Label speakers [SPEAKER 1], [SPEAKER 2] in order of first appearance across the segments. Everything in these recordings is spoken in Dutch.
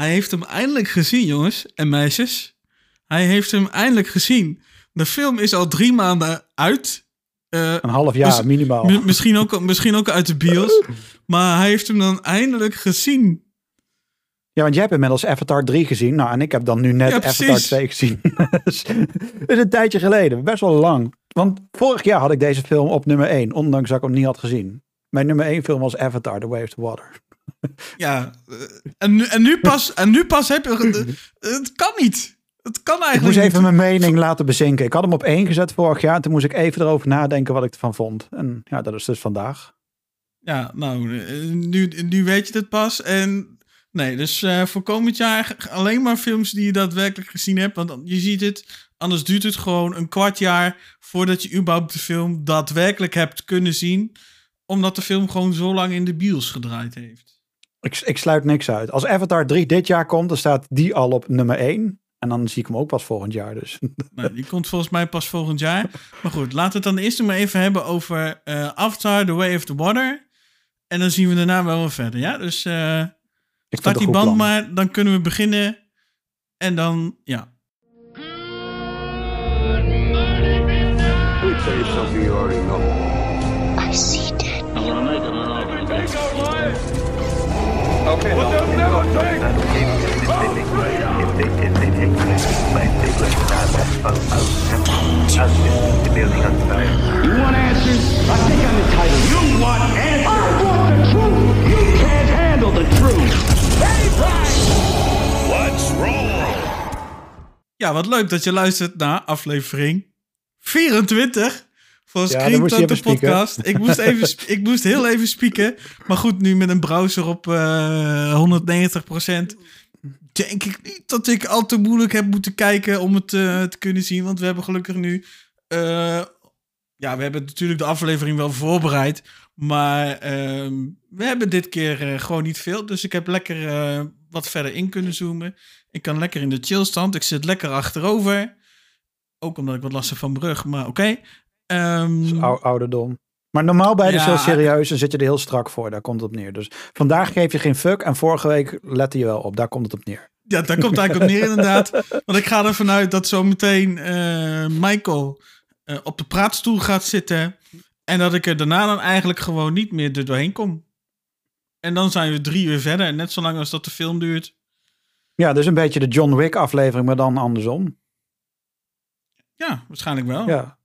[SPEAKER 1] Hij heeft hem eindelijk gezien, jongens en meisjes. Hij heeft hem eindelijk gezien. De film is al drie maanden uit. Uh,
[SPEAKER 2] een half jaar dus, minimaal.
[SPEAKER 1] Misschien ook, misschien ook uit de bios. maar hij heeft hem dan eindelijk gezien.
[SPEAKER 2] Ja, want jij hebt inmiddels Avatar 3 gezien. Nou, en ik heb dan nu net Avatar 2 gezien. dus is een tijdje geleden. Best wel lang. Want vorig jaar had ik deze film op nummer 1. Ondanks dat ik hem niet had gezien. Mijn nummer 1 film was Avatar, The Way of the Water.
[SPEAKER 1] Ja, eh, en nu, en nu, pas, en nu pas heb je... Het kan niet. Het kan eigenlijk
[SPEAKER 2] Ik moest even mijn mening laten bezinken. Ik had hem op één gezet vorig jaar. Toen moest ik even erover nadenken wat ik ervan vond. En ja, dat is dus vandaag.
[SPEAKER 1] Ja, nou, eh, nu, nu weet je het pas. En nee, dus uh, voor komend jaar alleen maar films die je daadwerkelijk gezien hebt. Want je ziet het, anders duurt het gewoon een kwart jaar voordat je überhaupt de film daadwerkelijk hebt kunnen zien. Omdat de film gewoon zo lang in de bios gedraaid heeft.
[SPEAKER 2] Ik, ik sluit niks uit. Als Avatar 3 dit jaar komt, dan staat die al op nummer 1. En dan zie ik hem ook pas volgend jaar dus.
[SPEAKER 1] Nee, die komt volgens mij pas volgend jaar. Maar goed, laten we het dan eerst maar even hebben over uh, Avatar, The Way of the Water. En dan zien we daarna wel weer verder, ja? Dus uh, start die band maar, dan kunnen we beginnen. En dan, ja. I see dead. You want? I think. You want? I the truth. Ja, wat leuk dat je luistert naar aflevering 24 van Screen ja, de podcast. Ik moest, even, ik moest heel even spieken. Maar goed, nu met een browser op uh, eh, 190%. Denk ik niet dat ik al te moeilijk heb moeten kijken om het uh, te kunnen zien. Want we hebben gelukkig nu. Uh, ja, we hebben natuurlijk de aflevering wel voorbereid. Maar uh, we hebben dit keer gewoon niet veel. Dus ik heb lekker wat verder in kunnen zoomen. Ik kan lekker in de chillstand. Ik zit lekker achterover. Ook omdat ik wat last heb van brug. Maar oké.
[SPEAKER 2] Um, ouderdom. Maar normaal bij de ja, serieus, dan zit je er heel strak voor. Daar komt het op neer. Dus vandaag geef je geen fuck. En vorige week lette je wel op. Daar komt het op neer.
[SPEAKER 1] Ja, daar komt het eigenlijk op neer inderdaad. Want ik ga ervan uit dat zometeen uh, Michael uh, op de praatstoel gaat zitten. En dat ik er daarna dan eigenlijk gewoon niet meer er doorheen kom. En dan zijn we drie uur verder. En net zolang als dat de film duurt.
[SPEAKER 2] Ja, dus een beetje de John Wick aflevering, maar dan andersom.
[SPEAKER 1] Ja, waarschijnlijk wel.
[SPEAKER 2] Ja.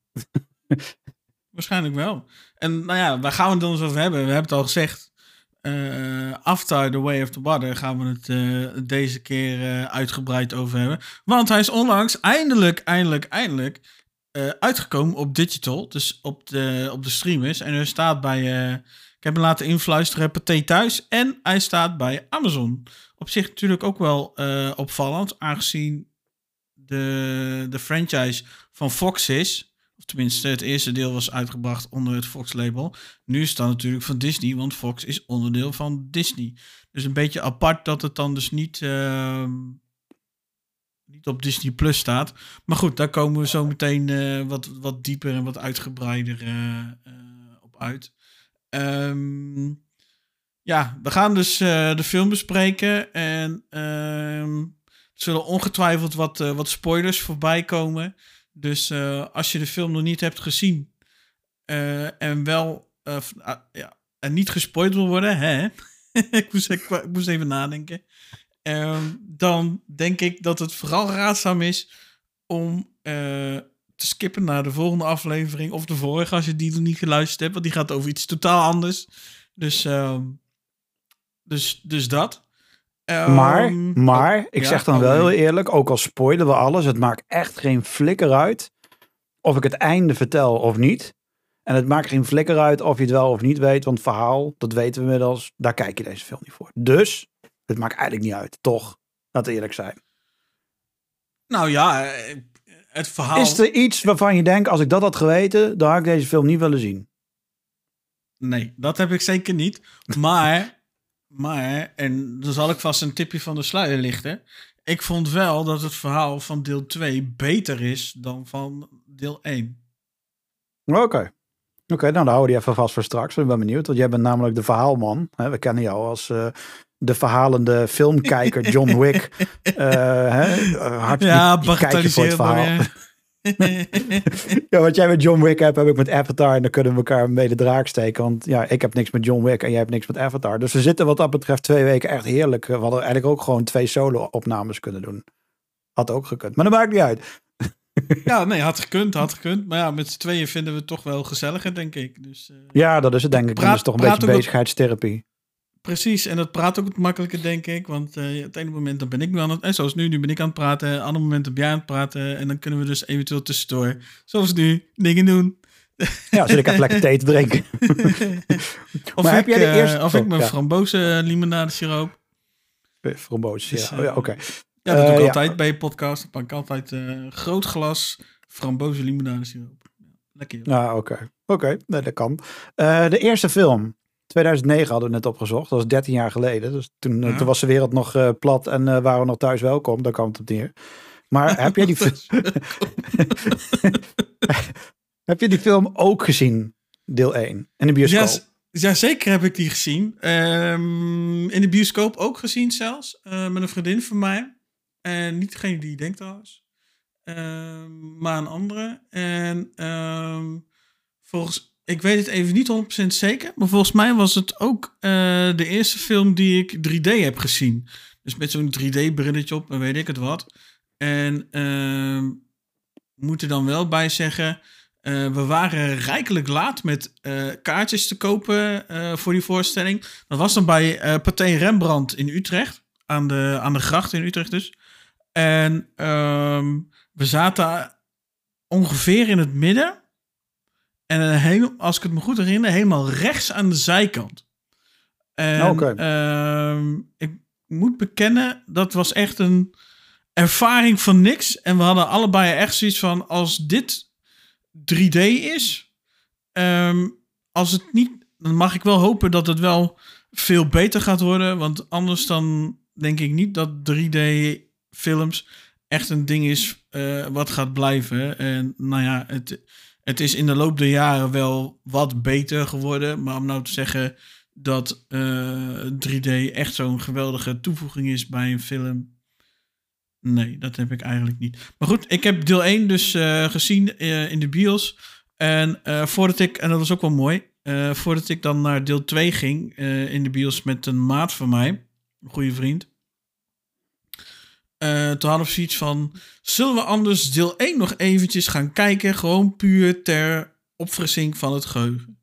[SPEAKER 1] Waarschijnlijk wel. En nou ja, waar gaan we het dan eens over hebben? We hebben het al gezegd. Uh, after The Way of the Water gaan we het uh, deze keer uh, uitgebreid over hebben. Want hij is onlangs eindelijk, eindelijk, eindelijk uitgekomen op digital. Dus op de, op de streamers. En hij staat bij, ik heb hem laten influisteren, Pathé Thuis. En hij staat bij Amazon. Op zich natuurlijk ook wel opvallend, aangezien de, de franchise van Fox is. Of tenminste, het eerste deel was uitgebracht onder het Fox-label. Nu is dat natuurlijk van Disney, want Fox is onderdeel van Disney. Dus een beetje apart dat het dan dus niet, uh, niet op Disney Plus staat. Maar goed, daar komen we zo meteen uh, wat, wat dieper en wat uitgebreider uh, op uit. Um, ja, we gaan dus de film bespreken. En ehm, er zullen ongetwijfeld wat, wat spoilers voorbij komen. Dus uh, als je de film nog niet hebt gezien uh, en wel uh, ja, en niet gespoild wil worden, hè? ik, moest, ik, ik, moest even nadenken. Ehm, dan denk ik dat het vooral raadzaam is om te skippen naar de volgende aflevering of de vorige als je die nog niet geluisterd hebt, want die gaat over iets totaal anders. Dus, ehm, dus, dus dat
[SPEAKER 2] maar, ehm, maar, ik zeg dan wel heel eerlijk, ook al spoilen we alles, het maakt echt geen flikker uit of ik het einde vertel of niet. En het maakt geen flikker uit of je het wel of niet weet, want verhaal, dat weten we inmiddels, daar kijk je deze film niet voor. Dus, het maakt eigenlijk niet uit, toch? Laten we eerlijk zijn.
[SPEAKER 1] Nou ja, het verhaal...
[SPEAKER 2] Is er iets waarvan je denkt, als ik dat had geweten, dan had ik deze film niet willen zien?
[SPEAKER 1] Nee, dat heb ik zeker niet. Maar maar, en dan zal ik vast een tipje van de sluier lichten. Ik vond wel dat het verhaal van deel 2 beter is dan van deel 1.
[SPEAKER 2] Oké. Oké, nou dan houden we die even vast voor straks. Ik ben benieuwd, want jij bent namelijk de verhaalman. We kennen jou als uh, de verhalende filmkijker John Wick. uh, hè, hard,
[SPEAKER 1] ja,
[SPEAKER 2] kijken voor het verhaal.
[SPEAKER 1] Ja.
[SPEAKER 2] wat jij met John Wick hebt, heb ik met Avatar. En dan kunnen we elkaar mee de draak steken. Want ja, ik heb niks met John Wick en jij hebt niks met Avatar. Dus we zitten wat dat betreft twee weken echt heerlijk. We hadden eigenlijk ook gewoon twee solo-opnames kunnen doen. Had ook gekund. Maar dat maakt niet uit.
[SPEAKER 1] Ja, nee, had gekund, had gekund. Maar ja, met z'n tweeën vinden we het toch wel gezelliger, denk ik. Dus, uh,
[SPEAKER 2] ja, dat is het denk ik.
[SPEAKER 1] Praat,
[SPEAKER 2] dat is toch een beetje bezigheidstherapie.
[SPEAKER 1] Precies, en dat praat ook het makkelijker, denk ik. Want uh, het ene moment dan ben ik nu aan het... En zoals nu, nu ben ik aan het praten. Het andere moment ben jij aan het praten. En dan kunnen we dus eventueel tussendoor, zoals nu, dingen doen.
[SPEAKER 2] Ja, zit ik even lekker thee te drinken.
[SPEAKER 1] of maar ik, heb jij de eerste... Uh, of oh, ik mijn ja. frambozen limonade siroop.
[SPEAKER 2] Frambozen, dus, ja. Oh, ja Oké. Okay.
[SPEAKER 1] Ja, dat doe ik uh, altijd ja. bij je podcast. Ik pak altijd een groot glas frambozen limonade siroop. Lekker.
[SPEAKER 2] Ja, ah, oké. Oké, okay. nee, dat kan. de eerste film 2009 hadden we net opgezocht. Dat was 13 jaar geleden. Dus toen, ja. toen was de wereld nog uh, plat en uh, waren we nog thuis welkom. Daar kwam het op neer. Maar heb jij die Heb je die film ook gezien? Deel 1. In de bioscoop?
[SPEAKER 1] Ja, ja zeker heb ik die gezien. Um, in de bioscoop ook gezien zelfs. Uh, met een vriendin van mij. En niet degene die je denkt trouwens. Um, maar een andere. En um, volgens ik weet het even niet 100% zeker. Maar volgens mij was het ook uh, de eerste film die ik 3D heb gezien. Dus met zo'n 3D-brilletje op en weet ik het wat. En uh, moet er dan wel bij zeggen. Uh, we waren rijkelijk laat met uh, kaartjes te kopen voor die voorstelling. Dat was dan bij uh, Pathé Rembrandt in Utrecht. Aan de, aan de gracht in Utrecht dus. En ehm, we zaten ongeveer in het midden. En heel, als ik het me goed herinner, helemaal rechts aan de zijkant. En
[SPEAKER 2] okay.
[SPEAKER 1] uh, ik moet bekennen, dat was echt een ervaring van niks. En we hadden allebei echt zoiets van, als dit 3D is, um, als het niet, dan mag ik wel hopen dat het wel veel beter gaat worden. Want anders dan denk ik niet dat 3D films echt een ding is uh, wat gaat blijven. En nou ja, het het is in de loop der jaren wel wat beter geworden. Maar om nou te zeggen dat uh, eh, 3D echt zo'n geweldige toevoeging is bij een film. Nee, dat heb ik eigenlijk niet. Maar goed, ik heb deel 1 dus uh, gezien uh, in de bios. En voordat ik, en dat was ook wel mooi, voordat ik dan naar deel 2 ging in de bios met een maat van mij, een goede vriend. Uh, toen hadden we zoiets van: zullen we anders deel 1 nog eventjes gaan kijken? Gewoon puur ter opfrissing van het geheugen.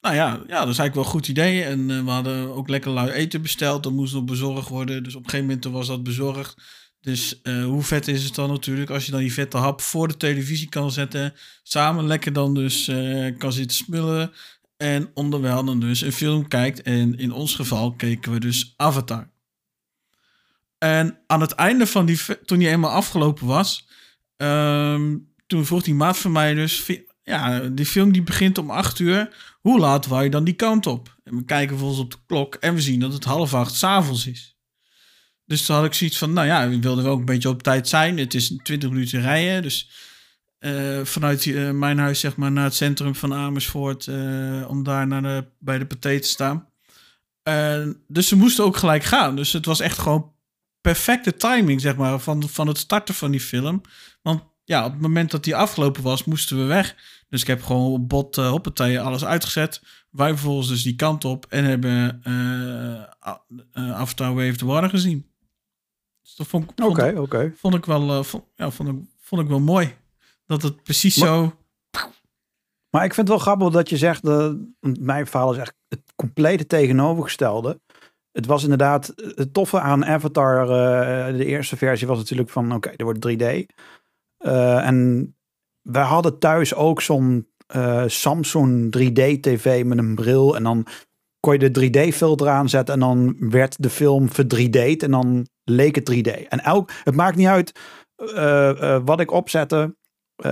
[SPEAKER 1] Nou ja, ja dat is eigenlijk wel een goed idee. En uh, we hadden ook lekker lui eten besteld. Dat moest nog bezorgd worden. Dus op een gegeven moment was dat bezorgd. Dus uh, hoe vet is het dan natuurlijk als je dan die vette hap voor de televisie kan zetten. Samen lekker dan dus kan zitten smullen. En onderwijl dan dus een film kijkt. En in ons geval keken we dus Avatar. En aan het einde van die, toen die eenmaal afgelopen was, um, toen vroeg die maat van mij dus, ja, die film die begint om acht uur. Hoe laat wou je dan die kant op? En we kijken volgens op de klok en we zien dat het half acht s'avonds is. Dus toen had ik zoiets van, nou ja, we wilden wel een beetje op tijd zijn. Het is 20 minuten rijden, dus uh, vanuit uh, mijn huis zeg maar naar het centrum van Amersfoort, uh, om daar naar bij de paté te staan. dus ze moesten ook gelijk gaan. Dus het was echt gewoon perfecte timing, zeg maar, van, van het starten van die film. Want ja, op het moment dat die afgelopen was, moesten we weg. Dus ik heb gewoon op bot uh, hoppatee alles uitgezet. Wij vervolgens dus die kant op en hebben uh, Avatar Wave the Water gezien. Dus dat vond, vond,
[SPEAKER 2] okay, okay.
[SPEAKER 1] vond ik wel, vond, ja, vond, ik, vond ik wel mooi. Dat het precies
[SPEAKER 2] maar,
[SPEAKER 1] zo...
[SPEAKER 2] Maar ik vind het wel grappig dat je zegt, mijn verhaal is echt het complete tegenovergestelde het was inderdaad het toffe aan Avatar. Uh, de eerste versie was natuurlijk van oké, er wordt 3D. Uh, eh, en wij hadden thuis ook zo'n Samsung 3D TV met een bril. En dan kon je de 3D filter aanzetten en dan werd de film ver 3D'd en dan leek het 3D. En elk, het maakt niet uit wat ik opzette.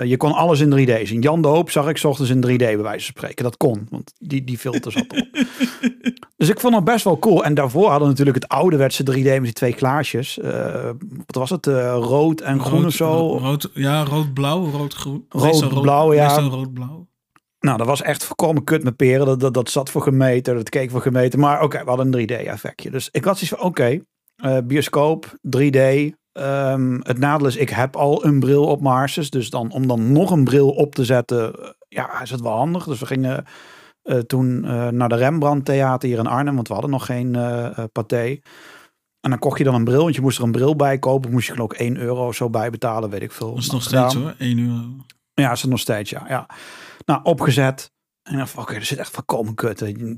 [SPEAKER 2] Je kon alles in 3D zien. Jan de Hoop zag ik ochtends in 3D bij wijze van spreken. Dat kon, want die, die filter zat op. dus ik vond het best wel cool. En daarvoor hadden we natuurlijk het ouderwetse 3D met die twee klaasjes. Uh, wat was het? Uh, rood en groen of zo?
[SPEAKER 1] Rood, ja, rood-blauw, rood-groen.
[SPEAKER 2] Rood-blauw, ja.
[SPEAKER 1] rood-blauw.
[SPEAKER 2] Nou, dat was echt voorkomen kut met peren. Dat, dat, dat zat voor gemeten, dat keek voor gemeten. Maar oké, we hadden een 3D-effectje. Dus ik had zoiets van, oké, eh, bioscoop, 3D. Ehm, het nadeel is, ik heb al een bril op Marses. Dus dan, om dan nog een bril op te zetten, eh, ja, is het wel handig. Dus we gingen uh, toen naar de Rembrandt Theater hier in Arnhem. Want we hadden nog geen paté. En dan kocht je dan een bril, want je moest er een bril bij kopen. Moest je geloof ik 1 euro zo bij betalen, weet ik veel.
[SPEAKER 1] Dat is nog steeds hoor, 1 euro.
[SPEAKER 2] Ja, is het nog steeds, ja. ja. Nou, opgezet. En dan oké, er zit echt voorkomen kut.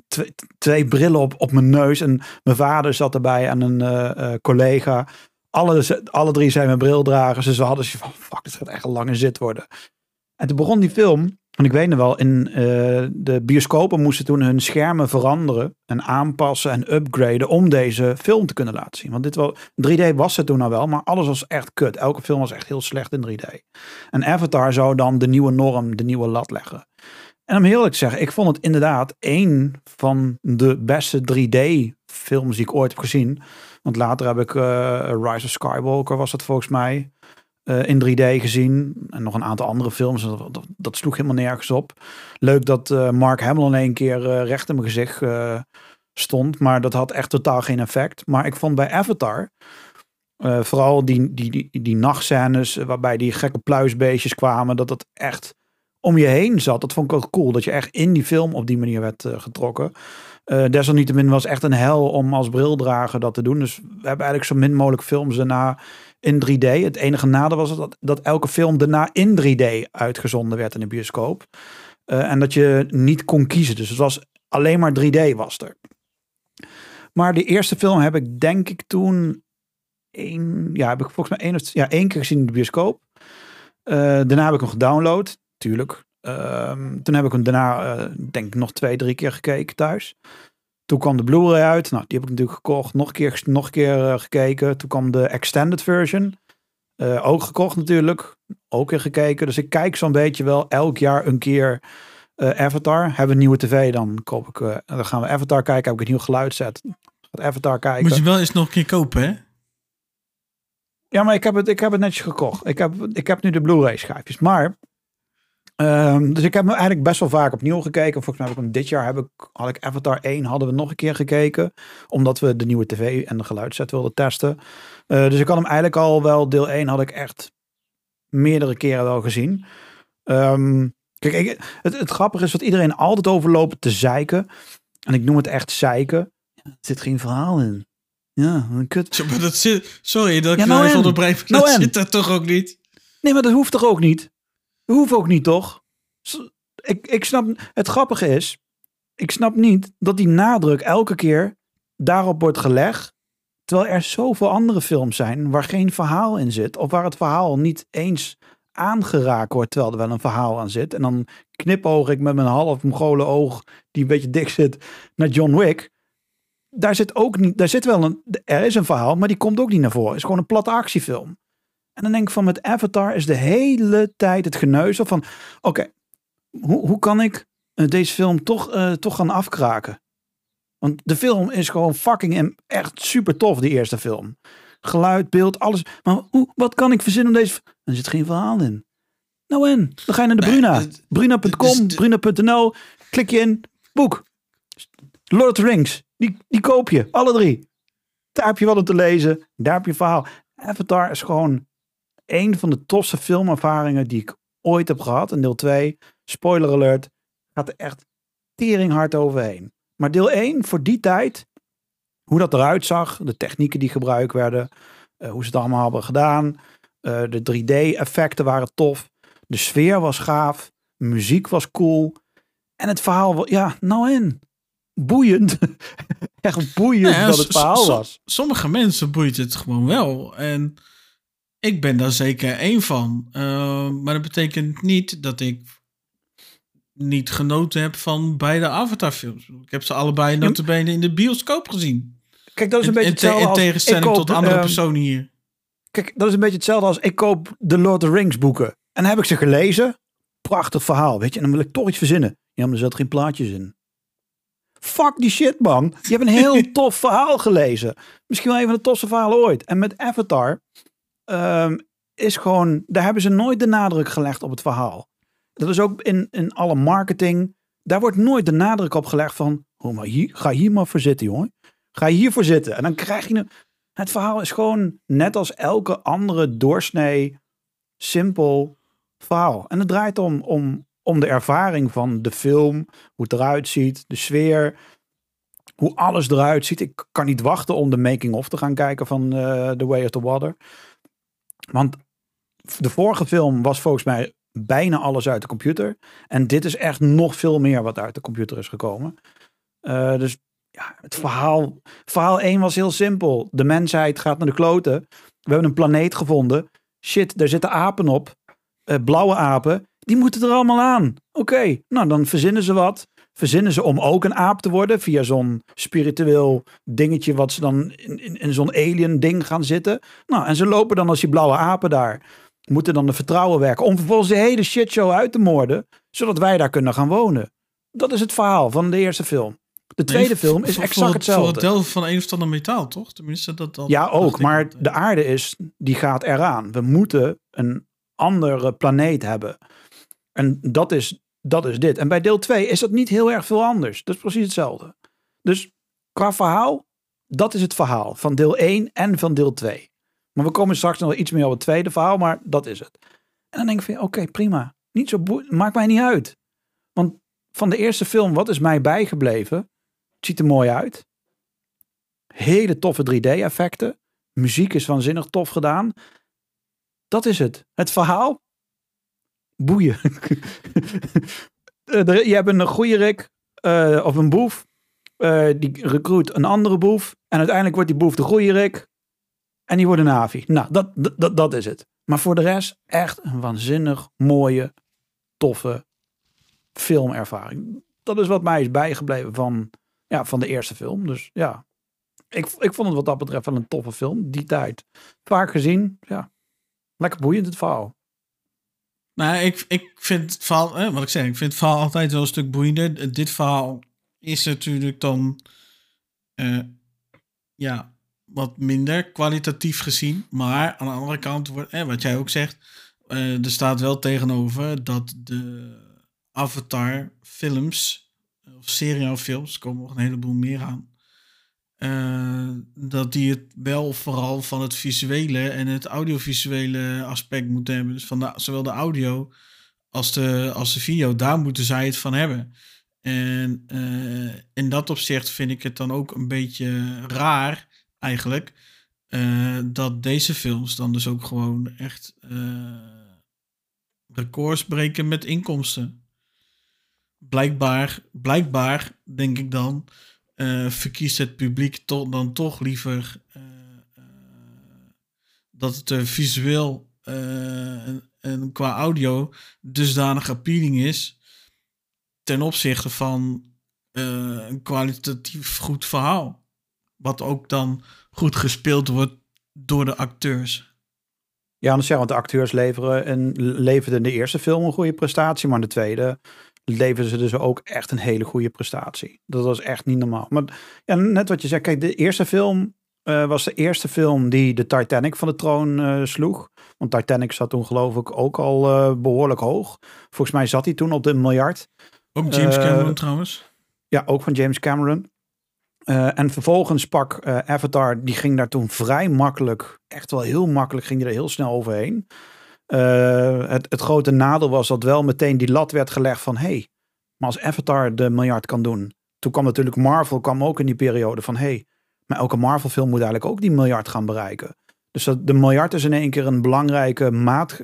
[SPEAKER 2] Twee, twee, brillen op, op mijn neus. En mijn vader zat erbij en een uh, collega. Alle, alle drie zijn mijn brildragers. Dus we hadden ze van, fuck, dit gaat echt een lange zit worden. En toen begon die film. En ik weet nog wel, in uh, de bioscopen moesten toen hun schermen veranderen en aanpassen en upgraden om deze film te kunnen laten zien. Want dit wel, 3D was het toen al wel, maar alles was echt kut. Elke film was echt heel slecht in 3D. En Avatar zou dan de nieuwe norm, de nieuwe lat leggen. En om heel eerlijk te zeggen, ik vond het inderdaad één van de beste 3D films die ik ooit heb gezien. Want later heb ik uh, Rise of Skywalker was het volgens mij. Uh, in 3D gezien. En nog een aantal andere films. Dat, dat, sloeg helemaal nergens op. Leuk dat uh, Mark Hamill in één keer uh, recht in mijn gezicht stond. Maar dat had echt totaal geen effect. Maar ik vond bij Avatar. vooral die, die, die, die nachtscènes. Waarbij die gekke pluisbeestjes kwamen. Dat dat echt om je heen zat. Dat vond ik ook cool. Dat je echt in die film op die manier werd getrokken. desalniettemin was echt een hel om als brildrager dat te doen. Dus we hebben eigenlijk zo min mogelijk films daarna in 3D. Het enige nadeel was dat, dat elke film daarna in 3D uitgezonden werd in de bioscoop. Uh, en dat je niet kon kiezen. Dus het was alleen maar 3D was er. Maar de eerste film heb ik denk ik toen één, ja, heb ik volgens mij één, ja, één keer gezien in de bioscoop. Uh, daarna heb ik hem gedownload, tuurlijk. Uh, toen heb ik hem daarna, uh, denk ik, nog twee, drie keer gekeken thuis. Toen kwam de Blu-ray uit. Nou, die heb ik natuurlijk gekocht. Nog een keer, nog een keer uh, gekeken. Toen kwam de extended version. Uh, ook gekocht natuurlijk. Ook weer gekeken. Dus ik kijk zo'n beetje wel elk jaar een keer uh, Avatar. Hebben we een nieuwe tv, dan koop ik. dan gaan we Avatar kijken. Heb ik een nieuw geluidset. Gaat Avatar kijken.
[SPEAKER 1] Moet je wel eens nog een keer kopen, hè?
[SPEAKER 2] Ja, maar ik heb het, ik heb het netjes gekocht. Ik heb, ik heb nu de Blu-ray schijfjes. Maar Um, dus ik heb hem eigenlijk best wel vaak opnieuw gekeken. Volgens mij heb ik hem dit jaar heb ik, had ik Avatar 1 hadden we nog een keer gekeken. Omdat we de nieuwe tv en de geluidset wilden testen. Uh, dus ik had hem eigenlijk al wel, deel 1 had ik echt meerdere keren wel gezien. Um, kijk, ik, het, het grappige is dat iedereen altijd overloopt te zeiken. En ik noem het echt zeiken. Er zit geen verhaal in. Ja, een kut.
[SPEAKER 1] dat zit, sorry dat ik ja, nou even onderbreek. Dat zit er toch ook niet?
[SPEAKER 2] Nee, maar dat hoeft toch ook niet? Hoeft ook niet, toch? Ik, ik snap, het grappige is, ik snap niet dat die nadruk elke keer daarop wordt gelegd. Terwijl er zoveel andere films zijn waar geen verhaal in zit. Of waar het verhaal niet eens aangeraakt wordt terwijl er wel een verhaal aan zit. En dan knipoog ik met mijn half Mongolen oog, die een beetje dik zit, naar John Wick. Daar zit ook niet, daar zit wel een, er is een verhaal, maar die komt ook niet naar voren. Het is gewoon een platte actiefilm. En dan denk ik van met Avatar is de hele tijd het geneuzel van oké, hoe, hoe kan ik eh, deze film toch, uh, toch gaan afkraken? Want de film is gewoon fucking en echt super tof, die eerste film. Geluid, beeld, alles. Maar hoe, wat kan ik verzinnen om deze... Er zit geen verhaal in. Nou en, dan ga je naar de Bruna. Bruna.com, Bruna.nl, klik je in, boek. Lord of the Rings, die, die koop je, alle drie. Daar heb je wat om te lezen, daar heb je verhaal. Avatar is gewoon een van de tofste filmervaringen die ik ooit heb gehad. En deel 2, spoiler alert, gaat er echt teringhard overheen. Maar deel 1, voor die tijd, hoe dat eruit zag, de technieken die gebruikt werden, uh, hoe ze het allemaal hebben gedaan, uh, de 3D-effecten waren tof, de sfeer was gaaf, muziek was cool. En het verhaal, ja, nou in. Boeiend. Echt boeiend dat het verhaal was.
[SPEAKER 1] Sommige mensen boeit het gewoon wel. En ik ben daar zeker één van. Uh, maar dat betekent niet dat ik niet genoten heb van beide Avatar-films. Ik heb ze allebei notabene in de bioscoop gezien.
[SPEAKER 2] Kijk, dat is een beetje hetzelfde
[SPEAKER 1] in, in tegenstelling tot andere uh, personen hier.
[SPEAKER 2] Kijk, dat is een beetje hetzelfde als ik koop de Lord of the Rings boeken. En dan heb ik ze gelezen. Prachtig verhaal, weet je. En dan wil ik toch iets verzinnen. Ja, maar er zat geen plaatjes in. Fuck die shit, man. Je hebt een heel tof verhaal gelezen. Misschien wel een van de tofste verhalen ooit. En met Avatar um, is gewoon, daar hebben ze nooit de nadruk gelegd op het verhaal. Dat is ook in, in alle marketing. Daar wordt nooit de nadruk op gelegd van, oh, maar hier, ga hier maar voor zitten, jongen. Ga hiervoor zitten. En dan krijg je een... Het verhaal is gewoon net als elke andere doorsnee, simpel verhaal. En het draait om, om, om de ervaring van de film, hoe het eruit ziet, de sfeer, hoe alles eruit ziet. Ik kan niet wachten om de making-of te gaan kijken van uh, The Way of the Water. Want de vorige film was volgens mij bijna alles uit de computer. En dit is echt nog veel meer wat uit de computer is gekomen. Uh, dus ja, het verhaal, verhaal 1 was heel simpel. De mensheid gaat naar de kloten. We hebben een planeet gevonden. Shit, daar zitten apen op. Uh, blauwe apen. Die moeten er allemaal aan. Oké, nou dan verzinnen ze wat. Verzinnen ze om ook een aap te worden via zo'n spiritueel dingetje wat ze dan in, in, in zo'n alien ding gaan zitten. Nou, en ze lopen dan als die blauwe apen daar. Moeten dan de vertrouwen werken om vervolgens de hele shitshow uit te moorden. Zodat wij daar kunnen gaan wonen. Dat is het verhaal van de eerste film. De tweede film is exact hetzelfde.
[SPEAKER 1] Voor het delven van een of ander metaal, toch? Tenminste, dat dan.
[SPEAKER 2] Ja, ook. Maar de aarde is, die gaat eraan. We moeten een andere planeet hebben. En dat is, dat is dit. En bij deel 2 is dat niet heel erg veel anders. Dat is precies hetzelfde. Dus qua verhaal, dat is het verhaal van deel 1 en van deel 2. Maar we komen straks nog iets meer op het tweede verhaal, maar dat is het. En dan denk ik van, oké, prima. Niet zo maakt mij niet uit. Want van de eerste film, wat is mij bijgebleven? Het ziet er mooi uit. Hele toffe 3D-effecten. Muziek is waanzinnig tof gedaan. Dat is het. Het verhaal? Boeien. Eh, je hebt een goede rik uh, of een boef. Uh, die recruit een andere boef. En uiteindelijk wordt die boef de goede rik. En die wordt een avi. Nou, dat, dat, dat is het. Maar voor de rest echt een waanzinnig mooie, toffe filmervaring. Dat is wat mij is bijgebleven van, ja, van de eerste film. Dus ja, ik, ik vond het wat dat betreft wel een toffe film. Die tijd. Vaak gezien. Ja, lekker boeiend het verhaal.
[SPEAKER 1] Nou, ik, ik vind het verhaal, wat ik zeg, ik vind het verhaal altijd wel een stuk boeiender. Dit verhaal is natuurlijk dan, uh, ja, wat minder kwalitatief gezien. Maar aan de andere kant, wordt, eh, wat jij ook zegt, uh, er staat wel tegenover dat de Avatar films, of serialfilms, komen nog een heleboel meer aan. Uh, dat die het wel vooral van het visuele en het audiovisuele aspect moeten hebben. Dus van de, zowel de audio als de, als de video, daar moeten zij het van hebben. En uh, in dat opzicht vind ik het dan ook een beetje raar eigenlijk. Uh, dat deze films dan dus ook gewoon echt records breken met inkomsten. Blijkbaar, blijkbaar denk ik dan, uh, verkiest het publiek dan toch liever dat het visueel en, en, qua audio dusdanig appealing is ten opzichte van een kwalitatief goed verhaal. Wat ook dan goed gespeeld wordt door de acteurs.
[SPEAKER 2] Ja, want de acteurs leveren en leverden in de eerste film een goede prestatie, maar in de tweede leverden ze dus ook echt een hele goede prestatie. Dat was echt niet normaal. Maar ja, net wat je zei, kijk, de eerste film uh, was de eerste film die de Titanic van de troon uh, sloeg. Want Titanic zat toen geloof ik ook al uh, behoorlijk hoog. Volgens mij zat hij toen op de miljard.
[SPEAKER 1] Ook James Cameron trouwens.
[SPEAKER 2] Ja, ook van James Cameron. En vervolgens pak Avatar, die ging daar toen vrij makkelijk, echt wel heel makkelijk, ging die er heel snel overheen. Uh, het, het grote nadeel was dat wel meteen die lat werd gelegd van, hey, maar als Avatar de miljard kan doen. Toen kwam natuurlijk Marvel, kwam ook in die periode van, hey, maar elke Marvel film moet eigenlijk ook die miljard gaan bereiken. Dus dat, de miljard is in één keer een belangrijke maat,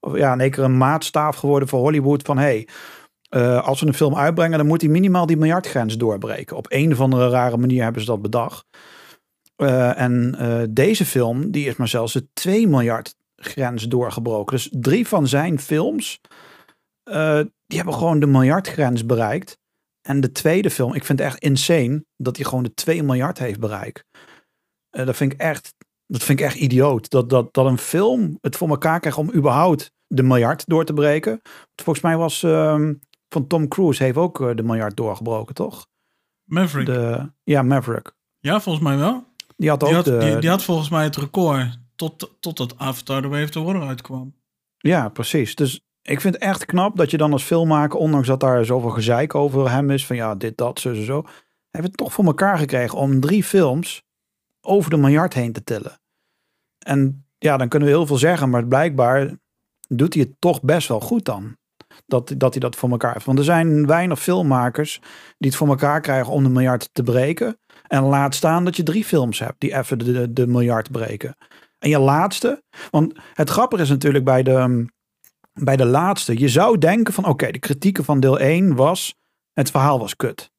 [SPEAKER 2] of ja, in één keer een maatstaaf geworden voor Hollywood van, hey, uh, als we een film uitbrengen, dan moet hij minimaal die miljardgrens doorbreken. Op een of andere rare manier hebben ze dat bedacht. Uh, en deze film, die is maar zelfs de 2 miljard grens doorgebroken. Dus drie van zijn films, die hebben gewoon de miljardgrens bereikt. En de tweede film, ik vind het echt insane dat hij gewoon de 2 miljard heeft bereikt. dat vind ik echt, dat vind ik echt idioot. Dat, dat, dat een film het voor elkaar krijgt om überhaupt de miljard door te breken. Volgens mij was uh, van Tom Cruise heeft ook uh, de miljard doorgebroken, toch?
[SPEAKER 1] Maverick.
[SPEAKER 2] De, ja, Maverick.
[SPEAKER 1] Ja, volgens mij wel.
[SPEAKER 2] Die had ook
[SPEAKER 1] die had,
[SPEAKER 2] de,
[SPEAKER 1] die, die, had volgens mij het record tot, tot dat Avatar The Way of the Water uitkwam.
[SPEAKER 2] Ja, precies. Dus ik vind het echt knap dat je dan als filmmaker, ondanks dat daar zoveel gezeik over hem is, van ja, dit, dat, zo, zo, zo, heeft het toch voor elkaar gekregen om drie films over de miljard heen te tillen. En ja, dan kunnen we heel veel zeggen, maar blijkbaar doet hij het toch best wel goed dan. Dat, dat hij dat voor elkaar heeft. Want er zijn weinig filmmakers die het voor elkaar krijgen om de miljard te breken. En laat staan dat je drie films hebt die even de, de miljard breken. En je laatste, want het grappige is natuurlijk bij de, bij de laatste, je zou denken van oké, de kritieken van deel 1 was, het verhaal was kut.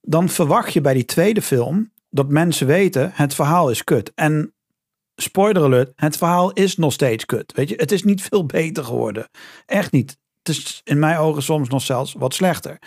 [SPEAKER 2] Dan verwacht je bij die tweede film dat mensen weten, het verhaal is kut. En spoiler alert, het verhaal is nog steeds kut. Weet je, het is niet veel beter geworden. Echt niet. Het is in mijn ogen soms nog zelfs wat slechter.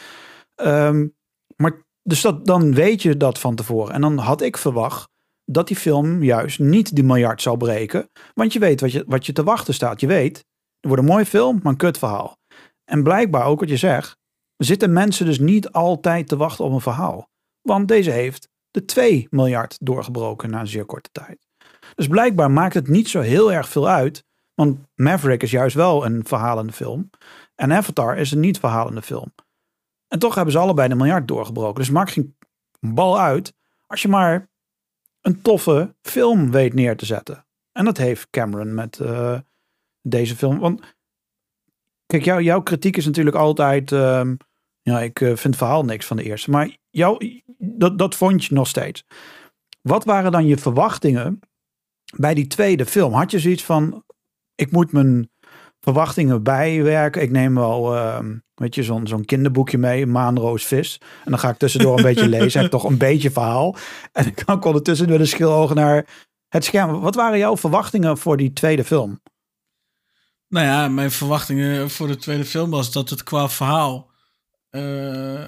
[SPEAKER 2] Um, maar dus dat, dan weet je dat van tevoren. En dan had ik verwacht dat die film juist niet die miljard zou breken. Want je weet wat je, wat je te wachten staat. Je weet, er wordt een mooie film, maar een kut verhaal. En blijkbaar ook wat je zegt, zitten mensen dus niet altijd te wachten op een verhaal. Want deze heeft de 2 miljard doorgebroken na een zeer korte tijd. Dus blijkbaar maakt het niet zo heel erg veel uit. Want Maverick is juist wel een verhalende film. En Avatar is een niet verhalende film. En toch hebben ze allebei de miljard doorgebroken. Dus maakt geen bal uit als je maar een toffe film weet neer te zetten. En dat heeft Cameron met uh, deze film. Want kijk, jou, jouw kritiek is natuurlijk altijd. Uh, ja, ik uh, vind het verhaal niks van de eerste. Maar jou, dat, dat vond je nog steeds. Wat waren dan je verwachtingen bij die tweede film? Had je zoiets van: ik moet mijn verwachtingen bijwerken. Ik neem wel, uh, weet je, zo'n zo'n kinderboekje mee, Maanroos Vis. En dan ga ik tussendoor een beetje lezen. Heb toch een beetje verhaal. En ik kan ondertussen met een schiloog naar het scherm. Wat waren jouw verwachtingen voor die tweede film?
[SPEAKER 1] Nou ja, mijn verwachtingen voor de tweede film was dat het qua verhaal uh,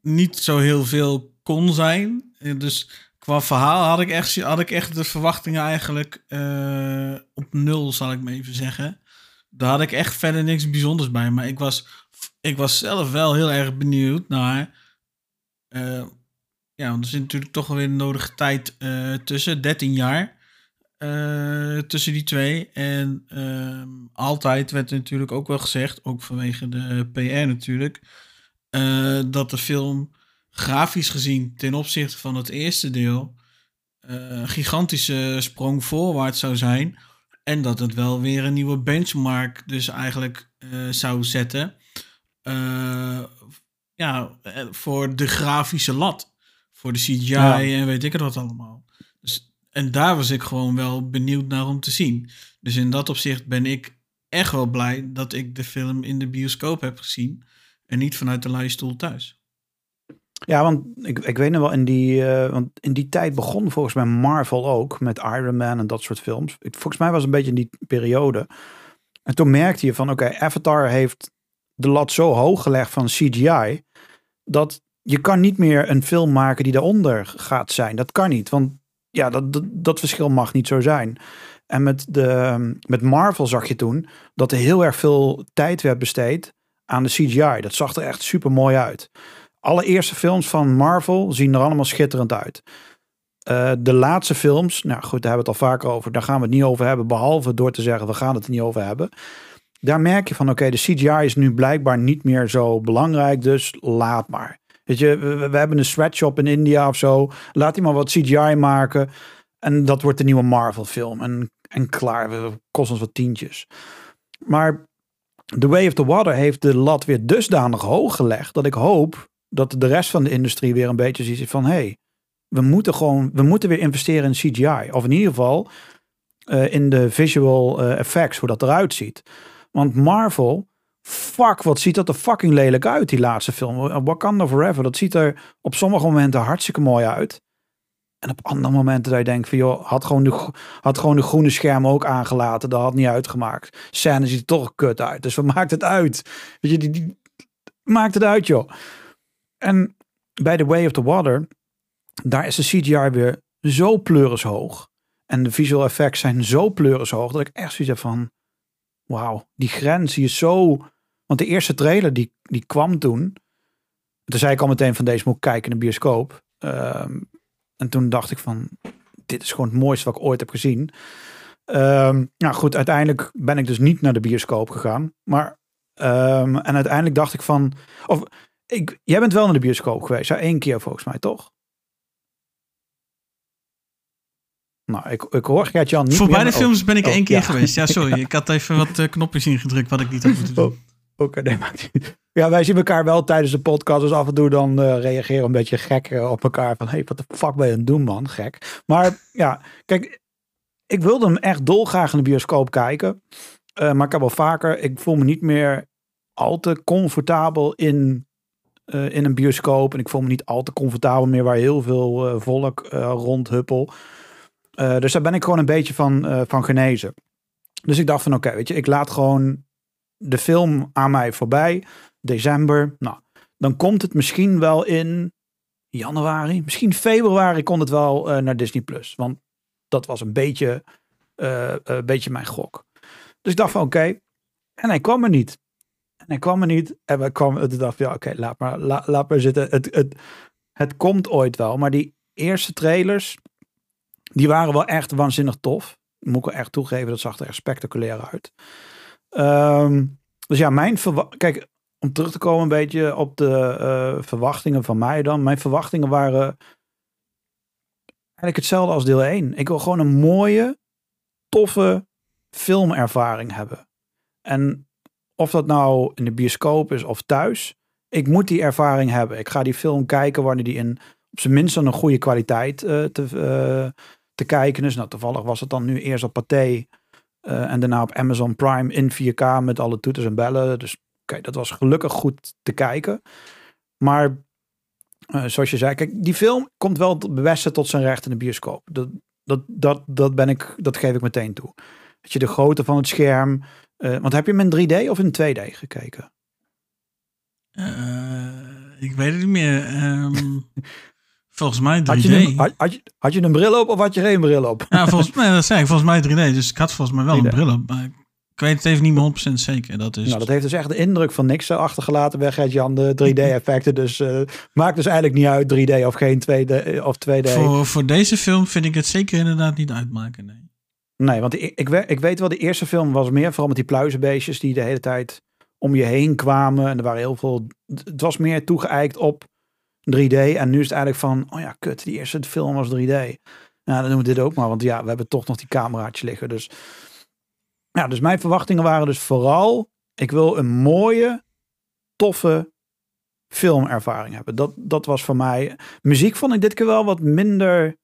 [SPEAKER 1] niet zo heel veel kon zijn. Dus qua verhaal had ik echt, had ik echt de verwachtingen eigenlijk uh, op nul, zal ik maar even zeggen daar had ik echt verder niks bijzonders bij. Maar ik was, ik was zelf wel heel erg benieuwd naar. Uh, ja, want er zit natuurlijk toch weer een nodige tijd uh, tussen, 13 jaar. Uh, tussen die twee. En ehm, altijd werd er natuurlijk ook wel gezegd, ook vanwege de PR natuurlijk, dat de film grafisch gezien ten opzichte van het eerste deel een gigantische sprong voorwaarts zou zijn en dat het wel weer een nieuwe benchmark dus eigenlijk uh, zou zetten. Uh, ja, eh, voor de grafische lat. Voor de CGI en weet ik het wat allemaal. Dus, en daar was ik gewoon wel benieuwd naar om te zien. Dus in dat opzicht ben ik echt wel blij dat ik de film in de bioscoop heb gezien. En niet vanuit de luie stoel thuis.
[SPEAKER 2] Ja, want ik, ik weet nog wel, in die, uh, want in die tijd begon volgens mij Marvel ook met Iron Man en dat soort films. Volgens mij was het een beetje in die periode. En toen merkte je van, oké, Avatar heeft de lat zo hoog gelegd van CGI, dat je kan niet meer een film maken die daaronder gaat zijn. Dat kan niet, want ja, dat, dat, dat verschil mag niet zo zijn. En met, de, met Marvel zag je toen dat er heel erg veel tijd werd besteed aan de CGI. Dat zag er echt super mooi uit allereerste films van Marvel zien er allemaal schitterend uit. Uh, de laatste films, nou goed, daar hebben we het al vaker over. Daar gaan we het niet over hebben, behalve door te zeggen we gaan het er niet over hebben. Daar merk je van, oké, de CGI is nu blijkbaar niet meer zo belangrijk, dus laat maar. Weet je, we, hebben een sweatshop in India of zo. Laat die maar wat CGI maken. En dat wordt de nieuwe Marvel film. En, en klaar, we kost ons wat tientjes. Maar The Way of the Water heeft de lat weer dusdanig hoog gelegd dat ik hoop dat de rest van de industrie weer een beetje ziet van hey, we moeten gewoon, we moeten weer investeren in CGI. Of in ieder geval uh, in de visual uh, effects, hoe dat eruit ziet. Want Marvel, fuck, wat ziet dat er fucking lelijk uit, die laatste film. Wakanda Forever, dat ziet er op sommige momenten hartstikke mooi uit. En op andere momenten dat je denkt van joh, had gewoon de, had gewoon de groene scherm ook aangelaten. Dat had niet uitgemaakt. Scène ziet er toch kut uit. Dus wat maakt het uit? Weet je, die maakt het uit joh. En bij The Way of the Water, daar is de CGI weer zo pleuris hoog. En de visual effects zijn zo pleuris hoog dat ik echt zoiets heb van, wauw, die grens hier zo... Want de eerste trailer die, die kwam toen, toen zei ik al meteen van deze moet ik kijken in de bioscoop. Um, en toen dacht ik van, dit is gewoon het mooiste wat ik ooit heb gezien. Um, nou goed, uiteindelijk ben ik dus niet naar de bioscoop gegaan. Maar, um, en uiteindelijk dacht ik van, of ik, jij bent wel naar de bioscoop geweest, ja, één keer volgens mij, toch? Nou, ik, ik hoor Gert-Jan niet
[SPEAKER 1] Voor
[SPEAKER 2] meer,
[SPEAKER 1] beide films ben ik
[SPEAKER 2] oh,
[SPEAKER 1] één keer
[SPEAKER 2] ja.
[SPEAKER 1] geweest. Ja, sorry. Ik had even wat eh, knopjes ingedrukt wat ik niet had moeten doen.
[SPEAKER 2] Oh, Oké, nee, maakt niet. Ja, wij zien elkaar wel tijdens de podcast, dus af en toe dan eh, reageren we een beetje gek eh, op elkaar. Van, hey, wat de fuck ben je aan het doen, man? Gek. Maar ja, kijk, ik wilde hem echt dolgraag in de bioscoop kijken. Maar ik heb al vaker, ik voel me niet meer al te comfortabel in, eh, in een bioscoop. En ik voel me niet al te comfortabel meer waar heel veel eh, volk eh, rondhuppel. Dus daar ben ik gewoon een beetje van, van genezen. Dus ik dacht van oké, weet je, ik laat gewoon de film aan mij voorbij. December. Nou, dan komt het misschien wel in januari. Misschien februari komt het wel naar Disney Plus. Want dat was een beetje, een beetje mijn gok. Dus ik dacht van oké. En hij kwam er niet. En hij kwam er niet. En we kwamen, toen dacht ja oké, laat, maar, la- laat maar zitten. Het, het, het komt ooit wel. Maar die eerste trailers, die waren wel echt waanzinnig tof. Moet ik wel echt toegeven, dat zag er echt spectaculair uit. Ehm, dus ja, mijn. Kijk, om terug te komen een beetje op de eh, verwachtingen van mij dan. Mijn verwachtingen waren eigenlijk hetzelfde als deel 1. Ik wil gewoon een mooie, toffe filmervaring hebben. En of dat nou in de bioscoop is of thuis, ik moet die ervaring hebben. Ik ga die film kijken wanneer die in op zijn minst een goede kwaliteit eh, te, eh, te kijken is. Nou, toevallig was het dan nu eerst op Pathé eh, en daarna op Amazon Prime in 4K met alle toeters en bellen. Dus oké, dat was gelukkig goed te kijken. Maar zoals je zei, kijk, die film komt wel het beste tot zijn recht in de bioscoop. Dat, dat, dat, dat, ben ik, dat geef ik meteen toe. Dat je de grootte van het scherm. Eh, want heb je hem in 3D of in 2D gekeken?
[SPEAKER 1] Eh, ik weet het niet meer. Ehm, volgens mij 3D.
[SPEAKER 2] Had je, een, had, had, je, had je een bril op of had je geen bril op?
[SPEAKER 1] Ja, volgens mij, dat zei ik, volgens mij 3D. Dus ik had volgens mij wel een
[SPEAKER 2] 3D.
[SPEAKER 1] bril op. Maar ik weet het even niet meer 100% zeker. Dat is
[SPEAKER 2] Nou, dat heeft dus echt de indruk van niks eh, achtergelaten bij Gert-Jan, de 3D-effecten. dus maakt dus eigenlijk niet uit 3D of geen 2D. Of 2D.
[SPEAKER 1] voor, voor deze film vind ik het zeker inderdaad niet uitmaken. Nee.
[SPEAKER 2] Nee, want ik, ik, we- ik weet wel, de eerste film was meer vooral met die pluizenbeestjes die de hele tijd om je heen kwamen. En er waren heel veel, het was meer toegeëikt op 3D. En nu is het eigenlijk van, oh ja, kut, die eerste film was 3D. Nou, dan doen we dit ook maar, want ja, we hebben toch nog die cameraatje liggen. Dus, ja, dus mijn verwachtingen waren dus vooral, ik wil een mooie, toffe filmervaring hebben. Dat, dat was voor mij, muziek vond ik dit keer wel wat minder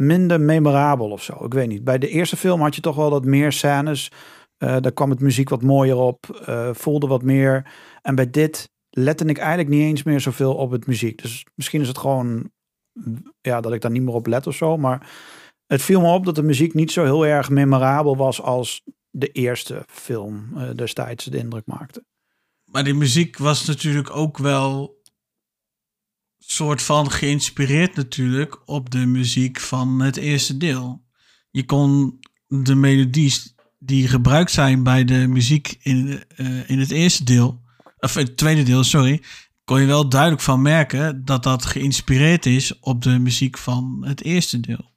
[SPEAKER 2] minder memorabel of zo. Ik weet niet. Bij de eerste film had je toch wel wat meer scènes. Eh daar kwam het muziek wat mooier op. eh, voelde wat meer. En bij dit lette ik eigenlijk niet eens meer zoveel op het muziek. Dus misschien is het gewoon ja, dat ik daar niet meer op let of zo. Maar het viel me op dat de muziek niet zo heel erg memorabel was als de eerste film eh, destijds de indruk maakte.
[SPEAKER 1] Maar die muziek was natuurlijk ook wel soort van geïnspireerd natuurlijk op de muziek van het eerste deel. Je kon de melodies die gebruikt zijn bij de muziek in, eh, in het eerste deel, of het tweede deel, sorry, kon je wel duidelijk van merken dat dat geïnspireerd is op de muziek van het eerste deel.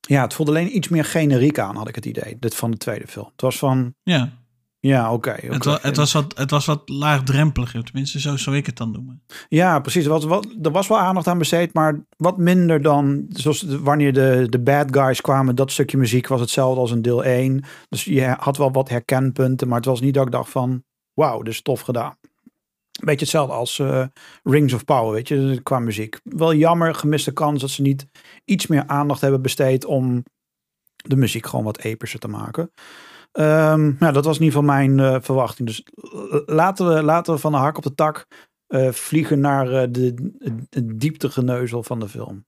[SPEAKER 2] Ja, het voelde alleen iets meer generiek aan, had ik het idee. Dit van de tweede film. Het was van,
[SPEAKER 1] Ja,
[SPEAKER 2] ja, oké.
[SPEAKER 1] het, wa- het, was wat, het was wat laagdrempeliger, tenminste zo zou ik het dan noemen.
[SPEAKER 2] Ja, precies. Er was, wat, er was wel aandacht aan besteed, maar wat minder dan zoals de- wanneer de, de bad guys kwamen. Dat stukje muziek was hetzelfde als in deel 1. Dus je had wel wat herkenpunten, maar het was niet dat ik dacht van, wauw, dit is tof gedaan. Beetje hetzelfde als eh, Rings of Power, weet je, qua muziek. Wel jammer, gemiste kans dat ze niet iets meer aandacht hebben besteed om de muziek gewoon wat epischer te maken. Ehm nou, dat was in ieder geval mijn eh, verwachting. Dus eh, laten we, laten we van de hak op de tak eh, vliegen naar eh, de, de dieptegeneuzel van de film.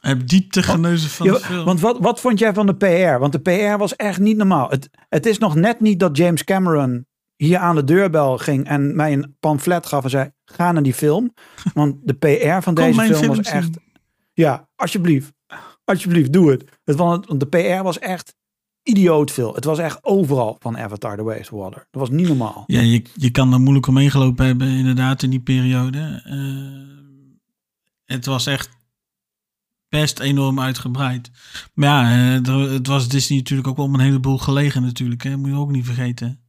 [SPEAKER 1] Heb diepte geneuzen van
[SPEAKER 2] Ja,
[SPEAKER 1] de film.
[SPEAKER 2] want wat, wat vond jij van de PR? Want de PR was echt niet normaal. Het, het is nog net niet dat James Cameron hier aan de deurbel ging en mij een pamflet gaf en zei: ga naar die film. Want de PR van deze film was
[SPEAKER 1] zien.
[SPEAKER 2] echt. Ja, alsjeblieft. Alsjeblieft, doe het. want de PR was echt idioot veel. Het was echt overal van Avatar The Way of Water. Dat was niet normaal.
[SPEAKER 1] Ja, je, je kan er moeilijk omheen gelopen hebben inderdaad in die periode. Eh, het was echt best enorm uitgebreid. Maar ja, uh, het was Disney natuurlijk ook om een heleboel gelegen natuurlijk. Hè? Moet je ook niet vergeten.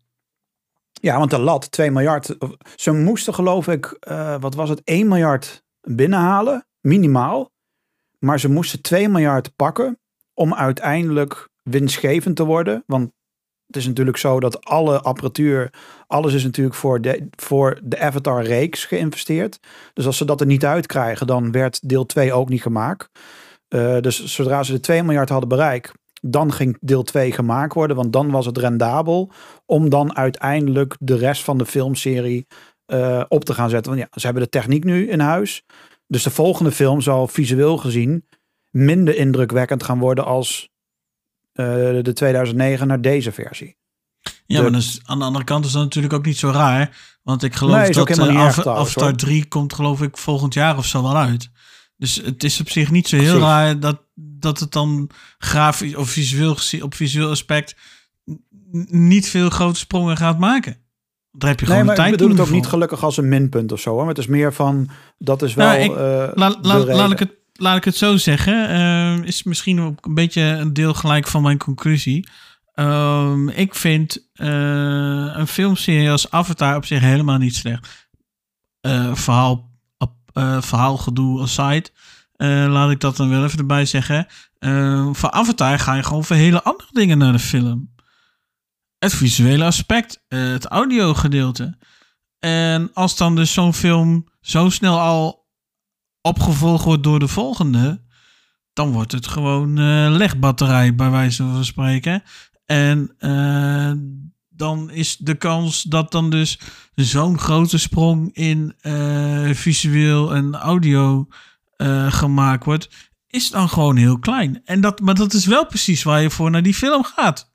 [SPEAKER 2] Ja, want de lat, 2 miljard. Ze moesten geloof ik, uh, wat was het, 1 miljard binnenhalen, minimaal. Maar ze moesten 2 miljard pakken om uiteindelijk winstgevend te worden. Want het is natuurlijk zo dat alle apparatuur, alles is natuurlijk voor de, voor de Avatar-reeks geïnvesteerd. Dus als ze dat er niet uitkrijgen, dan werd deel 2 ook niet gemaakt. Uh, dus zodra ze de 2 miljard hadden bereikt, dan ging deel 2 gemaakt worden, want dan was het rendabel om dan uiteindelijk de rest van de filmserie uh, op te gaan zetten. Want ja, ze hebben de techniek nu in huis. Dus de volgende film zal visueel gezien minder indrukwekkend gaan worden als de 2009 naar deze versie.
[SPEAKER 1] Ja, maar dus, aan de andere kant is dat natuurlijk ook niet zo raar. Want ik geloof nee, dat uh, Avatar 3 komt geloof ik volgend jaar of zo wel uit. Dus het is op zich niet zo heel raar dat, dat het dan grafisch of visueel op visueel aspect niet veel grote sprongen gaat maken. Daar heb je gewoon nee, maar tijd
[SPEAKER 2] ik bedoel het ook niet gelukkig als een minpunt of zo. Hoor. Maar het is meer van, dat is wel nou,
[SPEAKER 1] ik, la, laat, ik het, laat ik het zo zeggen. Uh, is misschien ook een beetje een deel gelijk van mijn conclusie. Um, ik vind uh, een filmserie als Avatar op zich helemaal niet slecht. Uh, verhaal, uh, verhaalgedoe aside. laat ik dat dan wel even erbij zeggen. voor Avatar ga je gewoon voor hele andere dingen naar de film. Het visuele aspect, het audiogedeelte. En als dan dus zo'n film zo snel al opgevolgd wordt door de volgende, dan wordt het gewoon uh, legbatterij, bij wijze van spreken. En uh, dan is de kans dat dan dus zo'n grote sprong in uh, visueel en audio gemaakt wordt, is dan gewoon heel klein. En dat, maar dat is wel precies waar je voor naar die film gaat.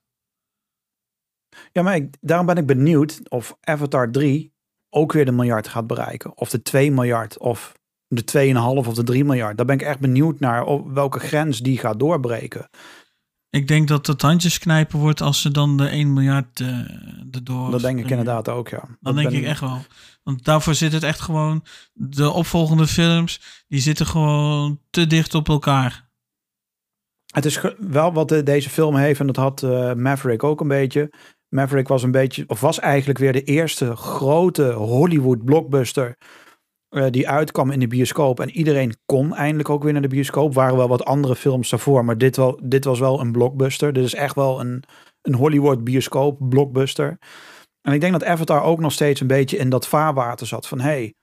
[SPEAKER 2] Ja, maar ik, daarom ben ik benieuwd of Avatar 3 ook weer de miljard gaat bereiken. Of de 2 miljard, of de 2,5 of de 3 miljard. Daar ben ik echt benieuwd naar op welke grens die gaat doorbreken.
[SPEAKER 1] Ik denk dat het handjes knijpen wordt als ze dan de 1 miljard uh, erdoor.
[SPEAKER 2] Dat denk ik inderdaad ook, ja.
[SPEAKER 1] Dat, denk ik echt wel. Want daarvoor zit het echt gewoon. De opvolgende films, die zitten gewoon te dicht op elkaar.
[SPEAKER 2] Het is wel wat deze film heeft, en dat had uh, Maverick ook een beetje. Maverick was een beetje, of was eigenlijk weer de eerste grote Hollywood blockbuster uh, die uitkwam in de bioscoop. En iedereen kon eindelijk ook weer naar de bioscoop. Waren wel wat andere films daarvoor, maar dit, wel, dit was wel een blockbuster. Dit is echt wel een, een Hollywood bioscoop blockbuster. En ik denk dat Avatar ook nog steeds een beetje in dat vaarwater zat. Van hey,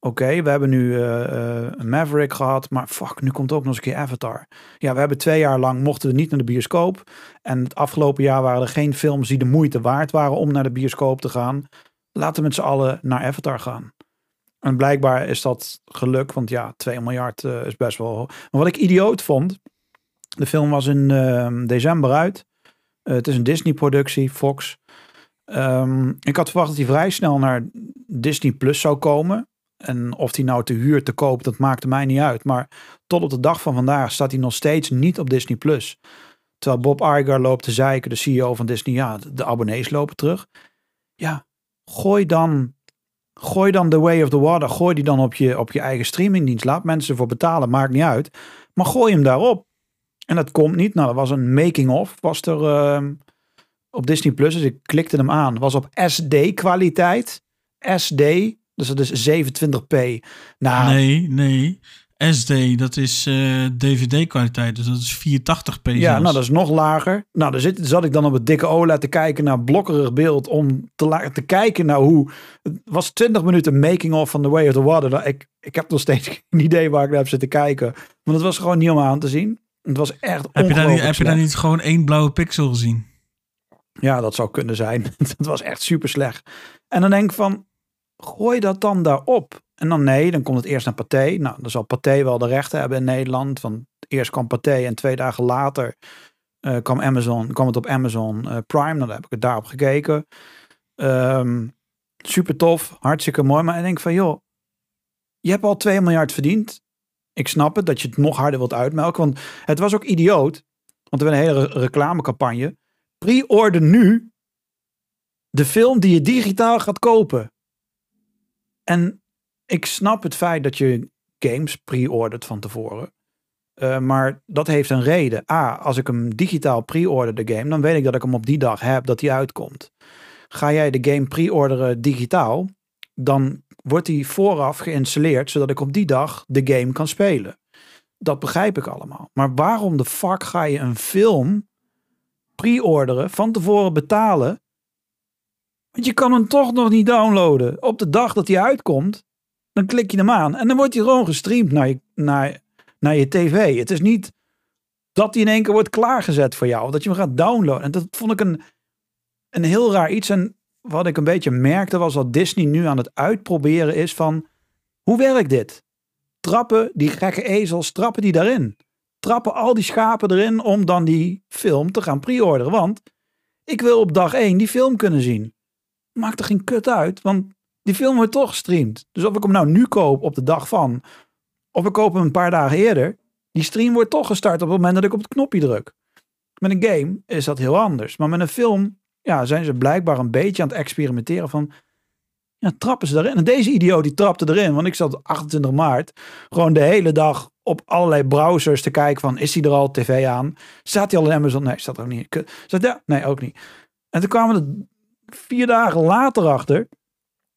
[SPEAKER 2] oké, we hebben nu uh, uh, Maverick gehad, maar fuck, nu komt ook nog eens een keer Avatar. Ja, we hebben twee jaar lang mochten we niet naar de bioscoop. En het afgelopen jaar waren er geen films die de moeite waard waren om naar de bioscoop te gaan. Laten we met z'n allen naar Avatar gaan. En blijkbaar is dat geluk, want ja, 2 miljard uh, is best wel. Maar wat ik idioot vond, de film was in uh, december uit. Uh, het is een Disney-productie, Fox. Um, ik had verwacht dat hij vrij snel naar Disney Plus zou komen. En of die nou te huur, te koop, dat maakte mij niet uit. Maar tot op de dag van vandaag staat hij nog steeds niet op Disney Plus. Terwijl Bob Iger loopt te zeiken, de CEO van Disney, ja, de abonnees lopen terug. Ja, gooi dan Gooi dan The Way of the Water, gooi die dan op je, op je eigen streamingdienst. Laat mensen ervoor betalen, maakt niet uit. Maar gooi hem daarop. En dat komt niet. Nou, er was een making-of, was er uh, op Disney Plus. Dus ik klikte hem aan. Was op SD-kwaliteit. SD, dus dat is 27p.
[SPEAKER 1] Nou, nee, nee. SD, dat is uh, eh, DVD-kwaliteit, dus dat is 480p.
[SPEAKER 2] Ja, nou dat is nog lager. Nou, daar zit, zat ik dan op het dikke OLED te kijken naar blokkerig beeld om te, te kijken naar hoe... Het was 20 minuten making-of van The Way of the Water. Nou, ik, ik heb nog steeds geen idee waar ik naar heb zitten kijken. Want het was gewoon niet om aan te zien. Het was echt
[SPEAKER 1] heb je, daar niet, heb je daar niet gewoon één blauwe pixel gezien?
[SPEAKER 2] Ja, dat zou kunnen zijn. het was echt super slecht. En dan denk ik van, gooi dat dan daarop. En dan nee, dan komt het eerst naar Pathé. Nou, dan zal Pathé wel de rechten hebben in Nederland. Want eerst kwam Pathé en twee dagen later uh, kwam, Amazon, kwam het op Amazon uh, Prime. Nou, dan heb ik het daarop gekeken. Um, super tof, hartstikke mooi. Maar ik denk van, joh, je hebt al 2 miljard verdiend. Ik snap het dat je het nog harder wilt uitmelken. Want het was ook idioot. Want er was een hele reclamecampagne. Pre-order nu de film die je digitaal gaat kopen. En ik snap het feit dat je games pre-ordert van tevoren. Uh, maar dat heeft een reden. A, als ik hem digitaal pre-order de game, dan weet ik dat ik hem op die dag heb dat hij uitkomt. Ga jij de game pre-orderen digitaal, dan wordt die vooraf geïnstalleerd zodat ik op die dag de game kan spelen. Dat begrijp ik allemaal. Maar waarom de fuck ga je een film pre-orderen, van tevoren betalen? Want je kan hem toch nog niet downloaden. Op de dag dat hij uitkomt, dan klik je hem aan en dan wordt hij gewoon gestreamd naar je, naar, naar je tv. Het is niet dat hij in één keer wordt klaargezet voor jou, dat je hem gaat downloaden. En dat vond ik een, een heel raar iets. En wat ik een beetje merkte was dat Disney nu aan het uitproberen is van hoe werkt dit? Trappen die gekke ezels, trappen die daarin? Trappen al die schapen erin om dan die film te gaan pre-orderen? Want ik wil op dag 1 die film kunnen zien. Maakt er geen kut uit, want die film wordt toch gestreamd. Dus of ik hem nou nu koop op de dag van, of ik koop hem een paar dagen eerder, die stream wordt toch gestart op het moment dat ik op het knopje druk. Met een game is dat heel anders. Maar met een film ja, zijn ze blijkbaar een beetje aan het experimenteren van... Ja, trappen ze erin. En deze idioot die trapte erin. Want ik zat 28 maart gewoon de hele dag op allerlei browsers te kijken van... Is hij er al tv aan? Staat hij al in Amazon? Nee, staat er ook niet. Staat, ja, nee, ook niet. En toen kwamen we vier dagen later achter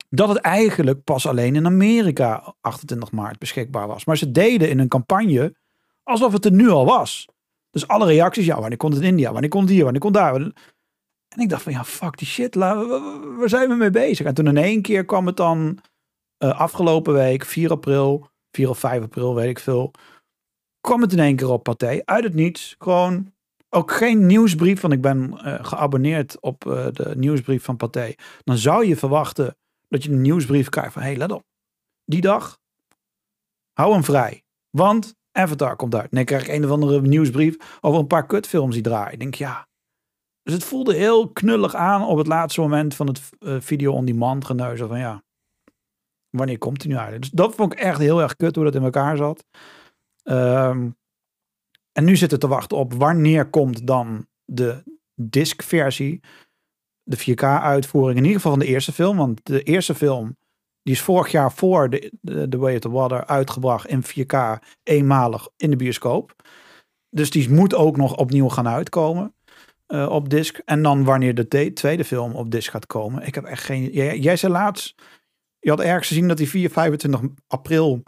[SPEAKER 2] dat het eigenlijk pas alleen in Amerika 28 maart beschikbaar was. Maar ze deden in een campagne alsof het er nu al was. Dus alle reacties, ja, wanneer komt het in India? Wanneer komt hier? Wanneer komt daar? En ik dacht van ja, fuck die shit, waar zijn we mee bezig? En toen in één keer kwam het dan uh, afgelopen week, 4 april, 4 of 5 april, weet ik veel. Kwam het in één keer op Pathé, uit het niets. Gewoon ook geen nieuwsbrief, want ik ben uh, geabonneerd op uh, de nieuwsbrief van Pathé. Dan zou je verwachten dat je een nieuwsbrief krijgt van, hey, let op. Die dag, hou hem vrij. Want Avatar komt uit. Nee, krijg ik een of andere nieuwsbrief over een paar kutfilms die draaien. Ik denk, ja, dus het voelde heel knullig aan op het laatste moment van het uh, video on demand geneuzen van ja, wanneer komt hij nu uit? Dus dat vond ik echt heel erg kut hoe dat in elkaar zat. Um, en nu zitten te wachten op wanneer komt dan de disc versie, de 4K uitvoering, in ieder geval van de eerste film. Want de eerste film, die is vorig jaar voor de, de, The Way of the Water uitgebracht in 4K eenmalig in de bioscoop. Dus die moet ook nog opnieuw gaan uitkomen. Uh, op disc. En dan wanneer de tweede film op disc gaat komen. Ik heb echt geen... Jij, jij zei laatst... Je had ergens gezien dat die 4, 25 april...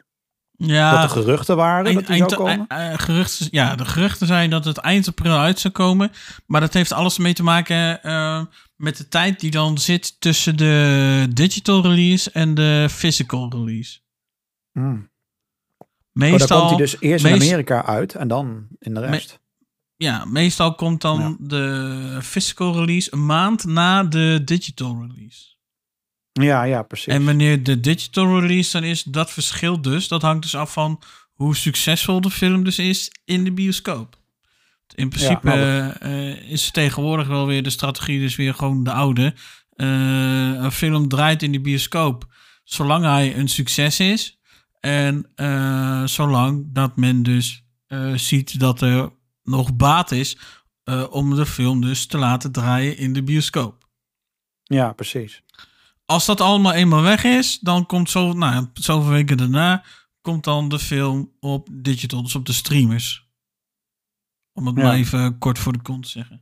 [SPEAKER 2] Ja, dat de geruchten waren dat die zou komen?
[SPEAKER 1] Uh, geruchten, ja, de geruchten zijn dat het eind april uit zou komen. Maar dat heeft alles mee te maken uh, met de tijd die dan zit tussen de digital release en de physical release.
[SPEAKER 2] Hmm. Meestal, oh, dan komt hij dus eerst in Amerika uit en dan in de rest.
[SPEAKER 1] Ja, meestal komt dan de physical release een maand na de digital release.
[SPEAKER 2] Ja, ja, precies.
[SPEAKER 1] En wanneer de digital release dan is, dat verschilt dus. Dat hangt dus af van hoe succesvol de film dus is in de bioscoop. In principe ja, uh, is tegenwoordig wel weer de strategie dus weer gewoon de oude. Uh, een film draait in de bioscoop zolang hij een succes is. En uh, zolang dat men dus ziet dat er nog baat is om de film dus te laten draaien in de bioscoop.
[SPEAKER 2] Ja, precies.
[SPEAKER 1] Als dat allemaal eenmaal weg is, dan komt zo, nou, zoveel weken daarna, komt dan de film op digital, dus op de streamers. Om het maar even kort voor de kont te zeggen.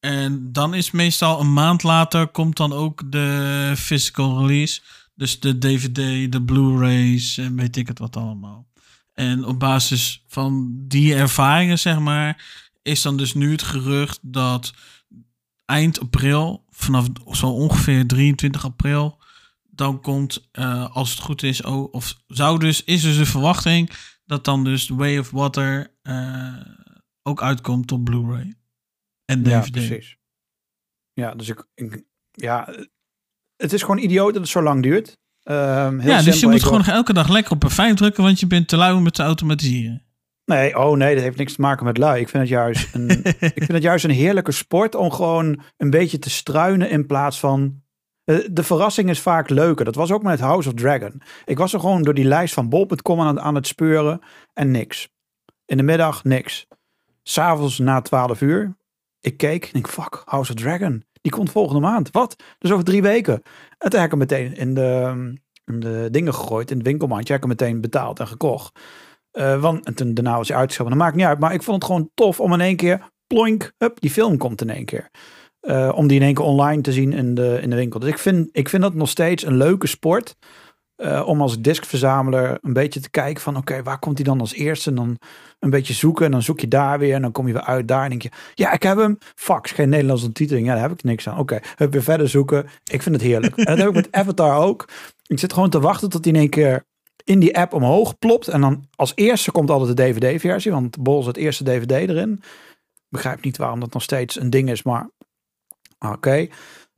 [SPEAKER 1] En dan is meestal een maand later komt dan ook de physical release. Dus de DVD, de Blu-rays en weet ik het wat allemaal. En op basis van die ervaringen, zeg maar, is dan dus nu het gerucht dat eind april, vanaf zo ongeveer 23 april, dan komt, uh, als het goed is, oh, of zou dus, is dus de verwachting dat dan dus The Way of Water uh, ook uitkomt op Blu-ray en DVD.
[SPEAKER 2] Ja, precies. Ja, dus ik, ik, ja, het is gewoon idioot dat het zo lang duurt.
[SPEAKER 1] Um, ja, dus je moet gewoon elke dag lekker op een fijn drukken, want je bent te lui om het te automatiseren.
[SPEAKER 2] Nee, oh nee, dat heeft niks te maken met lui. Ik vind het juist een, ik vind het juist een heerlijke sport om gewoon een beetje te struinen in plaats van. Eh, de verrassing is vaak leuker. Dat was ook met House of Dragon. Ik was er gewoon door die lijst van bol.com aan, aan het speuren en niks. In de middag niks. S'avonds na 12 uur. Ik keek en denk, fuck, House of Dragon. Die komt volgende maand. Wat? Dus over drie weken. En toen heb ik hem meteen in de, in de dingen gegooid, in het winkelmandje. Heb ik hem meteen betaald en gekocht. want en toen, daarna was hij uitgeschoven. Dat maakt niet uit. Maar ik vond het gewoon tof om in één keer, ploink, hup, die film komt in één keer. om die in één keer online te zien in de, in de winkel. Dus ik vind, ik vind dat nog steeds een leuke sport. Uh, om als diskverzamelaar een beetje te kijken van oké, waar komt hij dan als eerste? En dan een beetje zoeken en dan zoek je daar weer en dan kom je weer uit daar en denk je, ja, ik heb hem. Fax, geen Nederlandse titeling. Ja, daar heb ik niks aan. Oké, okay, weer verder zoeken. Ik vind het heerlijk. en dat heb ik met Avatar ook. Ik zit gewoon te wachten tot hij in één keer in die app omhoog plopt. En dan als eerste komt altijd de DVD-versie, want Bol is het eerste DVD erin. begrijp niet waarom dat nog steeds een ding is, maar oké.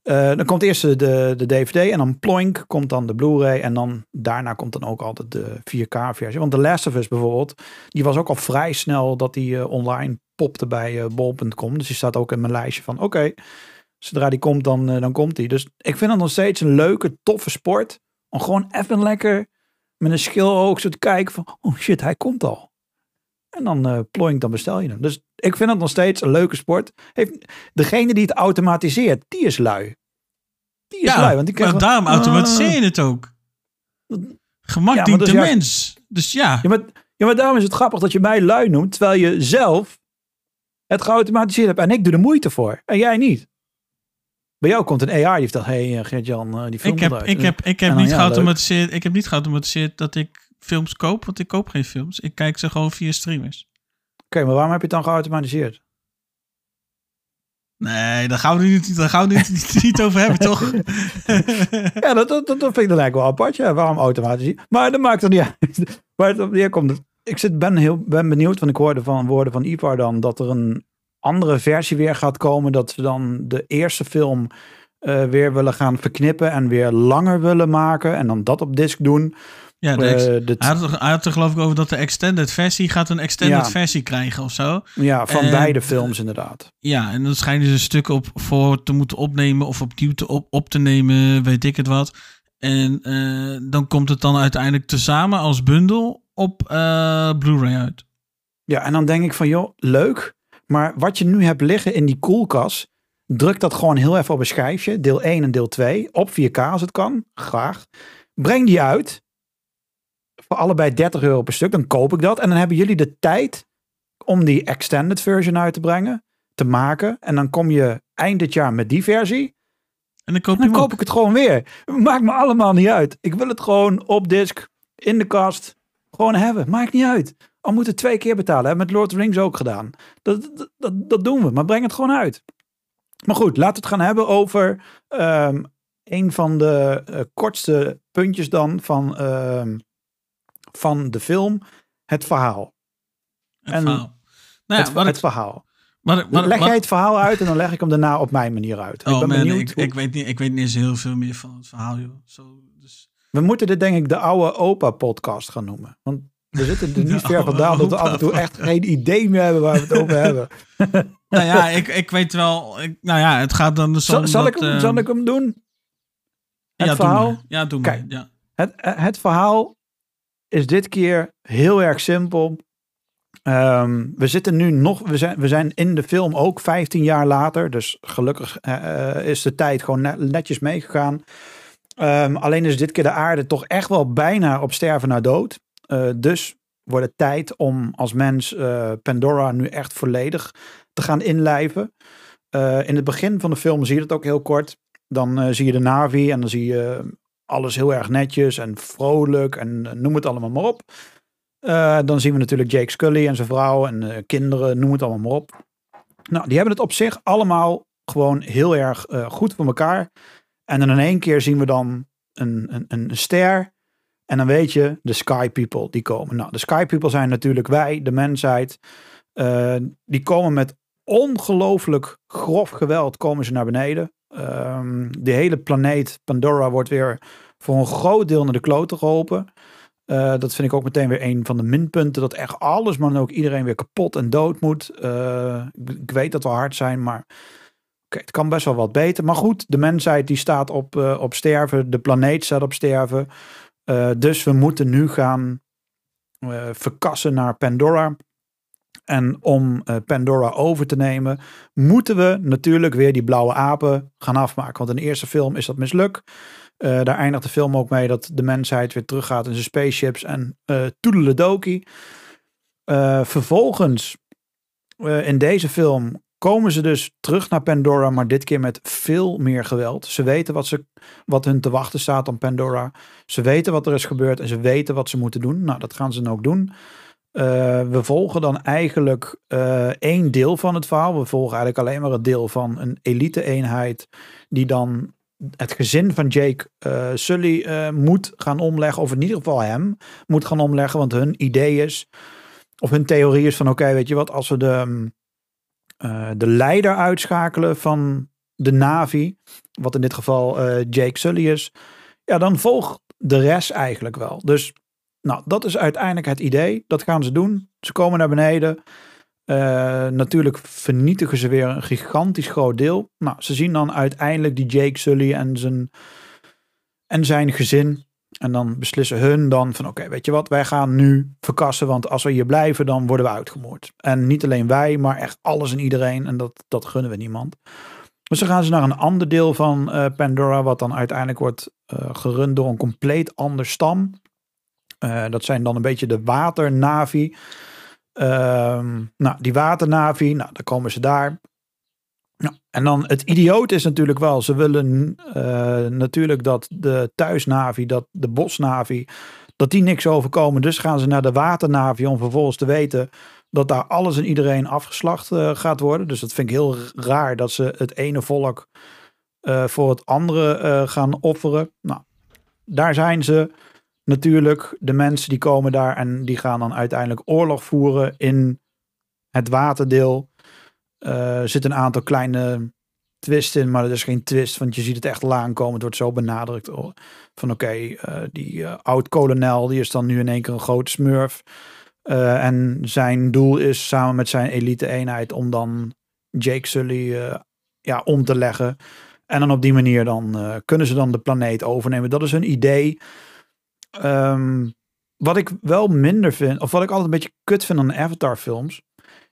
[SPEAKER 2] Uh, dan komt eerst de, de DVD en dan ploink komt dan de Blu-ray en dan daarna komt dan ook altijd de 4K versie. Want de Last of Us bijvoorbeeld, die was ook al vrij snel dat die uh, online popte bij uh, bol.com. Dus die staat ook in mijn lijstje van oké, zodra die komt dan, dan komt die. Dus ik vind het nog steeds een leuke, toffe sport. Om gewoon even lekker met een schil ook zo te kijken van oh shit, hij komt al. En dan uh, ploink, dan bestel je hem. Dus ik vind het nog steeds een leuke sport. Heeft, degene die het automatiseert, die is lui. Die is lui. Want die
[SPEAKER 1] maar daarom automatiseer je het ook. Gemak ja, dient de mens. Dus ja.
[SPEAKER 2] Ja maar, ja, maar daarom is het grappig dat je mij lui noemt, terwijl je zelf het geautomatiseerd hebt. En ik doe de moeite voor. En jij niet. Bij jou komt een AI die heeft hé hey, Gert-Jan, uh, die film
[SPEAKER 1] ik heb, ik heb, ik heb niet geautomatiseerd. Ik heb niet geautomatiseerd dat ik films koop, want ik koop geen films. Ik kijk ze gewoon via streamers.
[SPEAKER 2] Oké, maar waarom heb je het dan geautomatiseerd?
[SPEAKER 1] Nee, daar gaan we niet, daar gaan we niet, niet over hebben, toch?
[SPEAKER 2] ja, dat, dat, dat vind ik dan eigenlijk wel apart. Ja, waarom automatisch? Maar dat maakt er niet uit. Maar het, komt, ik zit, ben, heel, ben benieuwd, want ik hoorde van woorden van Ivar dan dat er een andere versie weer gaat komen. Dat ze dan de eerste film uh, weer willen gaan verknippen en weer langer willen maken. En dan dat op disc doen.
[SPEAKER 1] Ja, de uh, hij, had, hij, had er geloof ik over dat de extended versie gaat een extended versie krijgen of zo.
[SPEAKER 2] Ja, van beide films inderdaad.
[SPEAKER 1] Ja, en dan schijnen ze stukken op voor te moeten opnemen of opnieuw te op, op te nemen, weet ik het wat. En uh, dan komt het dan uiteindelijk tezamen als bundel op uh, Blu-ray uit.
[SPEAKER 2] Ja, en dan denk ik van joh, leuk. Maar wat je nu hebt liggen in die koelkast, druk dat gewoon heel even op een schijfje. Deel 1 en deel 2. Op 4K als het kan. Graag. Breng die uit voor allebei 30 euro per stuk. Dan koop ik dat. En dan hebben jullie de tijd om die extended version uit te brengen, te maken. En dan kom je eind dit jaar met die versie.
[SPEAKER 1] En dan koop,
[SPEAKER 2] dan koop ik het gewoon weer. Maakt me allemaal niet uit. Ik wil het gewoon op disk, in de kast, gewoon hebben. Maakt niet uit. Al moeten twee keer betalen. Hebben met Lord of the Rings ook gedaan. Dat, dat, dat, dat, doen we. Maar breng het gewoon uit. Maar goed, laten we het gaan hebben over um, een van de uh, kortste puntjes dan van uh, van de film het verhaal.
[SPEAKER 1] Het en verhaal. Nou
[SPEAKER 2] ja, het, het verhaal. Maar, maar, leg jij het verhaal uit en dan leg ik hem daarna op mijn manier uit.
[SPEAKER 1] Oh ik ben man, benieuwd. Ik, ik, weet niet, ik weet niet eens heel veel meer van het verhaal. Joh. Zo, dus...
[SPEAKER 2] We moeten dit denk ik de oude opa podcast gaan noemen. Want we zitten er niet ver vandaan dat we af en toe echt geen idee meer hebben waar we het over hebben.
[SPEAKER 1] nou ja, ik, ik weet wel. Ik, nou ja, het gaat dan dus
[SPEAKER 2] zal, zal, ik hem, uh... zal ik hem doen? Het
[SPEAKER 1] ja,
[SPEAKER 2] verhaal?
[SPEAKER 1] Doe ja, doe maar. Ja.
[SPEAKER 2] Het, het verhaal is dit keer heel erg simpel. Um, we zitten nu nog, we zijn, we zijn in de film ook 15 jaar later. Dus gelukkig uh, is de tijd gewoon netjes meegegaan. Um, alleen is dit keer de aarde toch echt wel bijna op sterven naar dood. Uh, dus wordt het tijd om als mens Pandora nu echt volledig te gaan inlijven. in het begin van de film zie je het ook heel kort. Dan zie je de Navi en dan zie je alles heel erg netjes en vrolijk en noem het allemaal maar op. Uh, dan zien we natuurlijk Jake Scully en zijn vrouw en uh, kinderen, noem het allemaal maar op. Nou, die hebben het op zich allemaal gewoon heel erg goed voor elkaar. En dan in één keer zien we dan een, een, een ster. En dan weet je, de Sky People die komen. Nou, de Sky People zijn natuurlijk wij, de mensheid. die komen met ongelooflijk grof geweld komen ze naar beneden. Um, de hele planeet Pandora wordt weer voor een groot deel naar de kloten geholpen. Uh, dat vind ik ook meteen weer een van de minpunten. Dat echt alles, maar dan ook iedereen weer kapot en dood moet. Uh, ik weet dat we hard zijn, maar okay, het kan best wel wat beter. Maar goed, de mensheid die staat op, uh, op sterven. De planeet staat op sterven. dus we moeten nu gaan verkassen naar Pandora. En om uh, Pandora over te nemen, moeten we natuurlijk weer die blauwe apen gaan afmaken. Want in de eerste film is dat mislukt. Uh, daar eindigt de film ook mee dat de mensheid weer teruggaat in zijn spaceships en uh, toedeledoki. vervolgens in deze film komen ze dus terug naar Pandora, maar dit keer met veel meer geweld. Ze weten wat, ze, wat hun te wachten staat op Pandora. Ze weten wat er is gebeurd en ze weten wat ze moeten doen. Nou, dat gaan ze dan ook doen. Uh, we volgen dan eigenlijk uh, één deel van het verhaal. We volgen eigenlijk alleen maar het deel van een elite-eenheid die dan het gezin van Jake uh, Sully moet gaan omleggen, of in ieder geval hem moet gaan omleggen, want hun idee is, of hun theorie is van oké, weet je wat, als we de, uh, de leider uitschakelen van de Navi, wat in dit geval Jake Sully is, ja, dan volgt de rest eigenlijk wel. Dus nou, dat is uiteindelijk het idee. Dat gaan ze doen. Ze komen naar beneden. Uh, natuurlijk vernietigen ze weer een gigantisch groot deel. Nou, ze zien dan uiteindelijk die Jake Sully en zijn, en zijn gezin. En dan beslissen hun dan van oké, weet je wat, wij gaan nu verkassen, want als we hier blijven, dan worden we uitgemoord. En niet alleen wij, maar echt alles en iedereen. En dat, dat gunnen we niemand. Dus dan gaan ze naar een ander deel van uh, Pandora, wat dan uiteindelijk wordt uh, gerund door een compleet ander stam. Uh, dat zijn dan een beetje de waternavi. Ehm, nou, die waternavi, nou, dan komen ze daar. Ja, en dan het idioot is natuurlijk wel, ze willen uh, natuurlijk dat de thuisnavi, dat de bosnavi, dat die niks overkomen. Dus gaan ze naar de waternavi om vervolgens te weten dat daar alles en iedereen afgeslacht uh, gaat worden. Dus dat vind ik heel raar dat ze het ene volk voor het andere gaan offeren. Nou, daar zijn ze natuurlijk. De mensen die komen daar en die gaan dan uiteindelijk oorlog voeren in het waterdeel. Uh, er zit een aantal kleine twists in, maar dat is geen twist, want je ziet het echt al aankomen. Het wordt zo benadrukt van oké, uh, die uh, oud-kolonel, die is dan nu in één keer een grote smurf. en zijn doel is samen met zijn elite-eenheid om dan Jake Sully ja, om te leggen. En dan op die manier dan kunnen ze dan de planeet overnemen. Dat is hun idee. Um, wat ik wel minder vind, of wat ik altijd een beetje kut vind aan Avatar films,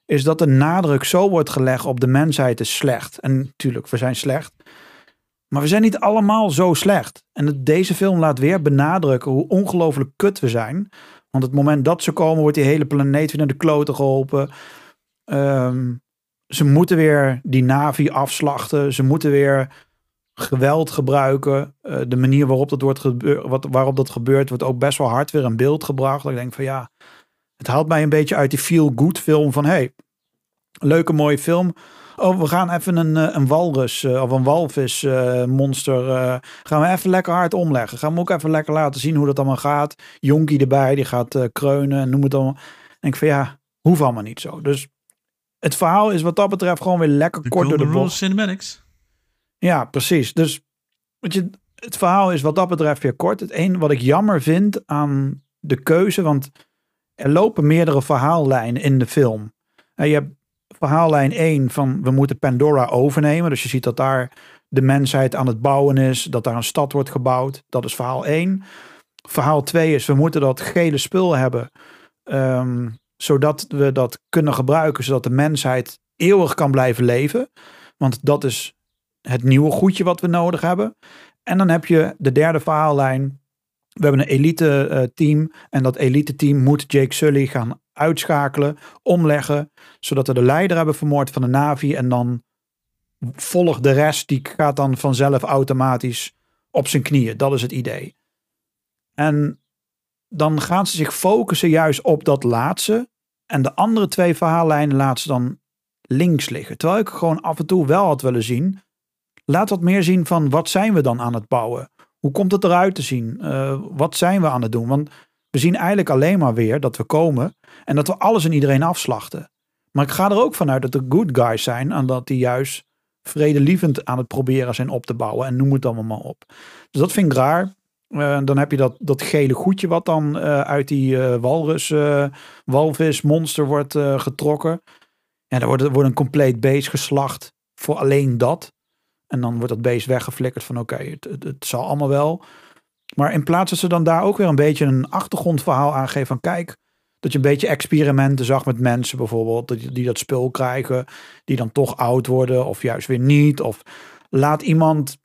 [SPEAKER 2] is dat de nadruk zo wordt gelegd op de mensheid is slecht. En natuurlijk, we zijn slecht. Maar we zijn niet allemaal zo slecht. En deze film laat weer benadrukken hoe ongelooflijk kut we zijn. Want het moment dat ze komen, wordt die hele planeet weer naar de kloten geholpen. Um, ze moeten weer die Navi afslachten. Ze moeten weer geweld gebruiken. Uh, de manier waarop dat, wordt wat, waarop dat gebeurt, wordt ook best wel hard weer in beeld gebracht. Dat ik denk van ja, het haalt mij een beetje uit die feel-good film van hey, leuke mooie film. Oh, we gaan even een, eh, een walrus uh, of een walvis uh, monster. Gaan we even lekker hard omleggen. Gaan we ook even lekker laten zien hoe dat allemaal gaat. Jonkie erbij, die gaat kreunen en noem het allemaal. denk ik van ja, hoeft allemaal niet zo. Dus het verhaal is wat dat betreft gewoon weer lekker kort door de bocht.
[SPEAKER 1] cinematics.
[SPEAKER 2] Ja, precies. Dus weet je, het verhaal is wat dat betreft weer kort. Het een wat ik jammer vind aan de keuze, want er lopen meerdere verhaallijnen in de film. En je hebt verhaallijn 1 van we moeten Pandora overnemen. Dus je ziet dat daar de mensheid aan het bouwen is, dat daar een stad wordt gebouwd. Dat is verhaal 1. Verhaal 2 is we moeten dat gele spul hebben, um, zodat we dat kunnen gebruiken, zodat de mensheid eeuwig kan blijven leven. Want dat is het nieuwe goedje wat we nodig hebben. En dan heb je de derde verhaallijn. We hebben een elite uh, team en dat elite team moet Jake Sully gaan uitschakelen, omleggen, zodat we de leider hebben vermoord van de Navi en dan volgt de rest, die gaat dan vanzelf automatisch op zijn knieën. Dat is het idee. En dan gaan ze zich focussen juist op dat laatste. En de andere twee verhaallijnen laten ze dan links liggen. Terwijl ik gewoon af en toe wel had willen zien. Laat wat meer zien van wat zijn we dan aan het bouwen? Hoe komt het eruit te zien? Uh, wat zijn we aan het doen? Want we zien eigenlijk alleen maar weer dat we komen en dat we alles en iedereen afslachten. Maar ik ga er ook vanuit dat de good guys zijn en dat die juist vredelievend aan het proberen zijn op te bouwen en noem het allemaal maar op. Dus dat vind ik raar. Uh, dan heb je dat, dat gele goedje wat dan uh, uit die uh, walrus, walvis, monster wordt getrokken. En dan wordt, wordt een compleet beest geslacht voor alleen dat. En dan wordt dat beest weggeflikkerd van oké, het, het, het, zal allemaal wel. Maar in plaats dat ze dan daar ook weer een beetje een achtergrondverhaal aangeven van kijk, dat je een beetje experimenten zag met mensen bijvoorbeeld, die, die dat spul krijgen, die dan toch oud worden of juist weer niet. Of laat iemand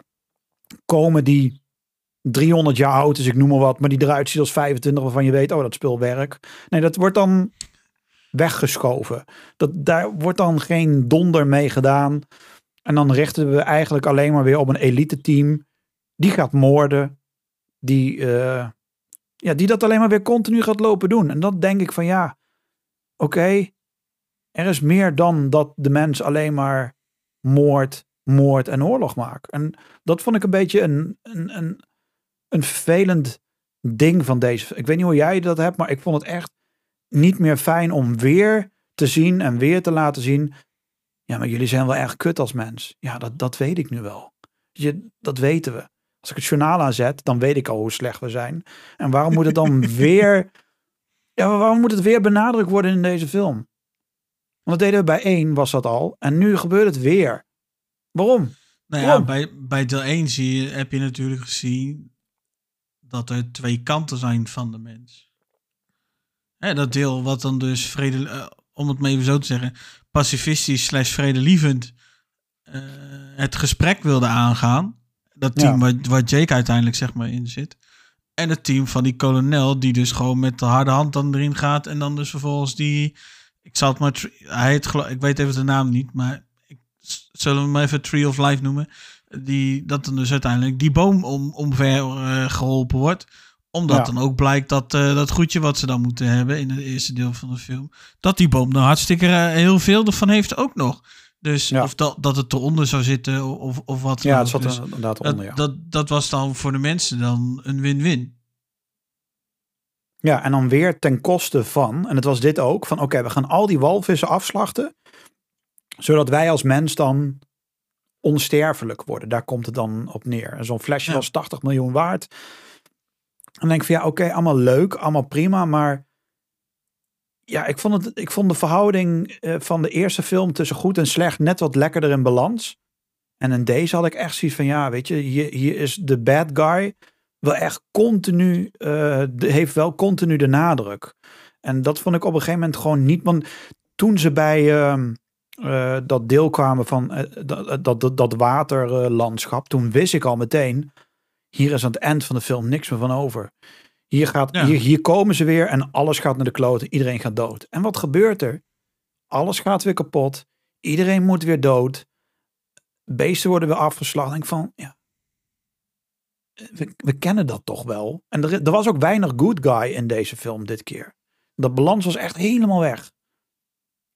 [SPEAKER 2] komen die 300 jaar oud is, ik noem maar wat, maar die eruit ziet als 25 waarvan je weet, oh dat spul werkt. Nee, dat wordt dan weggeschoven. Dat, daar wordt dan geen donder mee gedaan. En dan richten we eigenlijk alleen maar weer op een elite team. Die gaat moorden. Die, eh, ja, die dat alleen maar weer continu gaat lopen doen. En dan denk ik van ja, oké. er is meer dan dat de mens alleen maar moord, moord en oorlog maakt. En dat vond ik een beetje een, een, een, een vervelend ding van deze. Ik weet niet hoe jij dat hebt, maar ik vond het echt niet meer fijn om weer te zien en weer te laten zien. Ja, maar jullie zijn wel erg kut als mens. Ja, dat, dat weet ik nu wel. Je, dat weten we. Als ik het journaal aanzet, dan weet ik al hoe slecht we zijn. En waarom moet het dan weer. Ja, waarom moet het weer benadrukt worden in deze film? Want dat deden we bij één, was dat al. En nu gebeurt het weer. Waarom?
[SPEAKER 1] Nou ja, bij, bij deel 1 zie je, heb je natuurlijk gezien dat er twee kanten zijn van de mens. Hè, dat deel wat dan dus vrede, uh, om het maar even zo te zeggen, pacifistisch slash vredelievend uh, het gesprek wilde aangaan. Dat team ja. waar, waar Jake uiteindelijk zeg maar in zit. En het team van die kolonel die dus gewoon met de harde hand dan erin gaat. En dan dus vervolgens die, ik zal het maar, hij heet, ik weet even de naam niet, maar ik, zullen we hem even Tree of Life noemen die, dat dan dus uiteindelijk die boom om, omver uh, geholpen wordt. Omdat dan ook blijkt dat uh, dat goedje wat ze dan moeten hebben in het eerste deel van de film. Dat die boom er hartstikke uh, heel veel ervan heeft ook nog. Dus of dat, dat het eronder zou zitten of, of wat.
[SPEAKER 2] Ja, het zat dus, inderdaad onder, ja.
[SPEAKER 1] Dat, dat was dan voor de mensen dan een win-win.
[SPEAKER 2] Ja, en dan weer ten koste van, en het was dit ook, van oké, we gaan al die walvissen afslachten. Zodat wij als mens dan onsterfelijk worden. Daar komt het dan op neer. En zo'n flesje was 80 miljoen waard. En dan denk ik van ja, oké, allemaal leuk, allemaal prima, maar ja, ik vond, het, ik vond de verhouding uh, van de eerste film tussen goed en slecht net wat lekkerder in balans. En in deze had ik echt zoiets van ja, weet je, hier, hier is de bad guy wel echt continu, uh, heeft wel continu de nadruk. En dat vond ik op een gegeven moment gewoon niet, want toen ze bij, uh, uh, dat deel kwamen van dat, dat, dat waterlandschap, toen wist ik al meteen, hier is aan het eind van de film niks meer van over. Hier, gaat, ja. hier, hier komen ze weer en alles gaat naar de kloten. Iedereen gaat dood. En wat gebeurt er? Alles gaat weer kapot. Iedereen moet weer dood. Beesten worden weer afgeslacht. Denk van, ja, we, we, kennen dat toch wel. En er, er was ook weinig good guy in deze film dit keer. Dat balans was echt helemaal weg.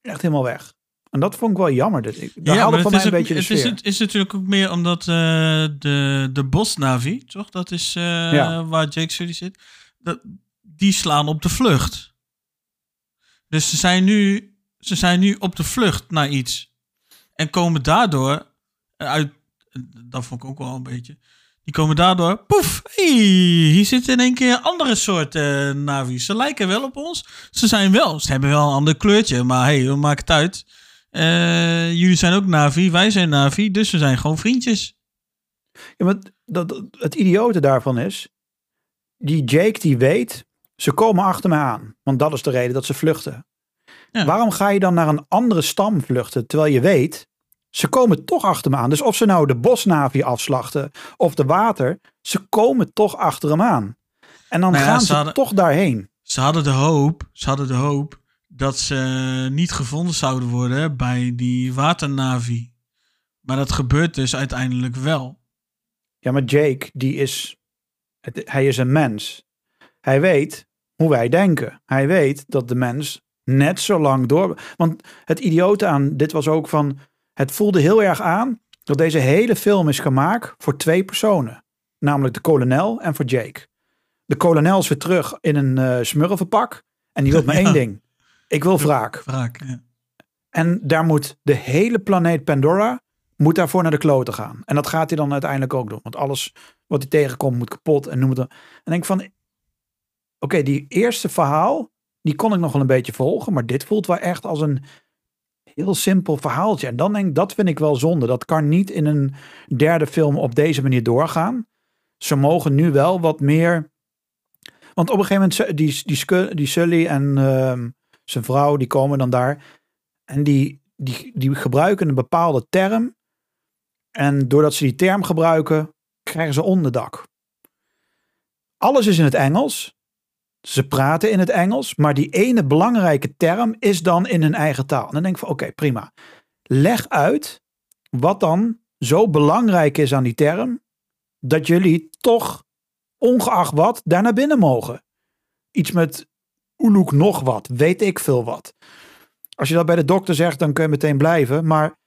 [SPEAKER 2] Echt helemaal weg. En dat vond ik wel jammer. Ik, daar ja, van mij een ook, beetje de
[SPEAKER 1] het is, het is natuurlijk ook meer omdat uh, de, de bosnavi, toch? Dat is uh, ja. waar Jake Sully zit. Dat, die slaan op de vlucht. Dus ze zijn, nu, ze zijn nu op de vlucht naar iets. En komen daardoor uit... Dat vond ik ook wel een beetje... Die komen daardoor, poef, hey, hier zitten in één keer andere soorten uh, navi's. Ze lijken wel op ons. Ze zijn wel, ze hebben wel een ander kleurtje, maar hey, we maken het uit. Uh, jullie zijn ook Navi, wij zijn Navi, dus we zijn gewoon vriendjes.
[SPEAKER 2] Ja, maar dat, het idiote daarvan is, die Jake die weet, ze komen achter me aan. Want dat is de reden dat ze vluchten. Ja. Waarom ga je dan naar een andere stam vluchten, terwijl je weet, ze komen toch achter me aan. Dus of ze nou de bosnavi afslachten of de water, ze komen toch achter hem aan. En dan nou ja, gaan ze, ze hadden, toch daarheen.
[SPEAKER 1] Ze hadden de hoop, ze hadden de hoop dat ze niet gevonden zouden worden bij die waternavi. Maar dat gebeurt dus uiteindelijk wel.
[SPEAKER 2] Ja, maar Jake, die is, hij is een mens. Hij weet hoe wij denken. Hij weet dat de mens net zo lang door. Want het idiote aan dit was ook van. Het voelde heel erg aan dat deze hele film is gemaakt voor twee personen. Namelijk de kolonel en voor Jake. De kolonel is weer terug in een uh, smurfenpak. En die wil maar één ding. Ik wil wraak.
[SPEAKER 1] Wraak, ja.
[SPEAKER 2] En daar moet de hele planeet Pandora moet daarvoor naar de kloten gaan. En dat gaat hij dan uiteindelijk ook doen. Want alles wat hij tegenkomt moet kapot en noem het. En denk van, oké, die eerste verhaal, die kon ik nog wel een beetje volgen. Maar dit voelt wel echt als een heel simpel verhaaltje. En dan denk ik, dat vind ik wel zonde. Dat kan niet in een derde film op deze manier doorgaan. Ze mogen nu wel wat meer... Want op een gegeven moment, die, die, die Sully en... Uh, zijn vrouw, die komen dan daar. En die, die, die gebruiken een bepaalde term. En doordat ze die term gebruiken, krijgen ze onderdak. Alles is in het Engels. ze praten in het Engels, maar die ene belangrijke term is dan in hun eigen taal. En dan denk ik van oké, prima. Leg uit wat dan zo belangrijk is aan die term, dat jullie toch, ongeacht wat, daar naar binnen mogen. Iets met Uluk nog wat, weet ik veel wat. Als je dat bij de dokter zegt, dan kun je meteen blijven. Maar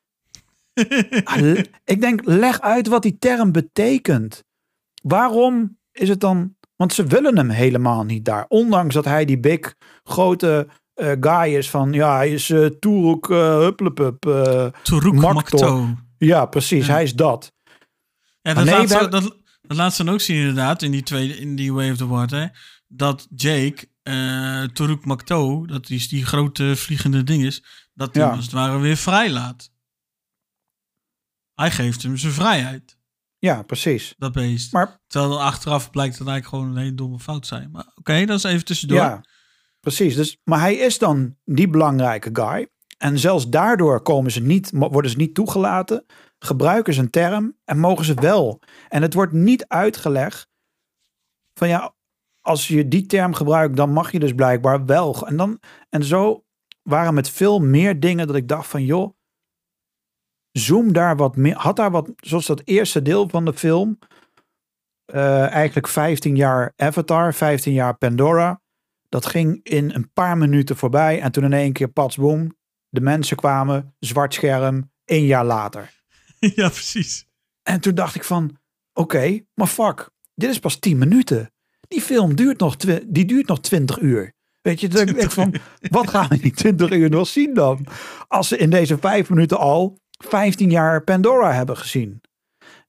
[SPEAKER 2] ik denk, leg uit wat die term betekent. Waarom is het dan want ze willen hem helemaal niet daar. Ondanks dat hij die big, grote uh, guy is van... Ja, hij is uh, Turuk uh, Hupplepup. Uh,
[SPEAKER 1] Makto.
[SPEAKER 2] Ja, precies. Hij is dat.
[SPEAKER 1] Ja, dat, nee, laat ze, dat, dat laat ze ook zien inderdaad in die, tweede, in die Way of the Water. Dat Jake, uh, Turuk Makto, dat is die grote vliegende ding is... Dat hij ja. als het ware weer vrij laat. Hij geeft hem zijn vrijheid.
[SPEAKER 2] Ja, precies.
[SPEAKER 1] Dat beest. Maar, Terwijl achteraf blijkt dat eigenlijk gewoon een hele domme fout zijn. Maar oké, dat is even tussendoor.
[SPEAKER 2] Ja, precies. Dus, maar hij is dan die belangrijke guy. En zelfs daardoor komen ze niet, worden ze niet toegelaten, gebruiken ze een term en mogen ze wel. En het wordt niet uitgelegd van ja, als je die term gebruikt, dan mag je dus blijkbaar wel. En, dan, en zo waren met veel meer dingen dat ik dacht van joh, zoom daar wat meer, had daar wat, zoals dat eerste deel van de film, uh, eigenlijk 15 jaar Avatar, 15 jaar Pandora. Dat ging in een paar minuten voorbij en toen in één keer pats boom, de mensen kwamen, zwart scherm, één jaar later.
[SPEAKER 1] Ja, precies.
[SPEAKER 2] En toen dacht ik van, oké, maar fuck, dit is pas 10 minuten. Die film duurt nog, die duurt nog 20 uur. Weet je, dat ik van, wat gaan we die 20 uur nog zien dan? Als ze in deze vijf minuten al 15 jaar Pandora hebben gezien.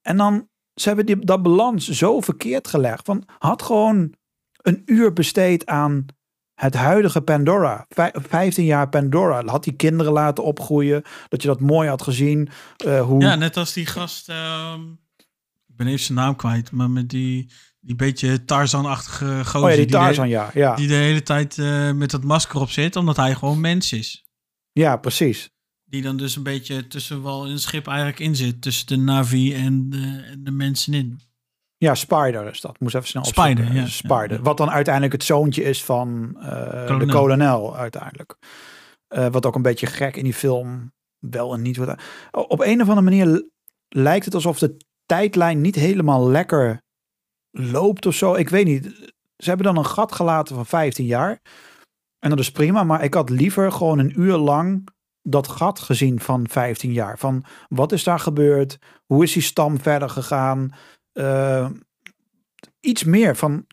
[SPEAKER 2] En dan, ze hebben die, dat balans zo verkeerd gelegd. Van, had gewoon een uur besteed aan het huidige Pandora. Vij, 15 jaar Pandora. Had die kinderen laten opgroeien. Dat je dat mooi had gezien. Uh, hoe...
[SPEAKER 1] Ja, net als die gast. Uh, ik ben even zijn naam kwijt. Maar met die, die beetje Tarzan-achtige gozer.
[SPEAKER 2] Oh ja, die Tarzan, die de, ja, ja.
[SPEAKER 1] Die de hele tijd uh, met dat masker op zit. Omdat hij gewoon mens is.
[SPEAKER 2] Ja, precies.
[SPEAKER 1] Die dan dus een beetje tussen wel in het schip eigenlijk in zit. Tussen de Navi en de, en de mensen in.
[SPEAKER 2] Ja, Spider is dat. Moest even snel
[SPEAKER 1] Spider, ja.
[SPEAKER 2] Spider. Wat dan uiteindelijk het zoontje is van uh, de kolonel uiteindelijk. Uh, wat ook een beetje gek in die film wel en niet wordt. Op een of andere manier lijkt het alsof de tijdlijn niet helemaal lekker loopt of zo. Ik weet niet. Ze hebben dan een gat gelaten van 15 jaar. En dat is prima, maar ik had liever gewoon een uur lang dat gat gezien van 15 jaar. Van wat is daar gebeurd? Hoe is die stam verder gegaan? Uh, iets meer van.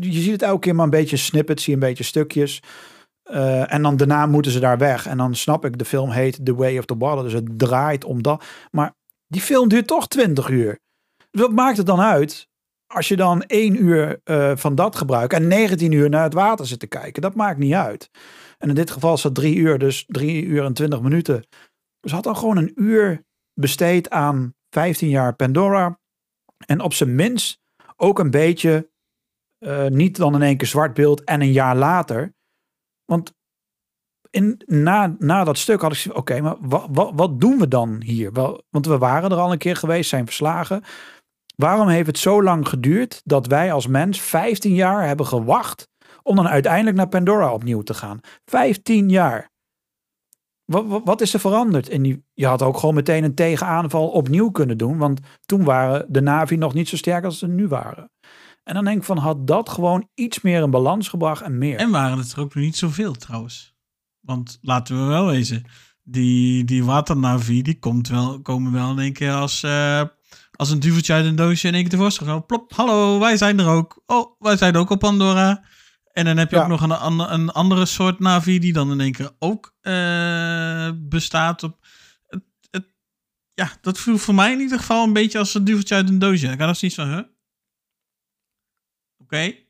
[SPEAKER 2] Je ziet het elke keer maar een beetje snippets, zie een beetje stukjes. Uh, en dan daarna moeten ze daar weg. En dan snap ik, de film heet The Way of the Water. Dus het draait om dat. Maar die film duurt toch 20 uur. Wat maakt het dan uit? Als je dan één uur uh, van dat gebruikt en 19 uur naar het water zit te kijken. Dat maakt niet uit. En in dit geval dat drie uur, dus drie uur en twintig minuten. Dus had dan gewoon een uur besteed aan 15 jaar Pandora. En op zijn minst ook een beetje, uh, niet dan in één keer zwart beeld en een jaar later. Want in, na, na dat stuk had ik oké, maar wat, wat, wat doen we dan hier? Wel, want we waren er al een keer geweest, zijn verslagen. Waarom heeft het zo lang geduurd dat wij als mens 15 jaar hebben gewacht om dan uiteindelijk naar Pandora opnieuw te gaan. 15 jaar. Wat, wat, is er veranderd? En je had ook gewoon meteen een tegenaanval opnieuw kunnen doen. Want toen waren de Navi nog niet zo sterk als ze nu waren. En dan denk ik van, had dat gewoon iets meer een balans gebracht en meer.
[SPEAKER 1] En waren het er ook nog niet zoveel trouwens. Want laten we wel wezen, die, die waternavi, die komt wel, komen wel in één keer als, uh, als een duveltje uit een doosje in één keer tevoorschijn. Plop, hallo, wij zijn er ook. Oh, wij zijn ook op Pandora. En dan heb je ook nog een, een, andere soort Navi die dan in één keer ook uh, bestaat op. Het, het, ja, dat voelt voor mij in ieder geval een beetje als een duveltje uit een doosje. Ik had nog zoiets van, huh? Oké. Okay.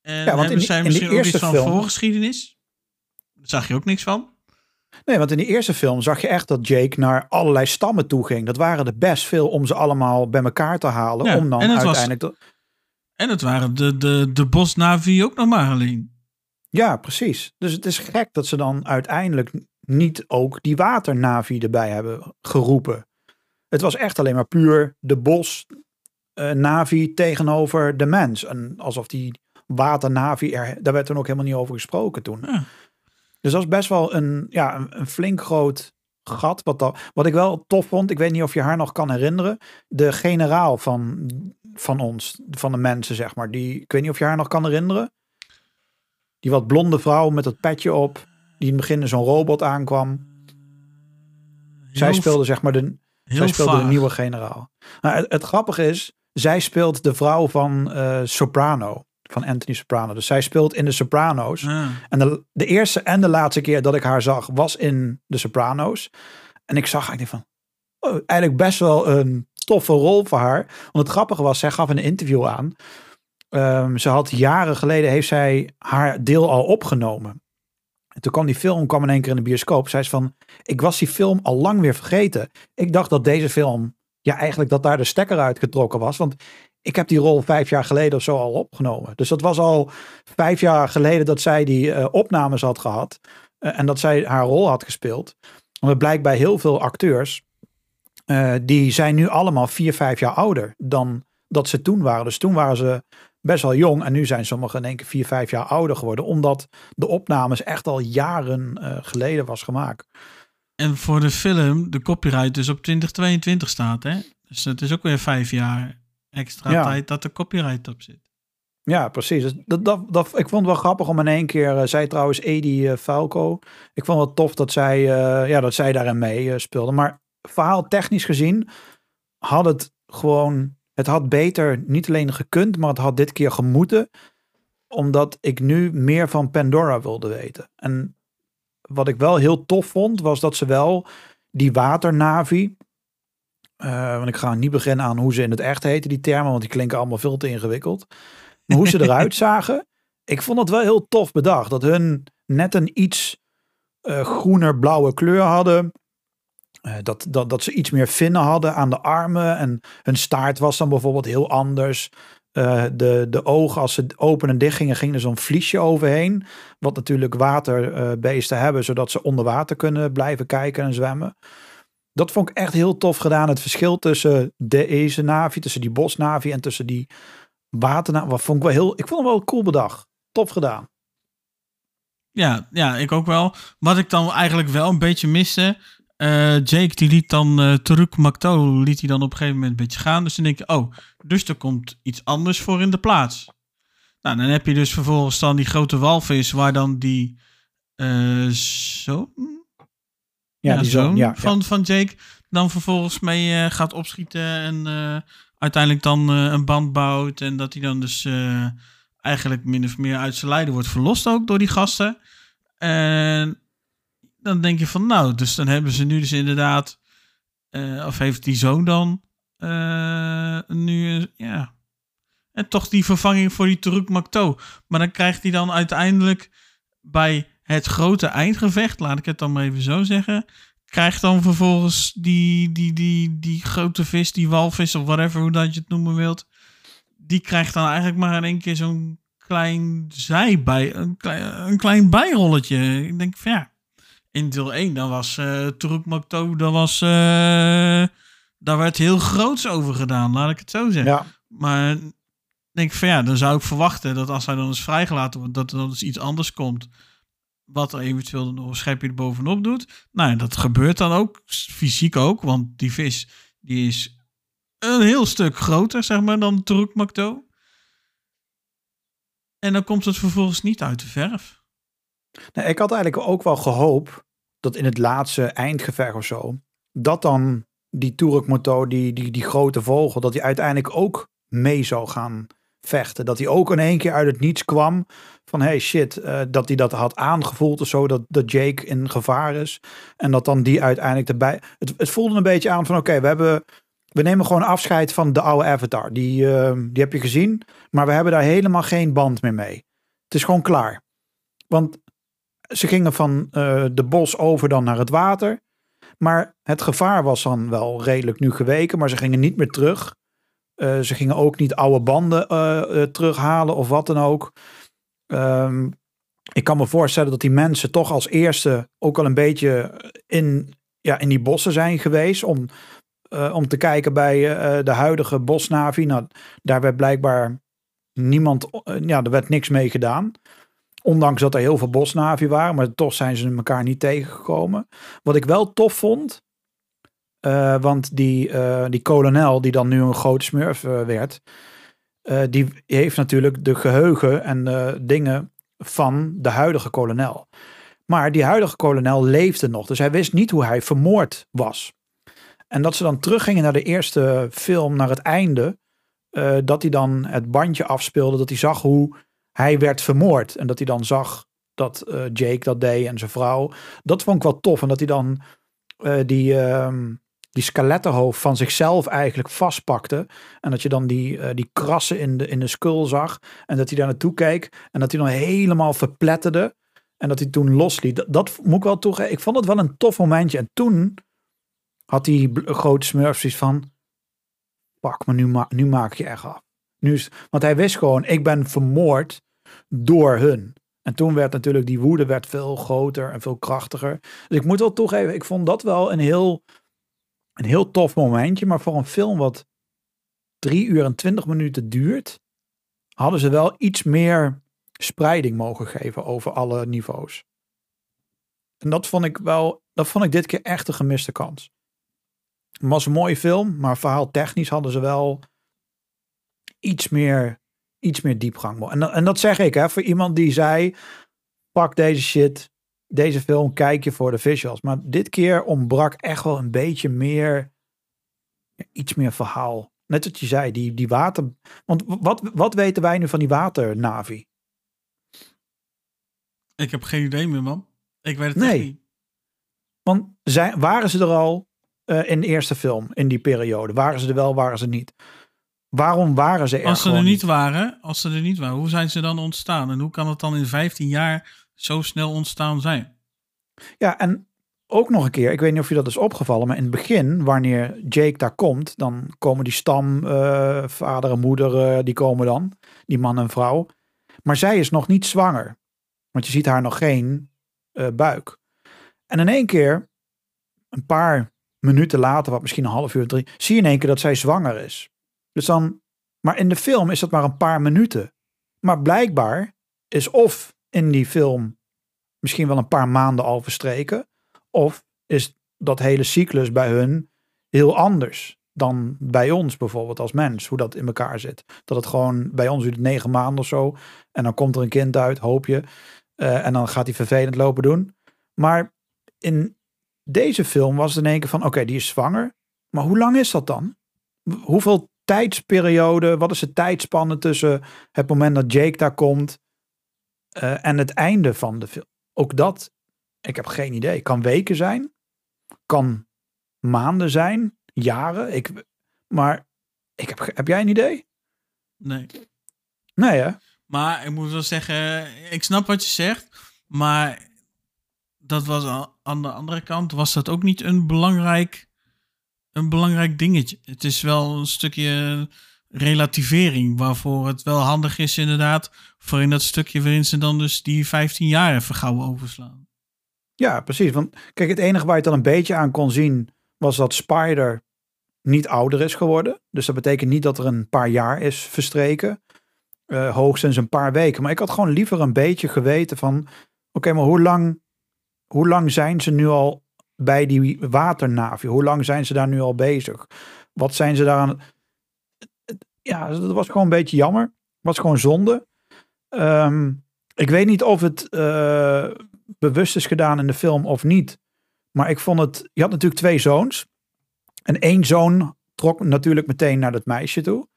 [SPEAKER 1] En ja, want hebben in, zij misschien ook iets van film... voorgeschiedenis? Daar zag je ook niks van.
[SPEAKER 2] Nee, want in die eerste film zag je echt dat Jake naar allerlei stammen toe ging. Dat waren er best veel om ze allemaal bij elkaar te halen. Ja, om dan uiteindelijk. Was,
[SPEAKER 1] en het waren de, de, de Bosnavi ook nog maar alleen.
[SPEAKER 2] Ja, precies. Dus het is gek dat ze dan uiteindelijk niet ook die waternavi erbij hebben geroepen. Het was echt alleen maar puur de bos uh, Navi tegenover de mens. En alsof die waternavi. Er, daar werd toen ook helemaal niet over gesproken toen.
[SPEAKER 1] Ja.
[SPEAKER 2] Dus dat is best wel een, ja, een, een flink groot gat. Wat, dat, wat ik wel tof vond, ik weet niet of je haar nog kan herinneren. De generaal van, van ons, van de mensen zeg maar. Die, ik weet niet of je haar nog kan herinneren. Die wat blonde vrouw met dat petje op. Die in het begin in zo'n robot aankwam. Zij
[SPEAKER 1] Heel
[SPEAKER 2] speelde zeg maar de, zij speelde de nieuwe generaal. Nou, het, het grappige is, zij speelt de vrouw van eh, Soprano. Van Anthony Soprano. Dus zij speelt in de Soprano's.
[SPEAKER 1] Ja.
[SPEAKER 2] En de, de eerste en de laatste keer dat ik haar zag, was in de Soprano's. En ik zag eigenlijk van, oh, eigenlijk best wel een toffe rol voor haar. Want het grappige was, zij gaf een interview aan. ehm, ze had jaren geleden, heeft zij haar deel al opgenomen. En toen kwam die film, kwam in één keer in de bioscoop. Zij is van, ik was die film al lang weer vergeten. Ik dacht dat deze film, ja eigenlijk dat daar de stekker uitgetrokken was. Want ik heb die rol vijf jaar geleden of zo al opgenomen. Dus dat was al vijf jaar geleden dat zij die eh, opnames had gehad. eh, en dat zij haar rol had gespeeld. Want het blijkt bij heel veel acteurs. eh, die zijn nu allemaal vier, vijf jaar ouder dan dat ze toen waren. Dus toen waren ze best wel jong. En nu zijn sommigen in één keer vier, vijf jaar ouder geworden. Omdat de opnames echt al jaren geleden was gemaakt.
[SPEAKER 1] En voor de film de copyright dus op 2022 staat, hè? Dus het is ook weer vijf jaar extra
[SPEAKER 2] Ja.
[SPEAKER 1] tijd dat de copyright op zit.
[SPEAKER 2] Ja, precies. Dus dat, dat, dat, ik vond het wel grappig om in één keer, eh, zij trouwens Edie eh, Falco. Ik vond het wel tof dat zij, eh, ja, dat zij daarin mee speelde. Maar verhaal technisch gezien had het gewoon, het had beter niet alleen gekund, maar het had dit keer gemoeten. Omdat ik nu meer van Pandora wilde weten. En wat ik wel heel tof vond, was dat ze wel die waternavi. Eh, want ik ga niet beginnen aan hoe ze in het echt heten, die termen, want die klinken allemaal veel te ingewikkeld. Maar hoe ze eruit zagen, ik vond het wel heel tof bedacht. Dat hun net een iets eh, groener blauwe kleur hadden. Eh, dat, dat, dat ze iets meer vinnen hadden aan de armen. En hun staart was dan bijvoorbeeld heel anders. De, de ogen, als ze open en dicht gingen, ging er zo'n vliesje overheen. Wat natuurlijk waterbeesten hebben, zodat ze onder water kunnen blijven kijken en zwemmen. Dat vond ik echt heel tof gedaan. Het verschil tussen deze navi, tussen die bosnavi en tussen die waternavi. Wat vond ik wel heel, ik vond het wel cool bedacht. Tof gedaan.
[SPEAKER 1] Ja, ja, ik ook wel. Wat ik dan eigenlijk wel een beetje miste. eh, Jake die liet dan uh, Taruk Makto liet hij dan op een gegeven moment een beetje gaan. Dus dan denk je, oh, dus er komt iets anders voor in de plaats. Nou, dan heb je dus vervolgens dan die grote walvis waar dan die uh, zo,
[SPEAKER 2] ja, die
[SPEAKER 1] zoon
[SPEAKER 2] ja,
[SPEAKER 1] van, van Jake dan vervolgens mee uh, gaat opschieten en uh, uiteindelijk dan uh, een band bouwt en dat hij dan dus eigenlijk min of meer uit zijn lijden wordt verlost ook door die gasten. En dan denk je van nou, dus dan hebben ze nu dus inderdaad, of heeft die zoon dan nu, ja, en toch die vervanging voor die Turuk Makto. Maar dan krijgt hij dan uiteindelijk bij het grote eindgevecht, laat ik het dan maar even zo zeggen, krijgt dan vervolgens die, die, die, die grote vis, die walvis of whatever, hoe dat je het noemen wilt, die krijgt dan eigenlijk maar in één keer zo'n klein zijbij, een klein, een klein bijrolletje. Ik denk van ja, in deel 1 dan was uh, Turuk Makto, dat was, uh, daar werd heel groots over gedaan, laat ik het zo zeggen.
[SPEAKER 2] Ja.
[SPEAKER 1] Maar denk van ja, dan zou ik verwachten dat als hij dan eens vrijgelaten wordt, dat er dan eens iets anders komt. Wat er eventueel een schepje er bovenop doet. Nou, dat gebeurt dan ook, fysiek ook, want die vis die is een heel stuk groter, zeg maar, dan Makto. En dan komt het vervolgens niet uit de verf.
[SPEAKER 2] Nee, ik had eigenlijk ook wel gehoopt dat in het laatste eindgevecht of zo, dat dan die Makto, die, die, die grote vogel, dat die uiteindelijk ook mee zou gaan vechten. Dat hij ook in één keer uit het niets kwam van hey shit, uh, dat hij dat had aangevoeld of zo, dat, dat Jake in gevaar is. En dat dan die uiteindelijk erbij... Het, het voelde een beetje aan van oké, we hebben... We nemen gewoon afscheid van de oude Avatar. Die, uh, die heb je gezien, maar we hebben daar helemaal geen band meer mee. Het is gewoon klaar. Want ze gingen van uh, de bos over dan naar het water. Maar het gevaar was dan wel redelijk nu geweken, maar ze gingen niet meer terug. Uh, ze gingen ook niet oude banden uh, uh, terughalen of wat dan ook. Um, ik kan me voorstellen dat die mensen toch als eerste ook al een beetje in, ja, in die bossen zijn geweest. Om, om te kijken bij de huidige bosnavi. Nou, daar werd blijkbaar niemand, ja, er werd niks mee gedaan. Ondanks dat er heel veel bosnavi waren, maar toch zijn ze elkaar niet tegengekomen. Wat ik wel tof vond, want die, die kolonel, die dan nu een grote smurf werd, die heeft natuurlijk de geheugen en dingen van de huidige kolonel. Maar die huidige kolonel leefde nog, dus hij wist niet hoe hij vermoord was. En dat ze dan teruggingen naar de eerste film, naar het einde, dat hij dan het bandje afspeelde, dat hij zag hoe hij werd vermoord. En dat hij dan zag dat Jake dat deed en zijn vrouw. Dat vond ik wel tof. En dat hij dan die, uh, die skelettenhoofd van zichzelf eigenlijk vastpakte. En dat je dan die, die krassen in de, in de skull zag. En dat hij daar naartoe keek. En dat hij dan helemaal verpletterde. En dat hij toen losliet. Dat, dat moet ik wel toegeven. Ik vond het wel een tof momentje. En toen had die grote smurf van pak me, nu, ma nu maak je echt af. Nu is, want hij wist gewoon, ik ben vermoord door hun. En toen werd natuurlijk die woede werd veel groter en veel krachtiger. Dus ik moet wel toegeven, ik vond dat wel een heel, een heel tof momentje. Maar voor een film wat drie uur en twintig minuten duurt, hadden ze wel iets meer spreiding mogen geven over alle niveaus. En dat vond ik wel, dat vond ik dit keer echt een gemiste kans. Het was een mooie film, maar verhaal technisch hadden ze wel iets meer, iets meer diepgang. En, en dat zeg ik hè, voor iemand die zei, pak deze shit, deze film, kijk je voor de visuals. Maar dit keer ontbrak echt wel een beetje meer, iets meer verhaal. Net wat je zei, die, die water... Want wat, wat weten wij nu van die waternavi?
[SPEAKER 1] Ik heb geen idee meer, man. Ik weet het nee. niet.
[SPEAKER 2] Want zijn, waren ze er al uh, in de eerste film, in die periode? Waren ze er wel, waren ze niet? Waarom waren ze er
[SPEAKER 1] Als ze er niet, waren, als ze er niet waren, hoe zijn ze dan ontstaan? En hoe kan het dan in 15 jaar zo snel ontstaan zijn?
[SPEAKER 2] Ja, en ook nog een keer, ik weet niet of je dat is opgevallen, maar in het begin, wanneer Jake daar komt, dan komen die stam, uh, vader en moeder, die komen dan, die man en vrouw. Maar zij is nog niet zwanger, want je ziet haar nog geen uh, buik. En in één keer, een paar minuten later, wat misschien een half uur, drie, zie je in één keer dat zij zwanger is. Dus dan, maar in de film is dat maar een paar minuten. Maar blijkbaar is of in die film misschien wel een paar maanden al verstreken, of is dat hele cyclus bij hun heel anders dan bij ons bijvoorbeeld als mens, hoe dat in elkaar zit. Dat het gewoon bij ons duurt negen maanden of zo, en dan komt er een kind uit, hoop je, uh, en dan gaat hij vervelend lopen doen. Maar in deze film was het in één keer van, oké, die is zwanger. Maar hoe lang is dat dan? Hoeveel tijdsperiode, wat is de tijdspanne tussen het moment dat Jake daar komt uh, en het einde van de film? Ook dat, ik heb geen idee. Kan weken zijn, kan maanden zijn, jaren. Ik, maar ik heb, heb jij een idee?
[SPEAKER 1] Nee.
[SPEAKER 2] Nee hè?
[SPEAKER 1] Maar ik moet wel zeggen, ik snap wat je zegt, maar dat was aan de andere kant, was dat ook niet een belangrijk, een belangrijk dingetje. Het is wel een stukje relativering, waarvoor het wel handig is inderdaad, voor in dat stukje waarin ze dan dus die 15 jaar even gauw overslaan.
[SPEAKER 2] Ja, precies. Want kijk, het enige waar je het dan een beetje aan kon zien, was dat Spider niet ouder is geworden. Dus dat betekent niet dat er een paar jaar is verstreken. Uh, hoogstens een paar weken. Maar ik had gewoon liever een beetje geweten van... Oké, maar hoe lang hoe lang zijn ze nu al bij die waternavi? Hoe lang zijn ze daar nu al bezig? Wat zijn ze daar aan? Ja, dat was gewoon een beetje jammer. Was gewoon zonde. Ehm, ik weet niet of het uh, bewust is gedaan in de film of niet. Maar ik vond het. Je had natuurlijk twee zoons. En één zoon trok natuurlijk meteen naar dat meisje toe.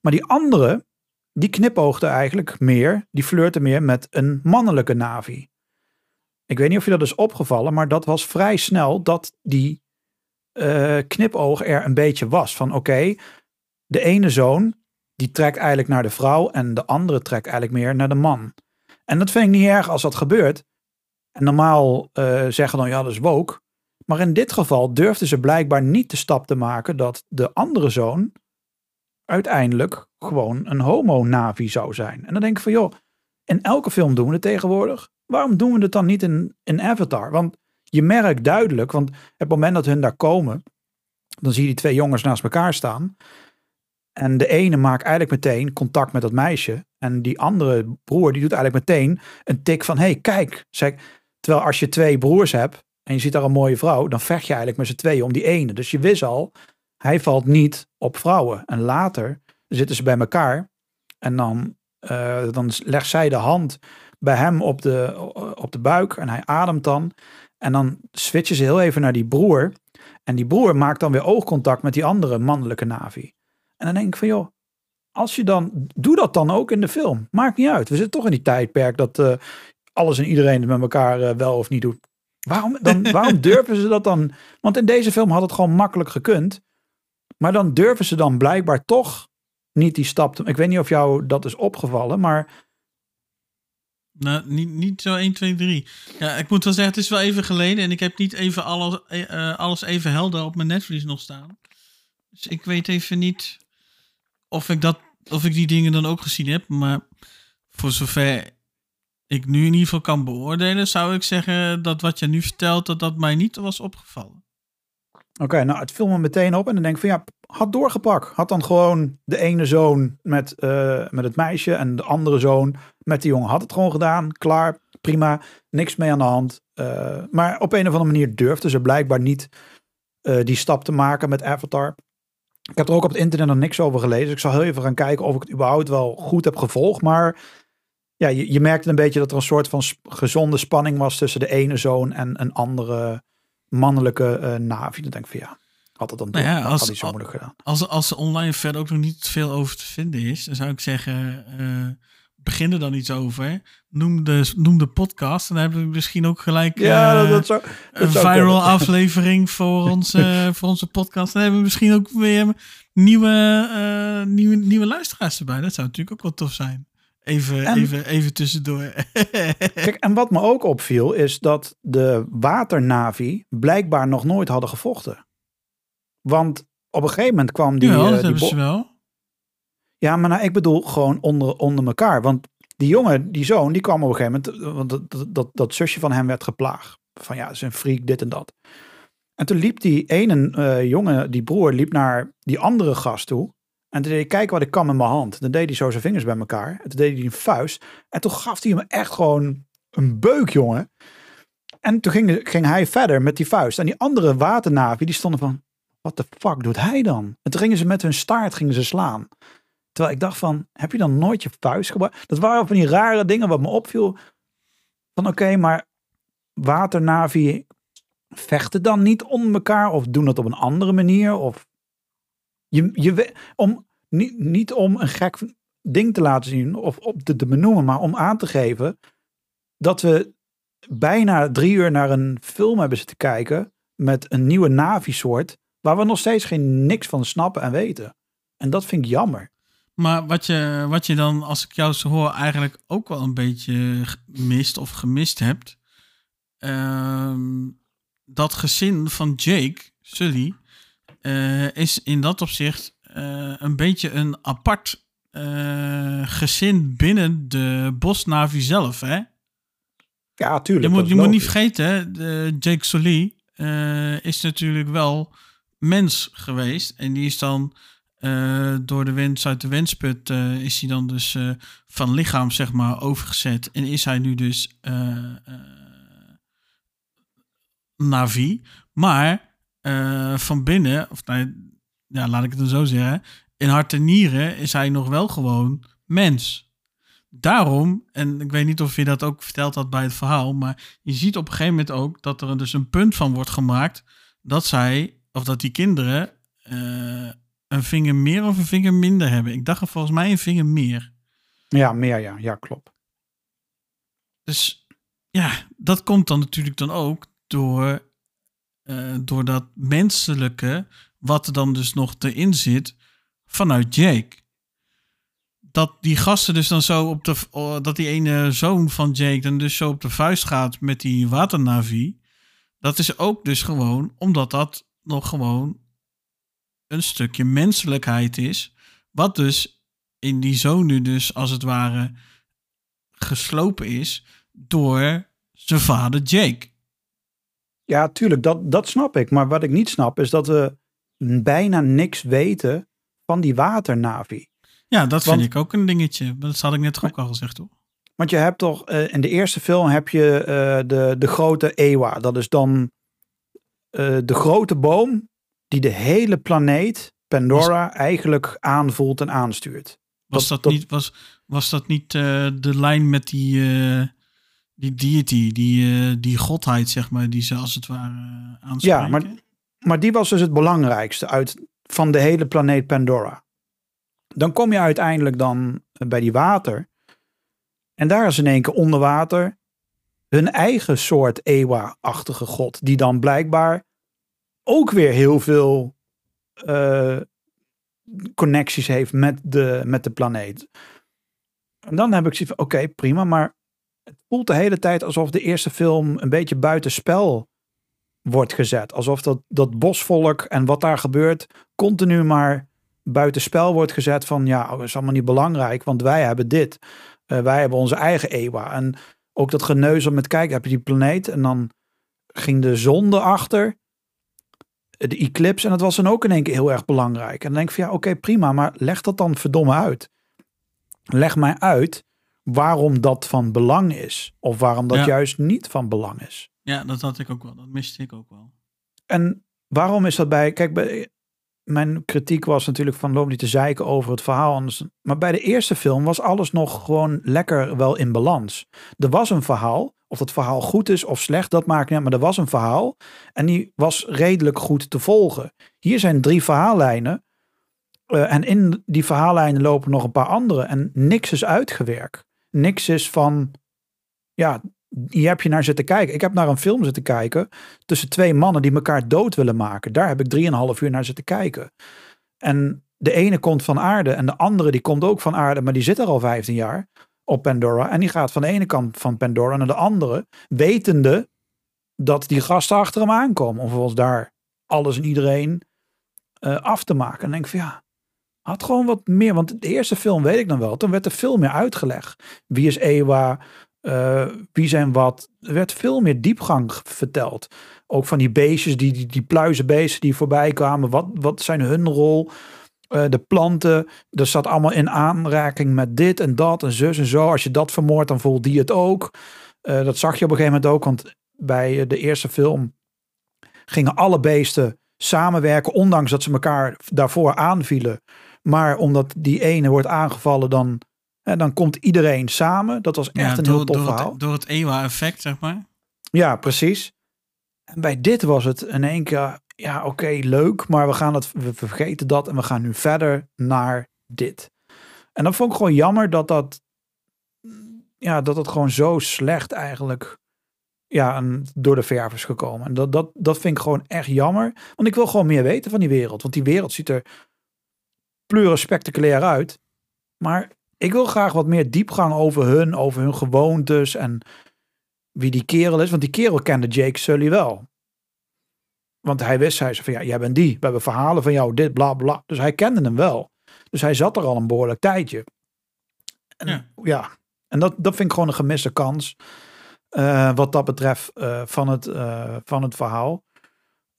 [SPEAKER 2] Maar die andere, die knipoogde eigenlijk meer. Die flirte meer met een mannelijke navi. Ik weet niet of je dat is opgevallen, maar dat was vrij snel dat die uh, knipoog er een beetje was. Van oké, de ene zoon die trekt eigenlijk naar de vrouw en de andere trekt eigenlijk meer naar de man. En dat vind ik niet erg als dat gebeurt. En normaal uh, zeggen dan ja, dat is woke. Maar in dit geval durfden ze blijkbaar niet de stap te maken dat de andere zoon uiteindelijk gewoon een homo-navi zou zijn. En dan denk ik van joh, in elke film doen we het tegenwoordig. Waarom doen we het dan niet in, in Avatar? Want je merkt duidelijk, want het moment dat hun daar komen, dan zie je die twee jongens naast elkaar staan. En de ene maakt eigenlijk meteen contact met dat meisje. En die andere broer, die doet eigenlijk meteen een tik van, hey, kijk. Zeg, terwijl als je twee broers hebt en je ziet daar een mooie vrouw, dan vecht je eigenlijk met z'n tweeën om die ene. Dus je wist al, hij valt niet op vrouwen. En later zitten ze bij elkaar en dan, uh, dan legt zij de hand bij hem op de, op de buik en hij ademt dan. En dan switchen ze heel even naar die broer. En die broer maakt dan weer oogcontact met die andere mannelijke Navi. En dan denk ik van joh, als je dan, doe dat dan ook in de film. Maakt niet uit. We zitten toch in die tijdperk dat uh, alles en iedereen het met elkaar uh, wel of niet doet. Waarom, dan, waarom durven ze dat dan? Want in deze film had het gewoon makkelijk gekund. Maar dan durven ze dan blijkbaar toch niet die stap te... Ik weet niet of jou dat is opgevallen, maar...
[SPEAKER 1] Nou, niet, niet zo 1, 2, 3. Ja, ik moet wel zeggen, het is wel even geleden. En ik heb niet even alles, uh, alles even helder op mijn netvlies nog staan. Dus ik weet even niet of ik, dat, of ik die dingen dan ook gezien heb. Maar voor zover ik nu in ieder geval kan beoordelen, zou ik zeggen dat wat je nu vertelt, dat dat mij niet was opgevallen.
[SPEAKER 2] Oké, nou het viel me meteen op en dan denk ik van ja, had doorgepakt. Had dan gewoon de ene zoon met, uh, met het meisje en de andere zoon met die jongen. Had het gewoon gedaan, klaar, prima, niks mee aan de hand. Uh, maar op een of andere manier durfden ze blijkbaar niet uh, die stap te maken met Avatar. Ik heb er ook op het internet nog niks over gelezen. Dus ik zal heel even gaan kijken of ik het überhaupt wel goed heb gevolgd. Maar ja, je, je merkte een beetje dat er een soort van gezonde spanning was tussen de ene zoon en een andere mannelijke uh, Navi. Dan denk ik van ja, had het dan
[SPEAKER 1] nou ja, als, zo moeilijk gedaan. Als, als er online verder ook nog niet veel over te vinden is, dan zou ik zeggen, uh, begin er dan iets over. Noem de, noem de podcast. En dan hebben we misschien ook gelijk
[SPEAKER 2] ja, uh, dat zou,
[SPEAKER 1] dat een viral aflevering voor onze, voor onze podcast. Dan hebben we misschien ook weer nieuwe, nieuwe, nieuwe luisteraars erbij. Dat zou natuurlijk ook wel tof zijn. Even, even, even tussendoor.
[SPEAKER 2] Kijk, en wat me ook opviel is dat de waternavi blijkbaar nog nooit hadden gevochten. Want op een gegeven moment kwam die...
[SPEAKER 1] Ja, dat
[SPEAKER 2] uh,
[SPEAKER 1] hebben ze wel.
[SPEAKER 2] Ja, maar nou, ik bedoel gewoon onder, onder elkaar. Want die jongen, die zoon, die kwam op een gegeven moment... Want dat, dat, dat, dat zusje van hem werd geplaagd. Van ja, een freak, dit en dat. En toen liep die ene uh, jongen, die broer, liep naar die andere gast toe. En toen deed hij, kijk wat ik kan met mijn hand. Dan deed hij zo zijn vingers bij elkaar. En toen deed hij een vuist. En toen gaf hij hem echt gewoon een beuk, jongen. En toen ging, ging hij verder met die vuist. En die andere waternavi, die stonden van, wat de fuck doet hij dan? En toen gingen ze met hun staart gingen ze slaan. Terwijl ik dacht van, heb je dan nooit je vuist gebruikt? Dat waren van die rare dingen wat me opviel. Van oké, maar waternavi vechten dan niet onder elkaar? Of doen dat op een andere manier? Of je, je, om, niet, om een gek ding te laten zien of op te, te benoemen, maar om aan te geven dat we bijna drie uur naar een film hebben zitten kijken met een nieuwe Navi-soort, waar we nog steeds geen niks van snappen en weten. En dat vind ik jammer.
[SPEAKER 1] Maar wat je, wat je dan, als ik jou zo hoor, eigenlijk ook wel een beetje mist of gemist hebt. Uh, dat gezin van Jake, Sully, uh, is in dat opzicht uh, een beetje een apart uh, gezin binnen de Bosnavi zelf, hè?
[SPEAKER 2] Ja, tuurlijk.
[SPEAKER 1] Je moet, je moet niet vergeten, de Jake Sully is natuurlijk wel mens geweest. En die is dan door de wens uit de wensput is hij dan dus van lichaam, zeg maar, overgezet. En is hij nu dus Navi. Maar van binnen, of nou, ja, laat ik het dan zo zeggen, in hart en nieren is hij nog wel gewoon mens. Daarom, en ik weet niet of je dat ook verteld had bij het verhaal, maar je ziet op een gegeven moment ook dat er dus een punt van wordt gemaakt dat zij, of dat die kinderen, een vinger meer of een vinger minder hebben. Ik dacht er volgens mij een vinger meer.
[SPEAKER 2] Ja, meer ja, ja, klopt.
[SPEAKER 1] Dus ja, dat komt dan natuurlijk dan ook door uh, door dat menselijke, wat er dan dus nog erin zit, vanuit Jake. Dat die gasten dus dan zo op de. Dat die ene zoon van Jake dan dus zo op de vuist gaat met die waternavi. Dat is ook dus gewoon omdat dat nog gewoon een stukje menselijkheid is. Wat dus in die zoon nu dus als het ware geslopen is door zijn vader Jake.
[SPEAKER 2] Ja, tuurlijk, dat, dat snap ik. Maar wat ik niet snap is dat we bijna niks weten van die waternavi.
[SPEAKER 1] Ja, dat vind ik ook een dingetje. Dat had ik net ook al gezegd, toch?
[SPEAKER 2] Want je hebt toch, uh, in de eerste film heb je uh, de, de grote Ewa. Dat is dan uh, de grote boom die de hele planeet Pandora was, eigenlijk aanvoelt en aanstuurt.
[SPEAKER 1] Was dat, dat, niet, was, was dat niet de lijn met die, die deity, die, die godheid, zeg maar, die ze als het ware aanspreken?
[SPEAKER 2] Ja, maar, maar die was dus het belangrijkste uit, van de hele planeet Pandora. Dan kom je uiteindelijk dan bij die water. En daar is in één keer onder water hun eigen soort Ewa-achtige god. Die dan blijkbaar ook weer heel veel uh, connecties heeft met de, met de planeet. En dan heb ik zoiets van, oké, prima. Maar het voelt de hele tijd alsof de eerste film een beetje buitenspel wordt gezet. Alsof dat, dat bosvolk en wat daar gebeurt continu maar buitenspel wordt gezet van ja, dat is allemaal niet belangrijk, want wij hebben dit. Uh, wij hebben onze eigen EWA. En ook dat geneuzel met kijk, heb je die planeet en dan ging de zon erachter. De eclipse en dat was dan ook in één keer heel erg belangrijk. En dan denk ik van ja, oké, prima, maar leg dat dan verdomme uit. Leg mij uit waarom dat van belang is. Of waarom dat juist niet van belang is.
[SPEAKER 1] Ja, dat had ik ook wel. Dat miste ik ook wel.
[SPEAKER 2] En waarom is dat bij... Kijk, bij, mijn kritiek was natuurlijk van loop niet te zeiken over het verhaal. Anders. Maar bij de eerste film was alles nog gewoon lekker wel in balans. Er was een verhaal. Of dat verhaal goed is of slecht, dat maakt niet Maar er was een verhaal. En die was redelijk goed te volgen. Hier zijn drie verhaallijnen. Uh, en in die verhaallijnen lopen nog een paar andere. En niks is uitgewerkt. Niks is van. Ja, hier heb je naar zitten kijken. Ik heb naar een film zitten kijken tussen twee mannen die elkaar dood willen maken. Daar heb ik drieënhalf uur naar zitten kijken. En de ene komt van aarde en de andere die komt ook van aarde, maar die zit er al 15 jaar op Pandora. En die gaat van de ene kant van Pandora naar de andere, wetende dat die gasten achter hem aankomen. Om vervolgens daar alles en iedereen uh, af te maken. En denk ik van ja, had gewoon wat meer. Want de eerste film weet ik dan wel. Toen werd er veel meer uitgelegd. Wie is Ewa? Uh, wie zijn wat. Er werd veel meer diepgang verteld. Ook van die beestjes, die, die, die pluizenbeesten die voorbij kwamen. Wat, wat zijn hun rol? Uh, de planten, dat zat allemaal in aanraking met dit en dat en zus en zo. Als je dat vermoordt, dan voelt die het ook. Uh, dat zag je op een gegeven moment ook, want bij de eerste film gingen alle beesten samenwerken, ondanks dat ze elkaar daarvoor aanvielen. Maar omdat die ene wordt aangevallen, dan en dan komt iedereen samen. Dat was echt een heel tof
[SPEAKER 1] door
[SPEAKER 2] verhaal.
[SPEAKER 1] Het, door het EWA-effect, zeg maar.
[SPEAKER 2] Ja, precies. En bij dit was het in één keer, ja, oké, leuk, maar we gaan het, we vergeten dat en we gaan nu verder naar dit. En dan vond ik gewoon jammer dat dat, ja, dat het gewoon zo slecht eigenlijk, ja, door de verf is gekomen. En dat, dat, dat vind ik gewoon echt jammer, want ik wil gewoon meer weten van die wereld, want die wereld ziet er pleuren spectaculair uit. Maar ik wil graag wat meer diepgang over hun, over hun gewoontes en wie die kerel is. Want die kerel kende Jake Sully wel. Want hij wist, hij zei van ja, jij bent die. We hebben verhalen van jou, dit, bla bla. Dus hij kende hem wel. Dus hij zat er al een behoorlijk tijdje. En, ja. ja. En dat, dat vind ik gewoon een gemiste kans. Uh, wat dat betreft uh, van, het, uh, van het verhaal.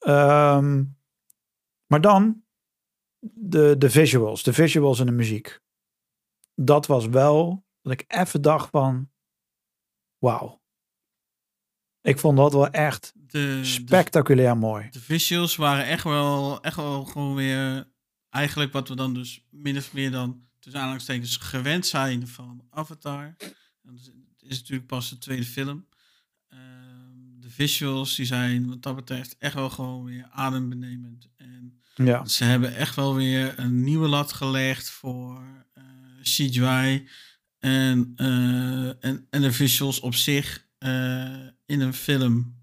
[SPEAKER 2] Um, maar dan de, de visuals. De visuals en de muziek dat was wel dat ik even dacht van, wauw. Ik vond dat wel echt de, spectaculair mooi.
[SPEAKER 1] De visuals waren echt wel, echt wel gewoon weer eigenlijk wat we dan dus min of meer dan tussen aanhalingstekens gewend zijn van Avatar. Het is natuurlijk pas de tweede film. Ehm, de visuals die zijn wat dat betreft echt wel gewoon weer adembenemend. En ja. ze hebben echt wel weer een nieuwe lat gelegd voor CGI en, uh, en, en de visuals op zich uh, in een film.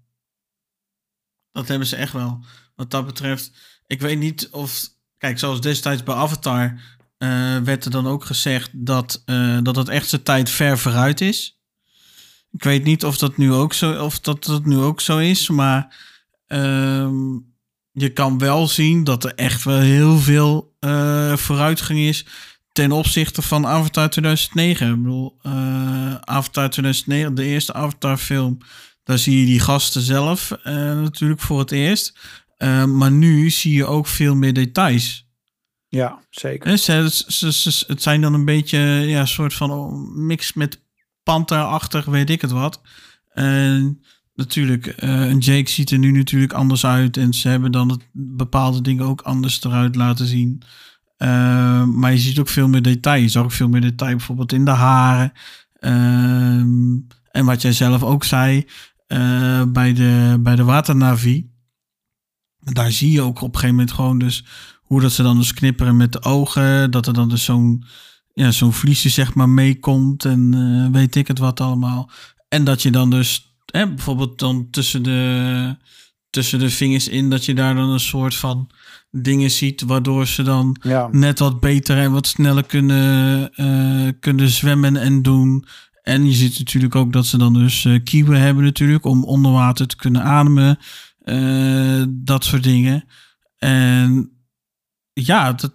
[SPEAKER 1] Dat hebben ze echt wel. Wat dat betreft, ik weet niet of. Kijk, zoals destijds bij Avatar uh, werd er dan ook gezegd dat, dat het echt zijn tijd ver vooruit is. Ik weet niet of dat nu ook zo, of dat, dat nu ook zo is, maar ehm, je kan wel zien dat er echt wel heel veel vooruitgang is ten opzichte van Avatar 2009. Ik bedoel, Avatar 2009, de eerste Avatar film, daar zie je die gasten zelf uh, natuurlijk voor het eerst. Uh, maar nu zie je ook veel meer details.
[SPEAKER 2] Ja, zeker.
[SPEAKER 1] Ze, ze, ze, het zijn dan een beetje ja, een soort van mix met Panther-achtig, weet ik het wat. En natuurlijk, uh, Jake ziet er nu natuurlijk anders uit. En ze hebben dan het, bepaalde dingen ook anders eruit laten zien. Uh, maar je ziet ook veel meer detail. Je zag ook veel meer detail bijvoorbeeld in de haren. Uh, en wat jij zelf ook zei uh, bij, de, bij de waternavi. Daar zie je ook op een gegeven moment gewoon dus hoe dat ze dan dus knipperen met de ogen. Dat er dan dus zo'n ja, zo'n vliesje zeg maar meekomt en uh, weet ik het wat allemaal. En dat je dan dus hè, bijvoorbeeld dan tussen de, tussen de vingers in, dat je daar dan een soort van dingen ziet, waardoor ze dan ja. net wat beter en wat sneller kunnen, uh, kunnen zwemmen en doen. En je ziet natuurlijk ook dat ze dan dus uh, kieuwen hebben natuurlijk om onder water te kunnen ademen. Uh, dat soort dingen. En ja, dat,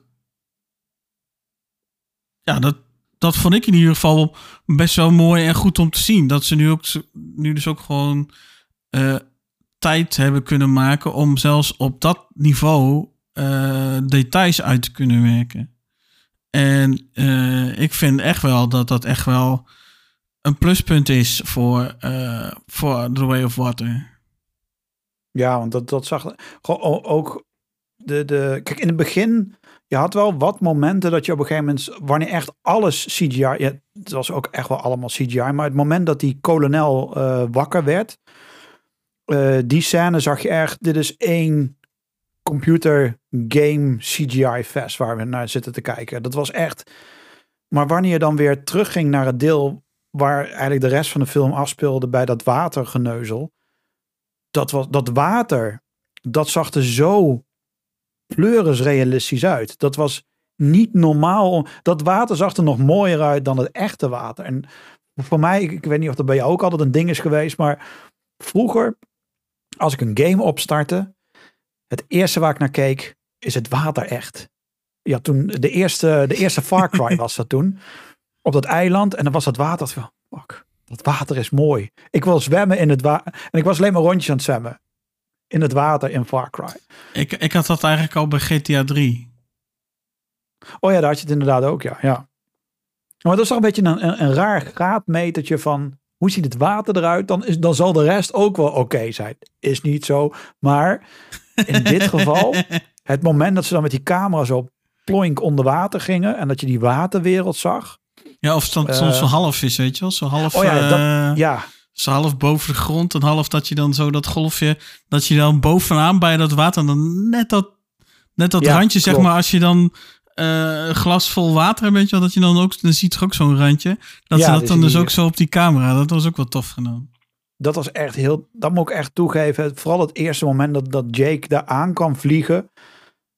[SPEAKER 1] ja, dat, dat vond ik in ieder geval best wel mooi en goed om te zien. Dat ze nu, ook, nu dus ook gewoon uh, tijd hebben kunnen maken om zelfs op dat niveau details uit te kunnen werken. En ik vind echt wel dat dat echt wel een pluspunt is voor, voor The Way of Water.
[SPEAKER 2] Ja, want dat, dat zag ook de, de. Kijk, in het begin je had wel wat momenten dat je op een gegeven moment, wanneer echt alles CGI, ja, het was ook echt wel allemaal CGI, maar het moment dat die kolonel uh, wakker werd, uh, die scène zag je echt, dit is één computer game CGI fest waar we naar zitten te kijken. Dat was echt, maar wanneer je dan weer terugging naar het deel waar eigenlijk de rest van de film afspeelde bij dat watergeneuzel, dat, was, dat water, dat zag er zo pleuris realistisch uit. Dat was niet normaal. Dat water zag er nog mooier uit dan het echte water. En voor mij, ik, weet niet of dat bij jou ook altijd een ding is geweest, maar vroeger, als ik een game opstartte, het eerste waar ik naar keek, is het water echt. Ja, toen de eerste, de eerste Far Cry was dat toen. Op dat eiland. En dan was dat water van, fuck, dat water is mooi. Ik wil zwemmen in het water. En ik was alleen maar rondjes aan het zwemmen in het water in Far Cry.
[SPEAKER 1] Ik, ik had dat eigenlijk al bij GTA 3.
[SPEAKER 2] Oh ja, daar had je het inderdaad ook, ja. ja. Maar dat is toch een beetje een, een, een raar graadmetertje van hoe ziet het water eruit? Dan, is, dan zal de rest ook wel oké zijn. Is niet zo. Maar in dit geval, het moment dat ze dan met die camera zo ploink onder water gingen en dat je die waterwereld zag.
[SPEAKER 1] Ja, of soms uh, zo half is, weet je wel? Zo half.
[SPEAKER 2] Oh ja, dat,
[SPEAKER 1] uh,
[SPEAKER 2] ja,
[SPEAKER 1] zo half boven de grond en half dat je dan zo dat golfje, dat je dan bovenaan bij dat water dan net dat, net dat randje, zeg maar, als je dan uh, glas vol water hebt, weet je wel, dat je dan ook, dan ziet er ook zo'n randje. Dat ja, ze dat dan dus ook zo op die camera, dat was ook wel tof gedaan.
[SPEAKER 2] Dat was echt heel, dat moet ik echt toegeven. Vooral het eerste moment dat, dat Jake daar aan kwam vliegen.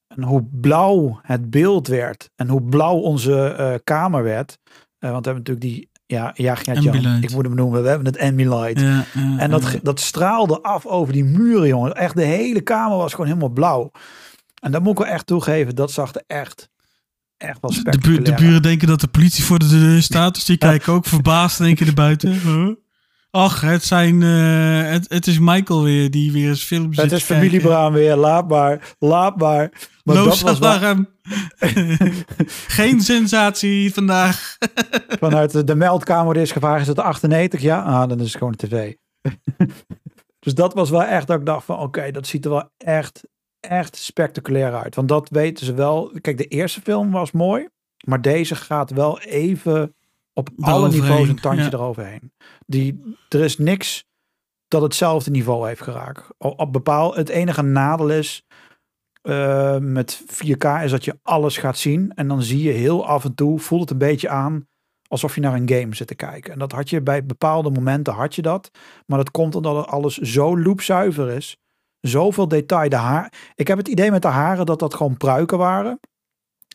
[SPEAKER 2] En hoe blauw het beeld werd. En hoe blauw onze uh, kamer werd. Uh, want we hebben natuurlijk die ja, ja, ja ik moet hem noemen. We hebben het Ambilight. Ja, en dat, dat straalde af over die muren, jongen. Echt, de hele kamer was gewoon helemaal blauw. En dat moet ik wel echt toegeven. Dat zag er echt, echt wel spectaculair
[SPEAKER 1] de, de buren denken dat de politie voor de deur staat. Dus die kijken ook verbaasd denken naar buiten. Huh? Ach, het, zijn, uh, het, het is Michael weer die weer eens films
[SPEAKER 2] Het is familie Braan weer, laat maar, laat maar.
[SPEAKER 1] Maar dat was. Geen sensatie vandaag.
[SPEAKER 2] Vanuit de meldkamer is gevraagd, is het 98? Ja, ah, dan is het gewoon tv. dus dat was wel echt dat ik dacht van, oké, dat ziet er wel echt, echt spectaculair uit. Want dat weten ze wel. Kijk, de eerste film was mooi, maar deze gaat wel even op alle niveaus een tandje eroverheen. Die, er is niks dat hetzelfde niveau heeft geraakt. Op bepaal, het enige nadeel is uh, met 4K is dat je alles gaat zien. En dan zie je heel af en toe, voelt het een beetje aan alsof je naar een game zit te kijken. En dat had je bij bepaalde momenten, had je dat. Maar dat komt omdat alles zo loopzuiver is. Zoveel detail. De haar, ik heb het idee met de haren dat dat gewoon pruiken waren.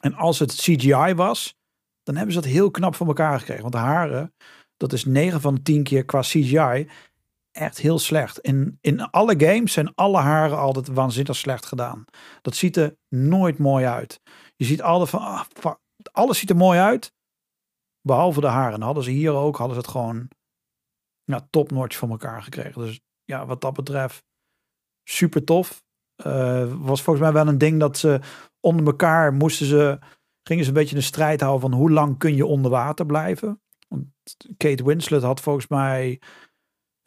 [SPEAKER 2] En als het CGI was, dan hebben ze dat heel knap van elkaar gekregen. Want de haren, dat is 9 van de 10 keer qua CGI echt heel slecht. In, in alle games zijn alle haren altijd waanzinnig slecht gedaan. Dat ziet er nooit mooi uit. Je ziet altijd van, ah, alles ziet er mooi uit. Behalve de haren. Hadden ze hier ook, hadden ze het gewoon ja, topnotch van elkaar gekregen. Dus ja, wat dat betreft super tof. Uh, was volgens mij wel een ding dat ze onder elkaar moesten ze, gingen ze een beetje de strijd houden van hoe lang kun je onder water blijven. Want Kate Winslet had volgens mij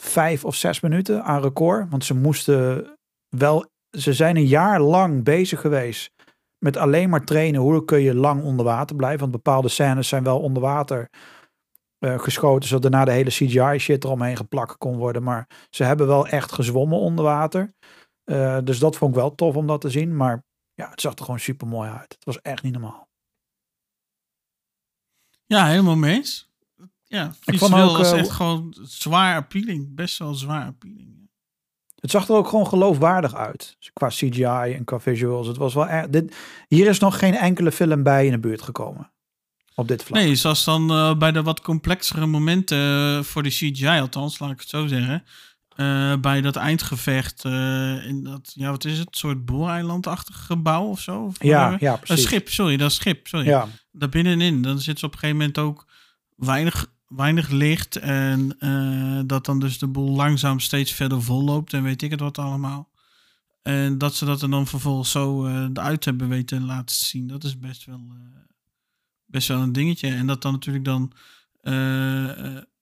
[SPEAKER 2] vijf of zes minuten aan record. Want ze moesten wel, ze zijn een jaar lang bezig geweest met alleen maar trainen. Hoe kun je lang onder water blijven? Want bepaalde scènes zijn wel onder water uh, geschoten, zodat daarna de hele CGI shit eromheen geplakt kon worden. Maar ze hebben wel echt gezwommen onder water. Uh, dus dat vond ik wel tof om dat te zien. Maar ja, het zag er gewoon super mooi uit. Het was echt niet normaal.
[SPEAKER 1] Ja, helemaal mee eens. Ja, vond ook, was uh, echt gewoon zwaar appealing. Best wel zwaar appealing.
[SPEAKER 2] Het zag er ook gewoon geloofwaardig uit. Qua CGI en qua visuals. Het was wel echt. Dit, hier is nog geen enkele film bij in de buurt gekomen. Op dit vlak.
[SPEAKER 1] Nee, zoals dan uh, bij de wat complexere momenten uh, voor de CGI, althans, laat ik het zo zeggen. Uh, bij dat eindgevecht in dat, ja, wat is het? Een soort booreilandachtig gebouw of zo? Of
[SPEAKER 2] ja, ja, precies.
[SPEAKER 1] Een schip, sorry, dat schip, sorry.
[SPEAKER 2] Ja.
[SPEAKER 1] Daar binnenin, dan zit ze op een gegeven moment ook weinig weinig licht. En uh, dat dan dus de boel langzaam steeds verder vol loopt. En weet ik het wat allemaal. En dat ze dat er dan vervolgens zo uh, eruit hebben weten laten zien. Dat is best wel, uh, best wel een dingetje. En dat dan natuurlijk dan.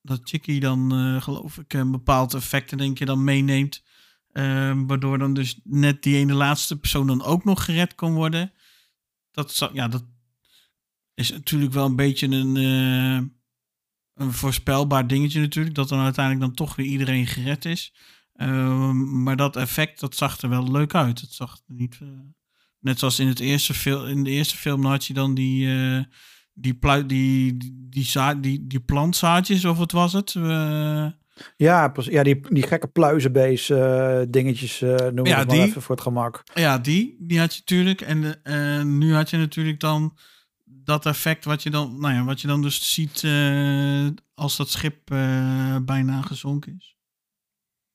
[SPEAKER 1] dat Chicky dan, geloof ik, een bepaald effect denk je dan meeneemt. waardoor dan dus net die ene laatste persoon dan ook nog gered kon worden. Dat, ja, dat is natuurlijk wel een beetje een een voorspelbaar dingetje natuurlijk. Dat dan uiteindelijk dan toch weer iedereen gered is. Ehm, maar dat effect, dat zag er wel leuk uit. Het zag er niet... Uh, net zoals in, het eerste film, in de eerste film had je dan die... Uh, die, plui, die, die, die, die, die plantzaadjes, of wat was het? Uh,
[SPEAKER 2] ja, ja die, die gekke pluizenbees uh, dingetjes uh, noem ja, die, even voor het gemak.
[SPEAKER 1] Ja, die, die had je natuurlijk. En nu had je natuurlijk dan dat effect wat je dan, nou ja, wat je dan dus ziet uh, als dat schip uh, bijna gezonken is.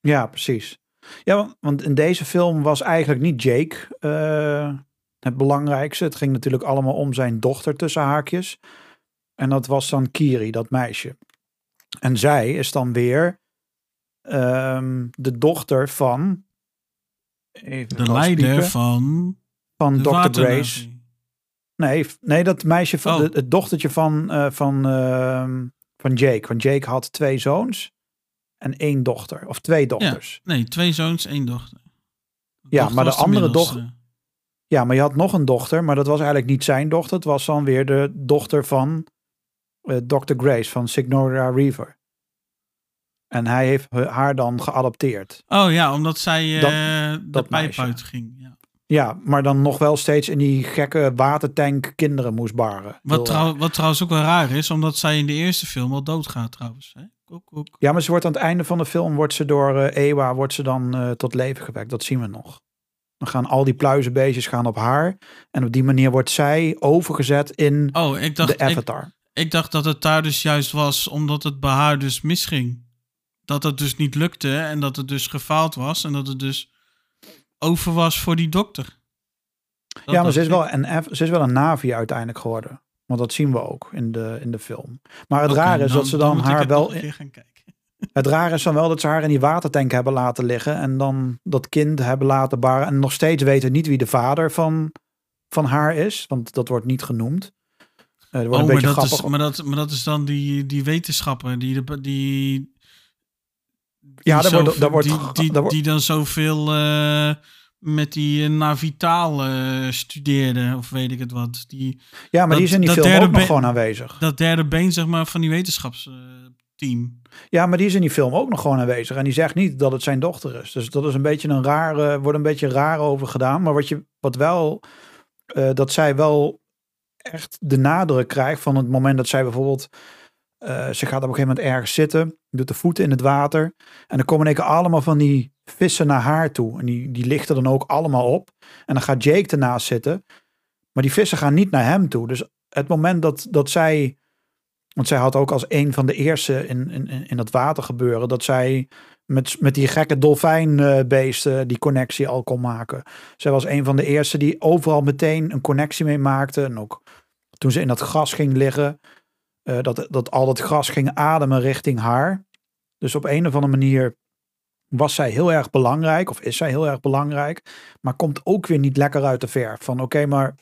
[SPEAKER 2] Ja, precies. Ja, want in deze film was eigenlijk niet Jake uh, het belangrijkste. Het ging natuurlijk allemaal om zijn dochter tussen haakjes. En dat was dan Kiri, dat meisje. En zij is dan weer um, de dochter van.
[SPEAKER 1] Even de leider van.
[SPEAKER 2] Van Dr. Grace. Nee, nee dat meisje van oh. het dochtertje van, uh, van, uh, van Jake. Want Jake had twee zoons en één dochter. Of twee dochters.
[SPEAKER 1] Ja, nee, twee zoons, één dochter.
[SPEAKER 2] ja, maar de andere dochter. Uh... Ja, maar je had nog een dochter, maar dat was eigenlijk niet zijn dochter. Het was dan weer de dochter van uh, Dr. Grace, van Signora Reaver. En hij heeft haar dan geadopteerd.
[SPEAKER 1] Oh ja, omdat zij dat, de pijp uitging. Ja.
[SPEAKER 2] Ja, maar dan nog wel steeds in die gekke watertank kinderen moest baren.
[SPEAKER 1] Wat, trouw, wat trouwens ook wel raar is, omdat zij in de eerste film al doodgaat trouwens. Hè? Koek, koek.
[SPEAKER 2] Ja, maar ze wordt aan het einde van de film, wordt ze door uh, Ewa, wordt ze dan uh, tot leven gewekt. Dat zien we nog. Dan gaan al die pluizenbeestjes gaan op haar. En op die manier wordt zij overgezet in
[SPEAKER 1] oh, ik dacht,
[SPEAKER 2] de avatar.
[SPEAKER 1] Ik, ik dacht dat het daar dus juist was omdat het bij haar dus misging. Dat het dus niet lukte en dat het dus gefaald was. En dat het dus over was voor die dokter.
[SPEAKER 2] ja, maar ze is, wel een, ze is wel een Navi uiteindelijk geworden. Want dat zien we ook in de, in de film. Maar het okay, raar is dat ze dan, haar wel... Het raar is dan wel dat ze haar in die watertank hebben laten liggen. En dan dat kind hebben laten baren. En nog steeds weten niet wie de vader van, van haar is. Want dat wordt niet genoemd.
[SPEAKER 1] Uh, wordt oh, een beetje maar, dat is, maar, dat, maar dat is dan die, die wetenschapper. Die, die,
[SPEAKER 2] ja, daar wordt, daar wordt,
[SPEAKER 1] die, die, die dan zoveel uh, met die uh, Navitaal uh, studeerde, of weet ik het wat. Die,
[SPEAKER 2] ja, maar dat, die is in die film ook nog gewoon aanwezig.
[SPEAKER 1] Dat derde been, zeg maar, van die wetenschapsteam.
[SPEAKER 2] ja, maar die is in die film ook nog gewoon aanwezig. En die zegt niet dat het zijn dochter is. Dus dat is een beetje een rare, wordt een beetje raar over gedaan. Maar wat, je, wat wel, dat zij wel echt de nadruk krijgt van het moment dat zij bijvoorbeeld uh, ze gaat op een gegeven moment ergens zitten, doet de voeten in het water. En dan komen in allemaal van die vissen naar haar toe. En die, die lichten dan ook allemaal op. En dan gaat Jake ernaast zitten. Maar die vissen gaan niet naar hem toe. Dus het moment dat, dat zij. Want zij had ook als een van de eerste in, in, in het water gebeuren. Dat zij met, met die gekke dolfijnbeesten die connectie al kon maken. Zij was een van de eerste die overal meteen een connectie mee maakte. En ook toen ze in dat gras ging liggen. Uh, dat, dat al dat gras ging ademen richting haar. Dus op een of andere manier was zij heel erg belangrijk, of is zij heel erg belangrijk, maar komt ook weer niet lekker uit de verf. Van oké, maar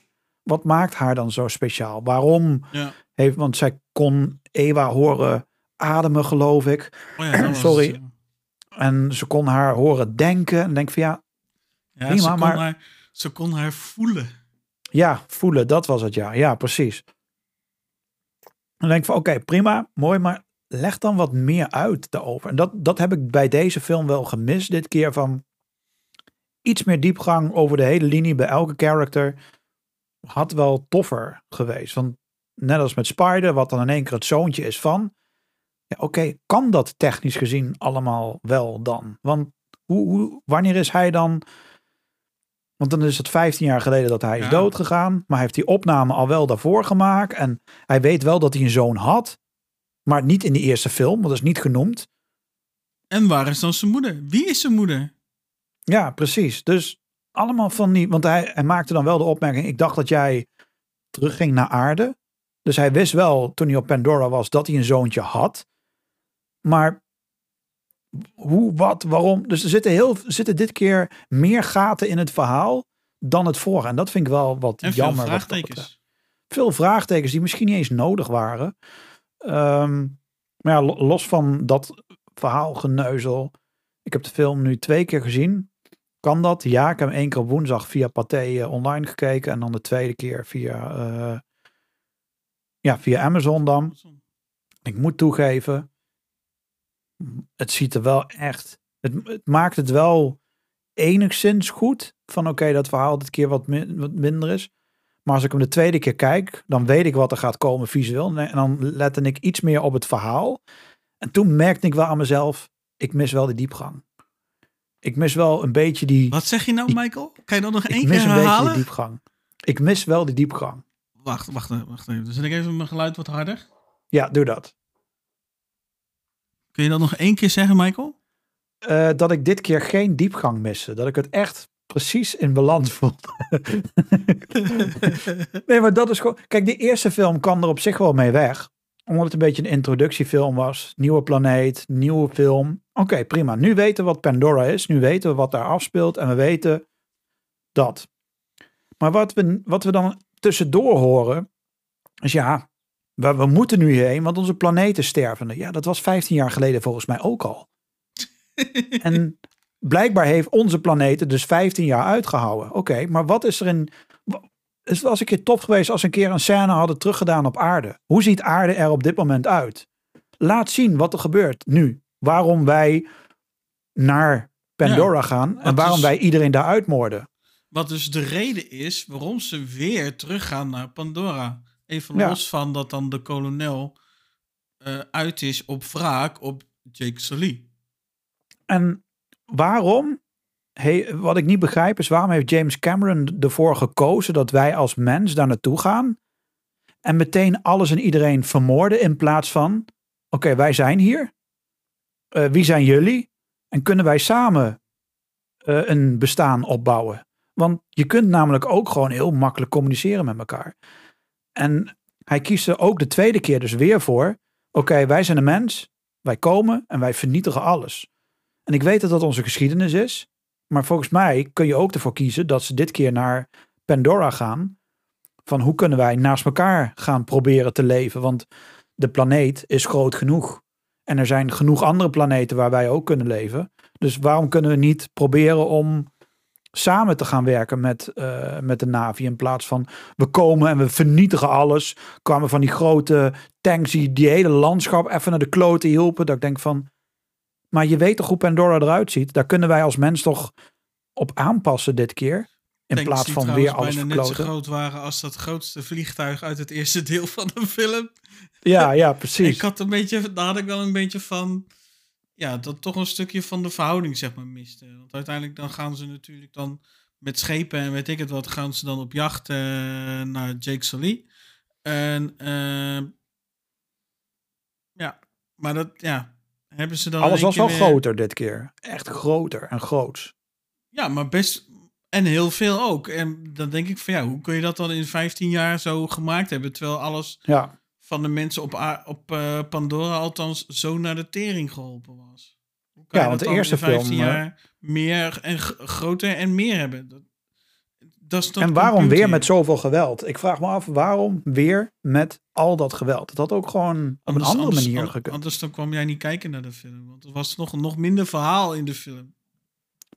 [SPEAKER 2] wat maakt haar dan zo speciaal? Waarom
[SPEAKER 1] Ja.
[SPEAKER 2] heeft, want zij kon Ewa horen ademen, geloof ik.
[SPEAKER 1] Oh ja,
[SPEAKER 2] Sorry.
[SPEAKER 1] het, ja.
[SPEAKER 2] En ze kon haar horen denken. En denk van ja,
[SPEAKER 1] Ja,
[SPEAKER 2] Prima,
[SPEAKER 1] ze,
[SPEAKER 2] maar-
[SPEAKER 1] haar, ze kon haar voelen.
[SPEAKER 2] ja, voelen, dat was het ja. Ja, precies. Dan denk ik van oké, prima, mooi, maar leg dan wat meer uit daarover. En dat, dat heb ik bij deze film wel gemist dit keer van iets meer diepgang over de hele linie bij elke character had wel toffer geweest. Want net als met Spider, wat dan in één keer het zoontje is van, ja, oké, kan dat technisch gezien allemaal wel dan? Want hoe, hoe, wanneer is hij dan... Want dan is het 15 jaar geleden dat hij is
[SPEAKER 1] Ja.
[SPEAKER 2] doodgegaan. Maar hij heeft die opname al wel daarvoor gemaakt. En hij weet wel dat hij een zoon had. Maar niet in de eerste film, want dat is niet genoemd.
[SPEAKER 1] En waar is dan zijn moeder? Wie is zijn moeder?
[SPEAKER 2] Ja, precies. Dus allemaal van die... Want hij, hij maakte dan wel de opmerking... Ik dacht dat jij terugging naar aarde. Dus hij wist wel, toen hij op Pandora was... dat hij een zoontje had. Maar hoe, wat, waarom? Dus er zitten, heel, zitten dit keer meer gaten in het verhaal... dan het vorige. En dat vind ik wel wat
[SPEAKER 1] En veel
[SPEAKER 2] jammer. betreft.
[SPEAKER 1] vraagtekens.
[SPEAKER 2] veel vraagtekens die misschien niet eens nodig waren. Ehm, maar ja, lo- los van dat verhaalgeneuzel. Ik heb de film nu twee keer gezien. Kan dat? Ja, ik heb hem één keer op woensdag via Pathé eh, online gekeken. En dan de tweede keer via, eh, ja, via Amazon dan. Ik moet toegeven, het ziet er wel echt. Het, het maakt het wel enigszins goed. Van oké, dat verhaal dit keer wat, min- wat minder is. Maar als ik hem de tweede keer kijk, dan weet ik wat er gaat komen visueel. En dan lette ik iets meer op het verhaal. En toen merkte ik wel aan mezelf, ik mis wel die diepgang. Ik mis wel een beetje die.
[SPEAKER 1] Wat zeg je nou,
[SPEAKER 2] Ik-
[SPEAKER 1] Michael? Kan je dat nog
[SPEAKER 2] Ik
[SPEAKER 1] één keer
[SPEAKER 2] mis een beetje
[SPEAKER 1] herhalen?
[SPEAKER 2] die diepgang. Ik mis wel die diepgang.
[SPEAKER 1] Wacht, wacht, wacht even. Dan zet ik even mijn geluid wat harder.
[SPEAKER 2] Ja, doe dat.
[SPEAKER 1] Kun je dat nog één keer zeggen, Michael?
[SPEAKER 2] Eh, dat ik dit keer geen diepgang miste. Dat ik het echt precies in balans vond. nee, maar dat is gewoon. Kijk, die eerste film kan er op zich wel mee weg. Omdat het een beetje een introductiefilm was. Nieuwe planeet, nieuwe film. Oké, prima. Nu weten we wat Pandora is. Nu weten we wat daar afspeelt. En we weten dat. Maar wat we, wat we dan tussendoor horen. Is ja, we, we moeten nu hierheen. Want onze planeet is stervende. Ja, dat was 15 jaar geleden volgens mij ook al. En blijkbaar heeft onze planeet er dus 15 jaar uitgehouden. Oké, maar wat is er in. Het was een keer top geweest als we een keer een scène hadden teruggedaan op aarde. Hoe ziet aarde er op dit moment uit? Laat zien wat er gebeurt nu. Waarom wij naar Pandora gaan en waarom wij iedereen daar uitmoorden.
[SPEAKER 1] Wat dus de reden is waarom ze weer teruggaan naar Pandora. Even
[SPEAKER 2] Ja.
[SPEAKER 1] los van dat dan de kolonel eh, uit is op wraak op Jake Sully.
[SPEAKER 2] En waarom? Hey, wat ik niet begrijp is waarom heeft James Cameron ervoor gekozen dat wij als mens daar naartoe gaan en meteen alles en iedereen vermoorden in plaats van, oké, wij zijn hier. Eh, wie zijn jullie? En kunnen wij samen eh, een bestaan opbouwen? Want je kunt namelijk ook gewoon heel makkelijk communiceren met elkaar. En hij kiest er ook de tweede keer dus weer voor. Oké, wij zijn een mens. Wij komen en wij vernietigen alles. En ik weet dat dat onze geschiedenis is. Maar volgens mij kun je ook ervoor kiezen dat ze dit keer naar Pandora gaan. Van hoe kunnen wij naast elkaar gaan proberen te leven? Want de planeet is groot genoeg. En er zijn genoeg andere planeten waar wij ook kunnen leven. Dus waarom kunnen we niet proberen om samen te gaan werken met, eh, met de Navi. In plaats van we komen en we vernietigen alles. Kwamen van die grote tanks die die hele landschap even naar de kloten hielpen. Dat ik denk van, maar je weet toch hoe Pandora eruit ziet? Daar kunnen wij als mens toch op aanpassen dit keer. In
[SPEAKER 1] Tanks
[SPEAKER 2] plaats van weer alles
[SPEAKER 1] bijna net zo
[SPEAKER 2] verkloten.
[SPEAKER 1] groot waren als dat grootste vliegtuig uit het eerste deel van de film.
[SPEAKER 2] Ja, ja, precies.
[SPEAKER 1] Ik had een beetje, daar had ik wel een beetje van, ja, dat toch een stukje van de verhouding, zeg maar, miste. Want uiteindelijk dan gaan ze natuurlijk dan met schepen en weet ik het wat, gaan ze dan op jacht eh, naar Jake Sully. En, eh, ja, maar dat, ja, hebben ze dan...
[SPEAKER 2] Alles was wel
[SPEAKER 1] weer-
[SPEAKER 2] groter dit keer. Echt groter en groots.
[SPEAKER 1] Ja, maar best. En heel veel ook. En dan denk ik van ja, hoe kun je dat dan in 15 jaar zo gemaakt hebben? Terwijl alles
[SPEAKER 2] Ja,
[SPEAKER 1] van de mensen op, op eh, Pandora althans zo naar de tering geholpen was. Hoe kan
[SPEAKER 2] Ja, want
[SPEAKER 1] dat
[SPEAKER 2] de eerste
[SPEAKER 1] in 15
[SPEAKER 2] film, eh,
[SPEAKER 1] jaar meer en groter en meer hebben? Dat,
[SPEAKER 2] en waarom weer met zoveel geweld? Ik vraag me af, waarom weer met al dat geweld? Dat had ook gewoon op een andere manier gekund.
[SPEAKER 1] Anders dan kwam jij niet kijken naar de film. Want er was nog, nog minder verhaal in de film.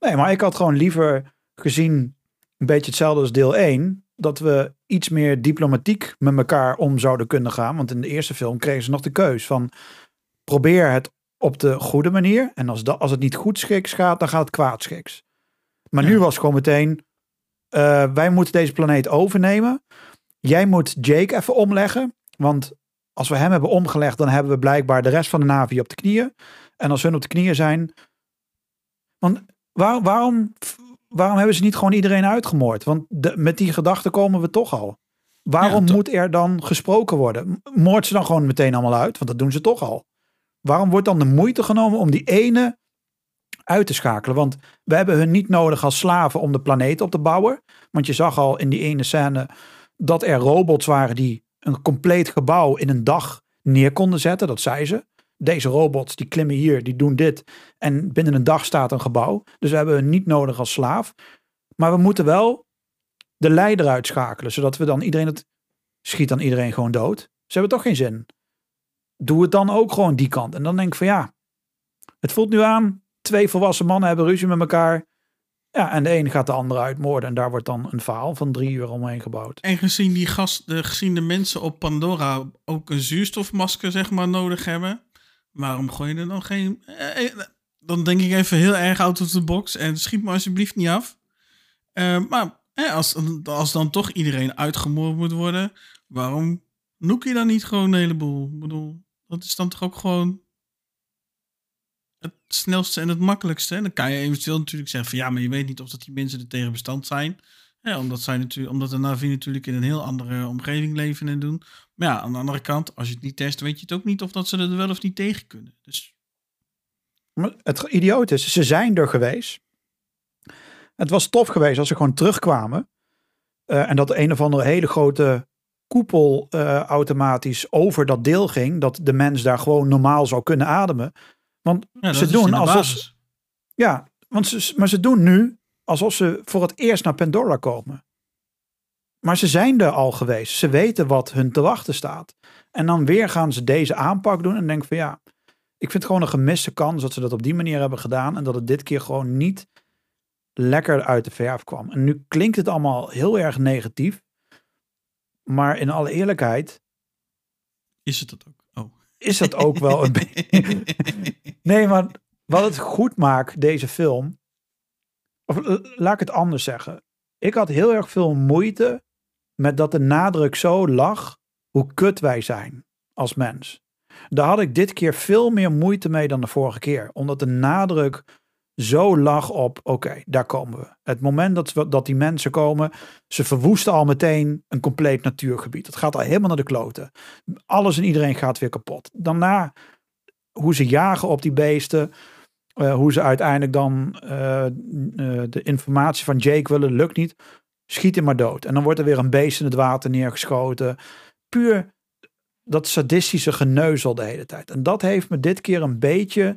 [SPEAKER 2] Nee, maar ik had gewoon liever gezien, een beetje hetzelfde als deel 1, dat we iets meer diplomatiek met elkaar om zouden kunnen gaan. Want in de eerste film kregen ze nog de keus van probeer het op de goede manier. En als, dat, als het niet goed schiks gaat, dan gaat het kwaad schiks. Maar nu was gewoon meteen, uh, wij moeten deze planeet overnemen. Jij moet Jake even omleggen. Want als we hem hebben omgelegd, dan hebben we blijkbaar de rest van de Navi op de knieën. En als hun op de knieën zijn. Want waar, waarom, waarom hebben ze niet gewoon iedereen uitgemoord? Want de, met die gedachten komen we toch al. Waarom moet er dan gesproken worden? Moord ze dan gewoon meteen allemaal uit? Want dat doen ze toch al. Waarom wordt dan de moeite genomen om die ene uit te schakelen? Want we hebben hun niet nodig als slaven om de planeet op te bouwen. Want je zag al in die ene scène dat er robots waren die een compleet gebouw in een dag neer konden zetten. Dat zei ze. Deze robots die klimmen hier, die doen dit. En binnen een dag staat een gebouw. Dus we hebben hun niet nodig als slaaf. Maar we moeten wel de leider uitschakelen. Zodat we dan iedereen het... Schiet dan iedereen gewoon dood. Ze hebben toch geen zin doe het dan ook gewoon die kant. En dan denk ik van ja, het voelt nu aan. Twee volwassen mannen hebben ruzie met elkaar. Ja, en de een gaat de andere uitmoorden. En daar wordt dan een verhaal van drie uur omheen gebouwd.
[SPEAKER 1] En gezien, die gast, de, gezien de mensen op Pandora ook een zuurstofmasker zeg maar nodig hebben. Waarom gooi je er dan geen... Eh, eh, dan denk ik even heel erg out of the box. En schiet me alsjeblieft niet af. Uh, maar eh, als, als dan toch iedereen uitgemoord moet worden. Waarom noek je dan niet gewoon een heleboel? Ik bedoel, dat is dan toch ook gewoon het snelste en het makkelijkste. En dan kan je eventueel natuurlijk zeggen van ja, maar je weet niet of dat die mensen er tegen bestand zijn. Ja, omdat, zij natuurlijk, omdat de Navi natuurlijk in een heel andere omgeving leven en doen. Maar ja, aan de andere kant, als je het niet test, weet je het ook niet of dat ze er wel of niet tegen kunnen. Dus...
[SPEAKER 2] Maar het idioot is, ze zijn er geweest. Het was tof geweest als ze gewoon terugkwamen. Uh, en dat een of andere hele grote koepel uh, automatisch over dat deel ging, dat de mens daar gewoon normaal zou kunnen ademen. Want ze doen alsof. Ja, want ze, maar ze doen nu alsof ze voor het eerst naar Pandora komen. Maar ze zijn er al geweest. Ze weten wat hun te wachten staat. En dan weer gaan ze deze aanpak doen en denken van ja, ik vind het gewoon een gemiste kans dat ze dat op die manier hebben gedaan en dat het dit keer gewoon niet lekker uit de verf kwam. En nu klinkt het allemaal heel erg negatief. Maar in alle eerlijkheid.
[SPEAKER 1] Is het dat ook? Oh.
[SPEAKER 2] Is dat ook wel een beetje. nee, maar wat het goed maakt, deze film. Of laat ik het anders zeggen. Ik had heel erg veel moeite met dat de nadruk zo lag hoe kut wij zijn als mens. Daar had ik dit keer veel meer moeite mee dan de vorige keer. Omdat de nadruk zo lag op, oké, daar komen we. Het moment dat, dat die mensen komen, ze verwoesten al meteen een compleet natuurgebied. Het gaat al helemaal naar de kloten. Alles en iedereen gaat weer kapot. Daarna, hoe ze jagen op die beesten, uh, hoe ze uiteindelijk dan uh, uh, de informatie van Jake willen, lukt niet. Schiet hem maar dood. En dan wordt er weer een beest in het water neergeschoten. Puur dat sadistische geneuzel de hele tijd. En dat heeft me dit keer een beetje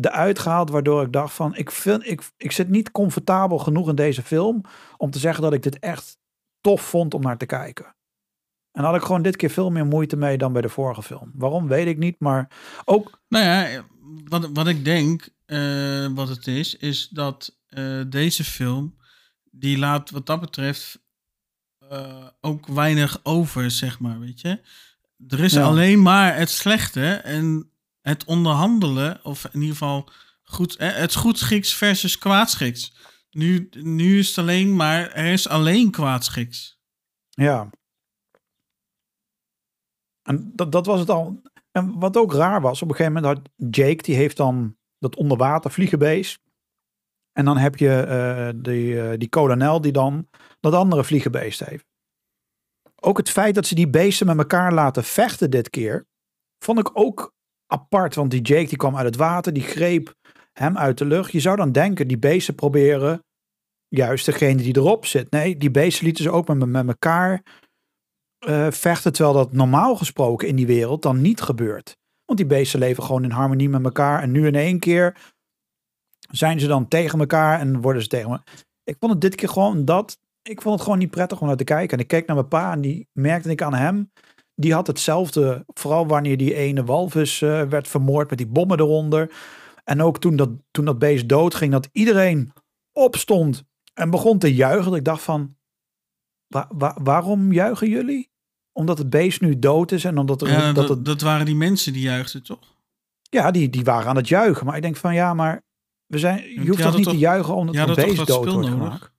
[SPEAKER 2] eruit gehaald, waardoor ik dacht van, ik, vind, ik, ik zit niet comfortabel genoeg in deze film om te zeggen dat ik dit echt tof vond om naar te kijken. En had ik gewoon dit keer veel meer moeite mee dan bij de vorige film. Waarom, weet ik niet, maar ook...
[SPEAKER 1] Nou ja, wat, wat ik denk, uh, wat het is, is dat uh, deze film, die laat wat dat betreft uh, ook weinig over, zeg maar, weet je. Er is ja. alleen maar het slechte en het onderhandelen, of in ieder geval goed, het goedschiks versus kwaadschiks. Nu, nu is het alleen maar, er is alleen kwaadschiks.
[SPEAKER 2] Ja. En dat, dat was het al. En wat ook raar was, op een gegeven moment had Jake, die heeft dan dat onderwater vliegenbeest. En dan heb je uh, die, uh, die kolonel die dan dat andere vliegenbeest heeft. Ook het feit dat ze die beesten met elkaar laten vechten dit keer, vond ik ook apart. Want die Jake die kwam uit het water, die greep hem uit de lucht. Je zou dan denken, die beesten proberen juist degene die erop zit. Nee, die beesten lieten ze ook met, met elkaar uh, vechten. Terwijl dat normaal gesproken in die wereld dan niet gebeurt. Want die beesten leven gewoon in harmonie met elkaar. En nu in één keer zijn ze dan tegen elkaar en worden ze tegen me. Ik vond het dit keer gewoon dat ik vond het gewoon niet prettig om naar te kijken. En ik keek naar mijn pa en die merkte ik aan hem. Die had hetzelfde, vooral wanneer die ene walvis uh, werd vermoord met die bommen eronder. En ook toen dat, toen dat beest doodging, dat iedereen opstond en begon te juichen. ik dacht van, waarom juichen jullie? Omdat het beest nu dood is en omdat er...
[SPEAKER 1] Ja,
[SPEAKER 2] dat,
[SPEAKER 1] dat waren die mensen die juichten, toch?
[SPEAKER 2] Ja, die, die waren aan het juichen. Maar ik denk van, ja, maar we zijn, je hoeft toch niet te juichen omdat een beest dood wordt gemaakt?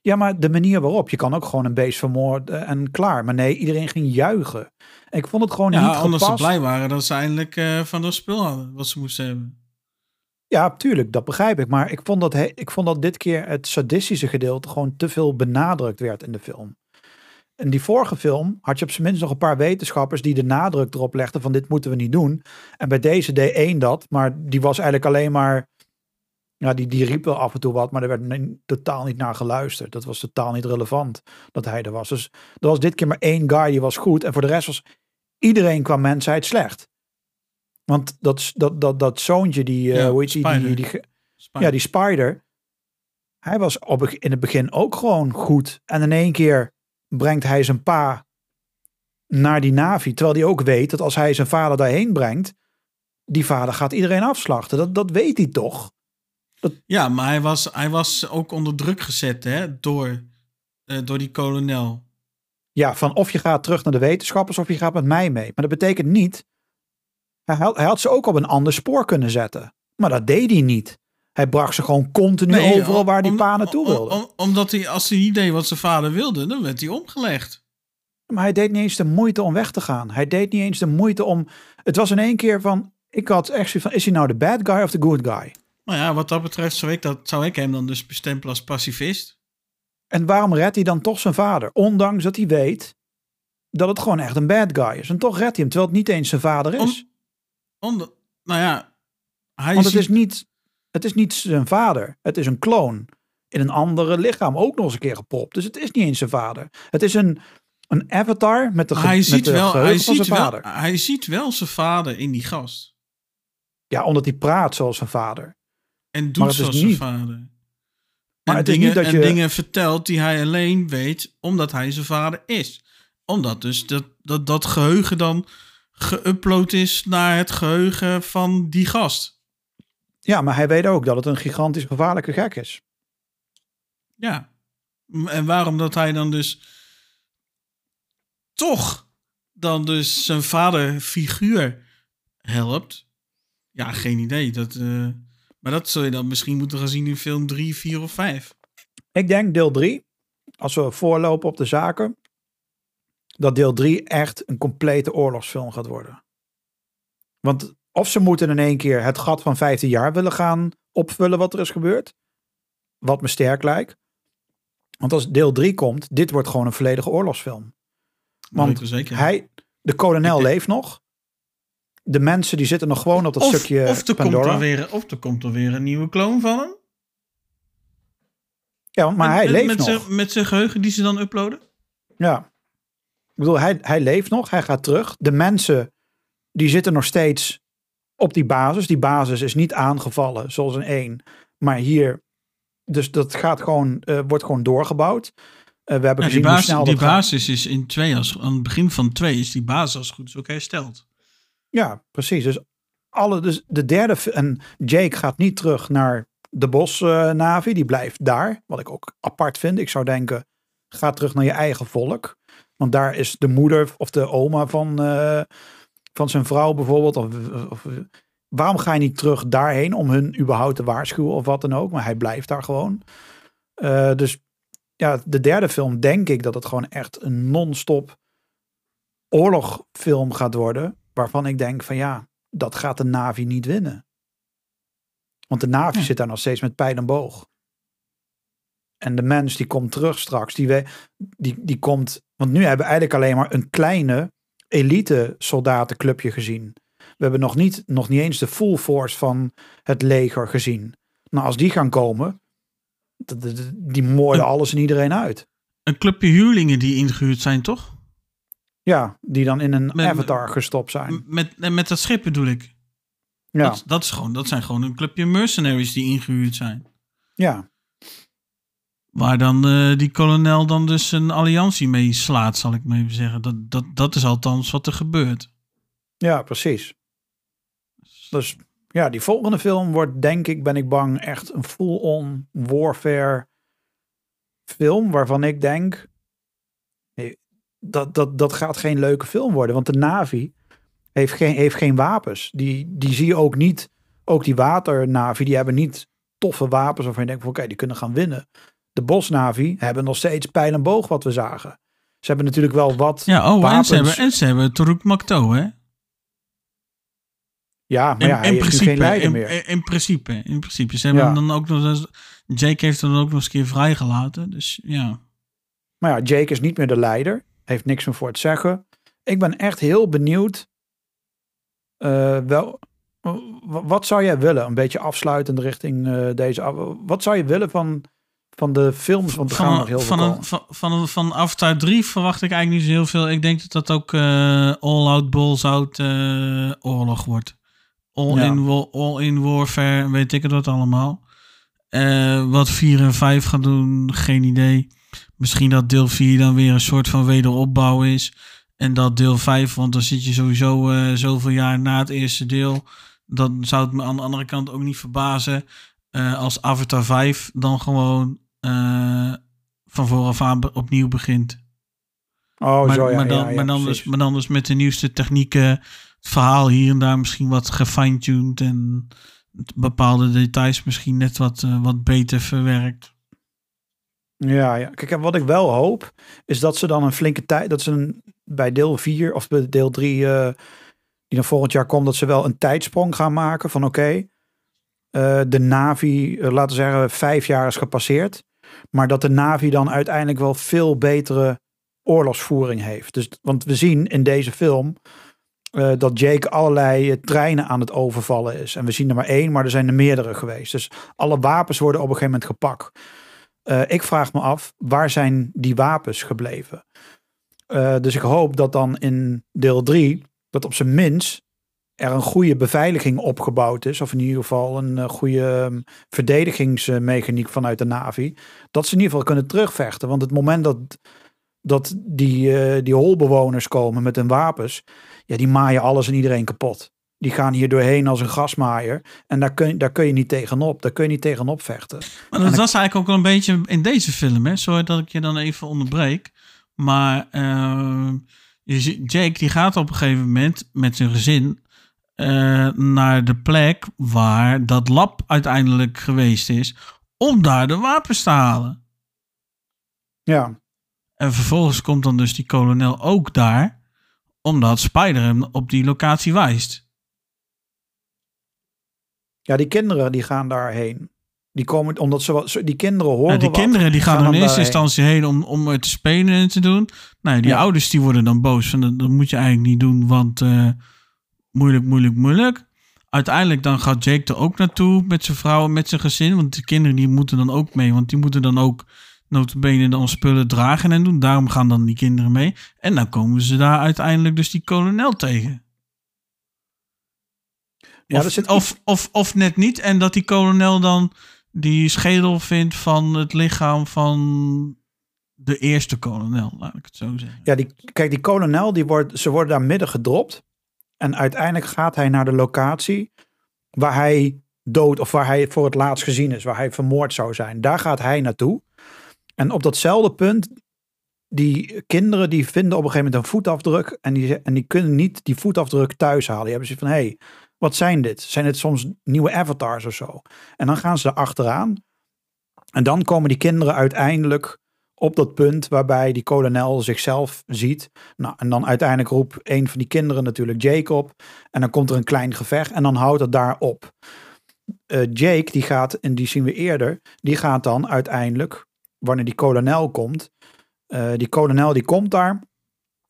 [SPEAKER 2] Ja, maar de manier waarop. Je kan ook gewoon een beest vermoorden en klaar. Maar nee, iedereen ging juichen. En ik vond het gewoon ja, niet
[SPEAKER 1] omdat ze blij waren dat ze eindelijk uh, van dat spul hadden. Wat ze moesten hebben.
[SPEAKER 2] Ja, tuurlijk, dat begrijp ik. Maar ik vond dat, ik vond dat dit keer het sadistische gedeelte gewoon te veel benadrukt werd in de film. In die vorige film had je op zijn minst nog een paar wetenschappers die de nadruk erop legden van dit moeten we niet doen. En bij deze deed één dat, maar die was eigenlijk alleen maar ja, die, die riep wel af en toe wat, maar er werd totaal niet naar geluisterd. Dat was totaal niet relevant dat hij er was. Dus er was dit keer maar één guy die was goed. En voor de rest was iedereen qua mensheid slecht. Want dat, dat, dat, dat zoontje, die, uh, hoe heet die, die, die, ja, die Spider. Hij was op, in het begin ook gewoon goed. En in één keer brengt hij zijn pa naar die Navi. Terwijl hij ook weet dat als hij zijn vader daarheen brengt, die vader gaat iedereen afslachten. Dat, dat weet hij toch?
[SPEAKER 1] Ja, maar hij was, hij was ook onder druk gezet hè, door, uh, door die kolonel.
[SPEAKER 2] Ja, van of je gaat terug naar de wetenschappers of je gaat met mij mee. Maar dat betekent niet. Hij had, hij had ze ook op een ander spoor kunnen zetten. Maar dat deed hij niet. Hij bracht ze gewoon continu overal waar die pa naartoe wilde.
[SPEAKER 1] omdat hij, als hij niet deed wat zijn vader wilde, dan werd hij omgelegd.
[SPEAKER 2] Maar hij deed niet eens de moeite om weg te gaan. Hij deed niet eens de moeite om. Het was in één keer van. Ik had echt van: is hij nou de bad guy of de good guy?
[SPEAKER 1] Nou ja, wat dat betreft zou ik, dat, zou ik hem dan dus bestempelen als pacifist.
[SPEAKER 2] En waarom redt hij dan toch zijn vader? Ondanks dat hij weet dat het gewoon echt een bad guy is. En toch redt hij hem, terwijl het niet eens zijn vader is.
[SPEAKER 1] Om, nou ja,
[SPEAKER 2] hij Want het, is niet, het is niet zijn vader. Het is een kloon. In een andere lichaam ook nog eens een keer gepopt. Dus het is niet eens zijn vader. Het is een, een avatar met de, hij ziet wel, hij ziet
[SPEAKER 1] Wel, hij ziet wel zijn vader in die gast.
[SPEAKER 2] Ja, omdat hij praat zoals zijn vader.
[SPEAKER 1] En doet zoals niet, zijn vader. Maar en, dingen, dat je... en dingen vertelt die hij alleen weet omdat hij zijn vader is. Omdat dus dat, dat, dat geheugen dan geüpload is naar het geheugen van die gast.
[SPEAKER 2] Ja, maar hij weet ook dat het een gigantisch gevaarlijke gek is.
[SPEAKER 1] Ja. En waarom dat hij dan dus toch dan dus zijn vaderfiguur helpt? Ja, geen idee. Dat, uh, maar dat zul je dan misschien moeten gaan zien in film 3, 4 of 5.
[SPEAKER 2] Ik denk deel 3, als we voorlopen op de zaken, dat deel 3 echt een complete oorlogsfilm gaat worden. Want of ze moeten in één keer het gat van 15 jaar willen gaan opvullen wat er is gebeurd. Wat me sterk lijkt. Want als deel 3 komt, dit wordt gewoon een volledige oorlogsfilm. Want hij, de kolonel leeft nog de mensen die zitten nog gewoon op dat stukje
[SPEAKER 1] of er Pandora. Komt er weer, of er komt er weer een nieuwe kloon van hem.
[SPEAKER 2] Ja, maar hij leeft met nog.
[SPEAKER 1] met zijn geheugen die ze dan uploaden?
[SPEAKER 2] Ja. Ik bedoel, hij, hij leeft nog. Hij gaat terug. De mensen die zitten nog steeds op die basis. Die basis is niet aangevallen zoals een één. Maar hier, dus dat gaat gewoon, uh, wordt gewoon doorgebouwd. Uh, we hebben ja, gezien
[SPEAKER 1] die basis,
[SPEAKER 2] hoe snel
[SPEAKER 1] die basis is in twee, als, aan het begin van twee is die basis als goed is ook hersteld.
[SPEAKER 2] Ja, precies. Dus, alle, dus de derde. En Jake gaat niet terug naar de bos-navi. die blijft daar. Wat ik ook apart vind. Ik zou denken. Ga terug naar je eigen volk. Want daar is de moeder of de oma van, uh, van zijn vrouw bijvoorbeeld. Of, of, waarom ga je niet terug daarheen om hun überhaupt te waarschuwen of wat dan ook? Maar hij blijft daar gewoon. Uh, dus ja, de derde film denk ik dat het gewoon echt een non-stop oorlogfilm gaat worden waarvan ik denk van ja, dat gaat de Navi niet winnen. Want de Navi zit daar nog steeds met pijl en boog. En de mens die komt terug straks, die, we, die, die komt. Want nu hebben we eigenlijk alleen maar een kleine elite soldatenclubje gezien. We hebben nog niet, nog niet eens de full force van het leger gezien. Nou, als die gaan komen, die moorden alles en iedereen uit.
[SPEAKER 1] Een clubje huurlingen die ingehuurd zijn, toch?
[SPEAKER 2] Ja, die dan in een avatar gestopt zijn.
[SPEAKER 1] Met, met dat schip bedoel ik. Ja. Dat, dat, is gewoon, dat zijn gewoon een clubje mercenaries die ingehuurd zijn.
[SPEAKER 2] Ja.
[SPEAKER 1] Waar dan uh, die kolonel dan dus een alliantie mee slaat, zal ik maar even zeggen. Dat, dat, dat is althans wat er gebeurt.
[SPEAKER 2] Ja, precies. Dus ja, die volgende film wordt denk ik, ben ik bang, echt een full-on warfare film. Waarvan ik denk, dat, dat, dat gaat geen leuke film worden. Want de Navi heeft geen, heeft geen wapens. Die, die zie je ook niet. Ook die waternavi, die hebben niet toffe wapens waarvan je denkt, oké, die kunnen gaan winnen. De bosnavi hebben nog steeds pijl en boog wat we zagen. Ze hebben natuurlijk wel wat
[SPEAKER 1] Ja, oh, wapens. en ze hebben, en ze hebben Makto, hè?
[SPEAKER 2] Ja, maar ja, in, principe, geen leider meer.
[SPEAKER 1] In, principe, in principe. Ze hebben dan ook nog Jake heeft dan ook nog eens een keer vrijgelaten, dus ja.
[SPEAKER 2] Maar ja, Jake is niet meer de leider. Heeft niks meer voor het zeggen. Ik ben echt heel benieuwd. Uh, wel, wat zou jij willen? Een beetje afsluitend richting uh, deze. Wat zou je willen van van de films? Want er van, gaan nog heel
[SPEAKER 1] van,
[SPEAKER 2] veel
[SPEAKER 1] een, van, van, van Avatar 3 verwacht ik eigenlijk niet zo heel veel. Ik denk dat dat ook uh, all-out, balls-out uh, oorlog wordt. All-in all in warfare, weet ik het wat allemaal. Uh, wat 4 en 5 gaan doen, geen idee. Misschien dat deel 4 dan weer een soort van wederopbouw is. En dat deel 5, want dan zit je sowieso zoveel jaar na het eerste deel. Dan zou het me aan de andere kant ook niet verbazen. Als Avatar 5 dan gewoon uh, van vooraf aan opnieuw begint.
[SPEAKER 2] Oh,
[SPEAKER 1] maar,
[SPEAKER 2] zo ja.
[SPEAKER 1] Maar dan,
[SPEAKER 2] ja, ja,
[SPEAKER 1] maar, dan dus, maar dan dus met de nieuwste technieken. Het verhaal hier en daar misschien wat gefine-tuned. En bepaalde details misschien net wat, uh, wat beter verwerkt.
[SPEAKER 2] Ja, ja, kijk, wat ik wel hoop, is dat ze dan een flinke tijd, dat ze een, bij deel 4 of bij deel 3, uh, die dan volgend jaar komt, dat ze wel een tijdsprong gaan maken van oké, okay, uh, de Navi, laten we zeggen, vijf jaar is gepasseerd. Maar dat de Navi dan uiteindelijk wel veel betere oorlogsvoering heeft. Dus, want we zien in deze film uh, dat Jake allerlei treinen aan het overvallen is. En we zien er maar één, maar er zijn er meerdere geweest. Dus alle wapens worden op een gegeven moment gepakt. Ik vraag me af, waar zijn die wapens gebleven? Dus ik hoop dat dan in deel 3, dat op zijn minst er een goede beveiliging opgebouwd is, of in ieder geval een uh, goede um, verdedigingsmechaniek vanuit de Navi, dat ze in ieder geval kunnen terugvechten. Want het moment dat, dat die, uh, die holbewoners komen met hun wapens, ja, die maaien alles en iedereen kapot. Die gaan hier doorheen als een gasmaaier. En daar kun, daar kun je niet tegenop. Daar kun je niet tegenop vechten.
[SPEAKER 1] Maar dat was eigenlijk ook wel een beetje in deze film. Hè? Sorry dat ik je dan even onderbreek. Maar uh, Jake die gaat op een gegeven moment met zijn gezin uh, naar de plek waar dat lab uiteindelijk geweest is. Om daar de wapens te halen.
[SPEAKER 2] Ja.
[SPEAKER 1] En vervolgens komt dan dus die kolonel ook daar. Omdat Spider hem op die locatie wijst.
[SPEAKER 2] Ja, die kinderen die gaan daarheen. Die komen omdat ze die kinderen horen. Ja,
[SPEAKER 1] die
[SPEAKER 2] wat,
[SPEAKER 1] kinderen die gaan, gaan in eerste instantie heen om, om er te spelen en te doen. Nou, die ja. ouders die worden dan boos. Van, dat, dat moet je eigenlijk niet doen, want uh, moeilijk, moeilijk, moeilijk. Uiteindelijk dan gaat Jake er ook naartoe met zijn vrouw en met zijn gezin. Want de kinderen die moeten dan ook mee. Want die moeten dan ook notabene dan spullen dragen en doen. Daarom gaan dan die kinderen mee. En dan komen ze daar uiteindelijk dus die kolonel tegen. Ja, of, zit... of, of, of net niet. En dat die kolonel dan die schedel vindt van het lichaam van de eerste kolonel, laat ik het zo zeggen.
[SPEAKER 2] Ja, die, kijk, die kolonel, die wordt, ze worden daar midden gedropt. En uiteindelijk gaat hij naar de locatie waar hij dood, of waar hij voor het laatst gezien is, waar hij vermoord zou zijn. Daar gaat hij naartoe. En op datzelfde punt, die kinderen die vinden op een gegeven moment een voetafdruk en die, en die kunnen niet die voetafdruk thuis halen. Die hebben ze van, hé, hey, wat zijn dit? Zijn het soms nieuwe avatars of zo? En dan gaan ze er achteraan. En dan komen die kinderen uiteindelijk op dat punt waarbij die kolonel zichzelf ziet. Nou, en dan uiteindelijk roept een van die kinderen natuurlijk Jake op. En dan komt er een klein gevecht en dan houdt het daar op. Uh, Jake, die gaat, en die zien we eerder, die gaat dan uiteindelijk, wanneer die kolonel komt, uh, die kolonel die komt daar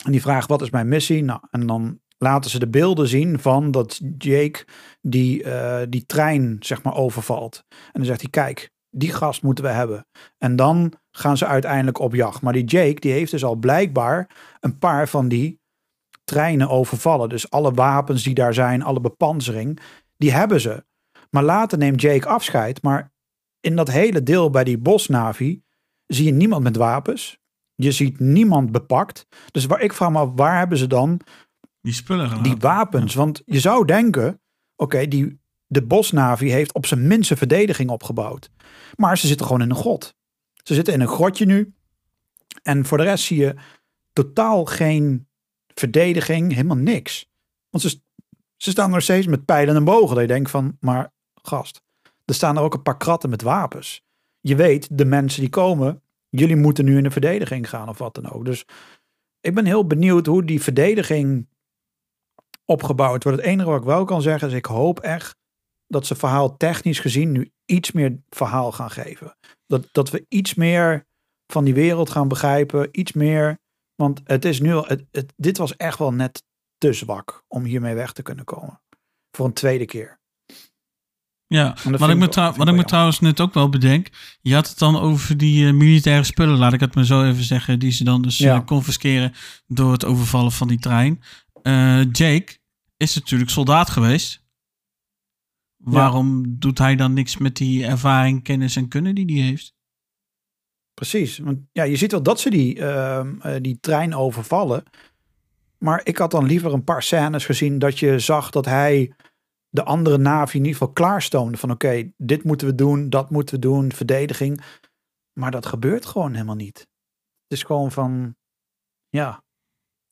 [SPEAKER 2] en die vraagt wat is mijn missie? Nou, en dan laten ze de beelden zien van dat Jake die, uh, die trein zeg maar overvalt. En dan zegt hij, kijk, die gast moeten we hebben. En dan gaan ze uiteindelijk op jacht. Maar die Jake, die heeft dus al blijkbaar een paar van die treinen overvallen. Dus alle wapens die daar zijn, alle bepansering, die hebben ze. Maar later neemt Jake afscheid. Maar in dat hele deel bij die bosnavi, zie je niemand met wapens. Je ziet niemand bepakt. Dus waar ik vraag me af, waar hebben ze dan
[SPEAKER 1] die spullen
[SPEAKER 2] Die wapens. Want je zou denken, oké, die de Bosnavi heeft op zijn minste verdediging opgebouwd. Maar ze zitten gewoon in een grot. Ze zitten in een grotje nu. En voor de rest zie je totaal geen verdediging, helemaal niks. Want ze, ze staan nog steeds met pijlen en bogen. Dat je denkt van, maar gast, er staan er ook een paar kratten met wapens. Je weet, de mensen die komen, jullie moeten nu in de verdediging gaan of wat dan ook. Dus ik ben heel benieuwd hoe die verdediging opgebouwd wordt. Het enige wat ik wel kan zeggen is, ik hoop echt dat ze verhaal technisch gezien nu iets meer verhaal gaan geven. Dat, dat we iets meer van die wereld gaan begrijpen, iets meer. Want het is nu, het, het, dit was echt wel net te zwak om hiermee weg te kunnen komen. Voor een tweede keer.
[SPEAKER 1] Ja, wat ik, me, wat ik me trouwens net ook wel bedenk. Je had het dan over die uh, militaire spullen, laat ik het maar zo even zeggen. Die ze dan dus ja. uh, confisceren door het overvallen van die trein. Uh, Jake is natuurlijk soldaat geweest. Waarom doet hij dan niks met die ervaring, kennis en kunnen die hij heeft?
[SPEAKER 2] Precies. Want ja, je ziet wel dat ze die, uh, die trein overvallen. Maar ik had dan liever een paar scènes gezien dat je zag dat hij de andere Navi in ieder geval klaarstoomde. Van oké, dit moeten we doen, dat moeten we doen, verdediging. Maar dat gebeurt gewoon helemaal niet. Het is gewoon van, ja,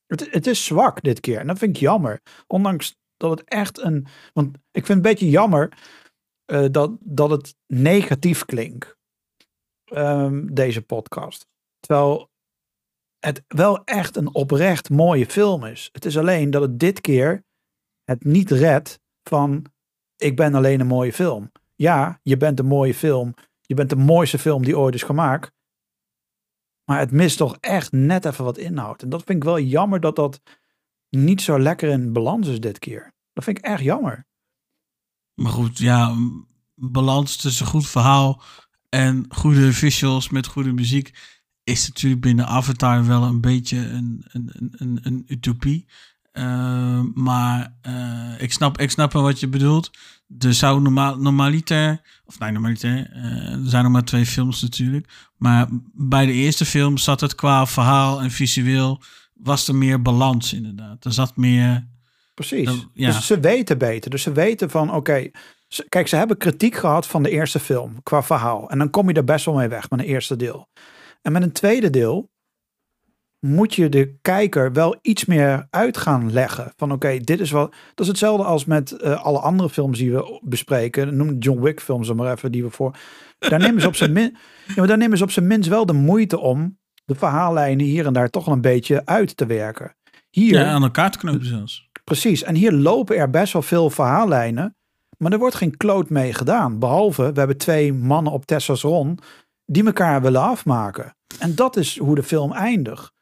[SPEAKER 2] het, het is zwak dit keer. En dat vind ik jammer. Ondanks dat het echt een. Want ik vind het een beetje jammer uh, dat, dat het negatief klinkt. Um, deze podcast. Terwijl het wel echt een oprecht mooie film is. Het is alleen dat het dit keer het niet redt van. Ik ben alleen een mooie film. Ja, je bent een mooie film. Je bent de mooiste film die ooit is gemaakt. Maar het mist toch echt net even wat inhoud. En dat vind ik wel jammer dat dat niet zo lekker in balans is dit keer. Dat vind ik echt jammer.
[SPEAKER 1] Maar goed, ja, balans tussen goed verhaal en goede visuals met goede muziek is natuurlijk binnen Avatar wel een beetje een, een, een, een utopie. Uh, maar uh, ik, snap, ik snap wel wat je bedoelt. Er zou normaal, normaliter, of nee, normaliter, uh, er zijn nog maar twee films natuurlijk. Maar bij de eerste film zat het qua verhaal en visueel, was er meer balans inderdaad. Er zat meer...
[SPEAKER 2] Precies. ja. Dus ze weten beter. Dus ze weten van, oké, kijk, ze hebben kritiek gehad van de eerste film qua verhaal. En dan kom je er best wel mee weg met een eerste deel. En met een tweede deel moet je de kijker wel iets meer uit gaan leggen. Van oké, dit is wel. Dat is hetzelfde als met uh, alle andere films die we bespreken. Noem John Wick films maar even die we voor. Daar nemen ze op zijn min. Ja, maar daar nemen ze op zijn minst wel de moeite om de verhaallijnen hier en daar toch wel een beetje uit te werken. Hier,
[SPEAKER 1] ja, aan elkaar te knopen zelfs.
[SPEAKER 2] Precies. En hier lopen er best wel veel verhaallijnen. Maar er wordt geen kloot mee gedaan. Behalve, we hebben twee mannen op testosteron die elkaar willen afmaken. En dat is hoe de film eindigt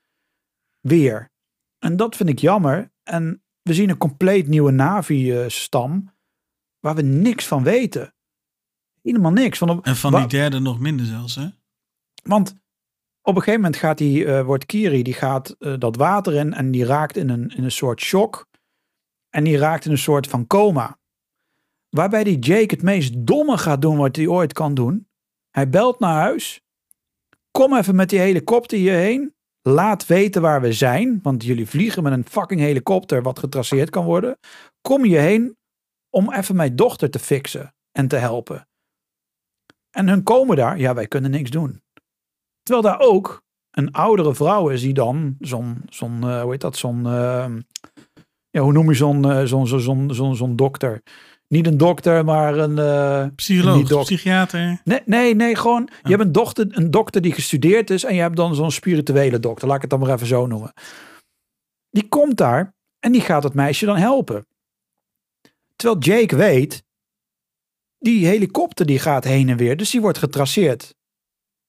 [SPEAKER 2] weer. En dat vind ik jammer. En we zien een compleet nieuwe Navi-stam waar we niks van weten. Helemaal niks. Van
[SPEAKER 1] en van die derde nog minder zelfs, hè?
[SPEAKER 2] Want op een gegeven moment gaat die, uh, wordt Kiri, die gaat uh, dat water in en die raakt in een, in een soort shock. En die raakt in een soort van coma. Waarbij die Jake het meest domme gaat doen wat hij ooit kan doen. Hij belt naar huis. Kom even met die helikopter hierheen. Laat weten waar we zijn, want jullie vliegen met een fucking helikopter wat getraceerd kan worden. Kom je heen om even mijn dochter te fixen en te helpen. En hun komen daar, ja, wij kunnen niks doen. Terwijl daar ook een oudere vrouw is die dan zo'n, zo'n uh, hoe heet dat, zo'n, uh, ja, hoe noem je zo'n, uh, zo'n, zo'n, zo'n, zo'n dokter? Niet een dokter, maar een... Uh,
[SPEAKER 1] Psycholoog, een psychiater.
[SPEAKER 2] Nee, nee, nee gewoon... Je hebt een dokter, een dokter die gestudeerd is en je hebt dan zo'n spirituele dokter. Laat ik het dan maar even zo noemen. Die komt daar en die gaat het meisje dan helpen. Terwijl Jake weet, die helikopter die gaat heen en weer, dus die wordt getraceerd.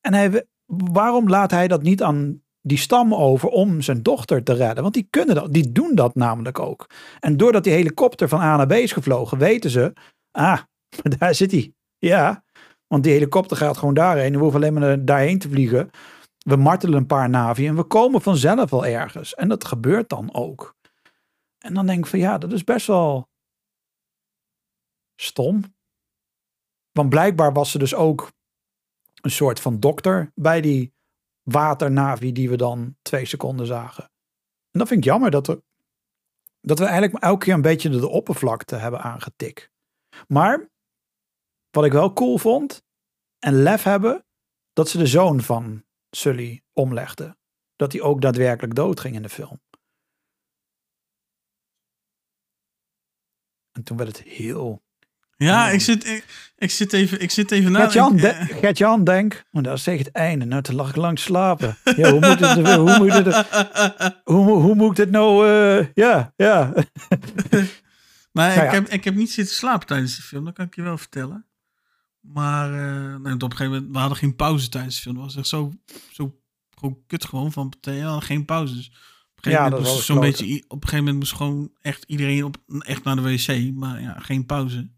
[SPEAKER 2] En hij, waarom laat hij dat niet aan die stam over om zijn dochter te redden. Want die kunnen dat, die doen dat namelijk ook. En doordat die helikopter van A naar B is gevlogen, weten ze, ah, daar zit hij. Ja, want die helikopter gaat gewoon daarheen. We hoeven alleen maar daarheen te vliegen. We martelen een paar navi en we komen vanzelf wel ergens. En dat gebeurt dan ook. En dan denk ik van ja, dat is best wel stom. Want blijkbaar was ze dus ook een soort van dokter bij die waternavi die we dan twee seconden zagen. En dat vind ik jammer dat, we dat we eigenlijk elke keer een beetje de oppervlakte hebben aangetikt. Maar wat ik wel cool vond en lef hebben, dat ze de zoon van Sully omlegden. Dat hij ook daadwerkelijk doodging in de film. En toen werd het heel.
[SPEAKER 1] Ja, ik zit, ik, ik zit even, ik zit even na.
[SPEAKER 2] Gert-Jan, de, Gert-Jan denk, maar dat is tegen het einde. Nou, toen lag ik lang te slapen. Ja, hoe moet het, hoe moet het, hoe, hoe moet ik het nou, uh, ja, ja.
[SPEAKER 1] maar ik, heb, ik heb niet zitten slapen tijdens de film, dat kan ik je wel vertellen. Maar uh, nou, op een gegeven moment, we hadden geen pauze tijdens de film. Het was echt zo, zo gewoon kut gewoon van ja, geen pauzes. Op een gegeven ja, moment moest zo'n beetje, op een gegeven moment moest gewoon echt iedereen op, echt naar de wc, maar ja, geen pauze.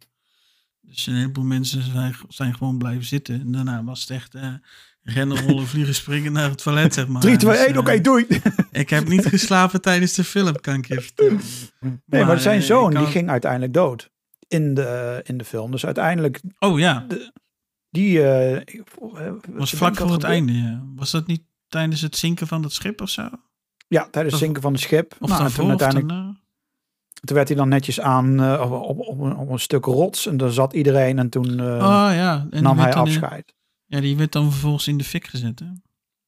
[SPEAKER 1] Dus een heleboel mensen zijn, zijn gewoon blijven zitten. En daarna was het echt uh, rennen, rollen, vliegen, springen naar het toilet, zeg maar.
[SPEAKER 2] 3, 2, 1, oké, doei!
[SPEAKER 1] ik heb niet geslapen tijdens de film, kan ik je vertellen.
[SPEAKER 2] Nee, maar, zijn zoon, die ging uiteindelijk dood in de, in de film. Dus uiteindelijk...
[SPEAKER 1] Oh ja.
[SPEAKER 2] die... Uh,
[SPEAKER 1] was vlak voor het einde, ja. Was dat niet tijdens het zinken van het schip of zo?
[SPEAKER 2] Ja, tijdens het zinken van het schip. Of nou, toen uiteindelijk... Toen werd hij dan netjes aan uh, op, op, op, een stuk rots en daar zat iedereen en toen uh,
[SPEAKER 1] oh, ja. en
[SPEAKER 2] nam hij afscheid.
[SPEAKER 1] ja, die werd dan vervolgens in de fik gezet. Hè?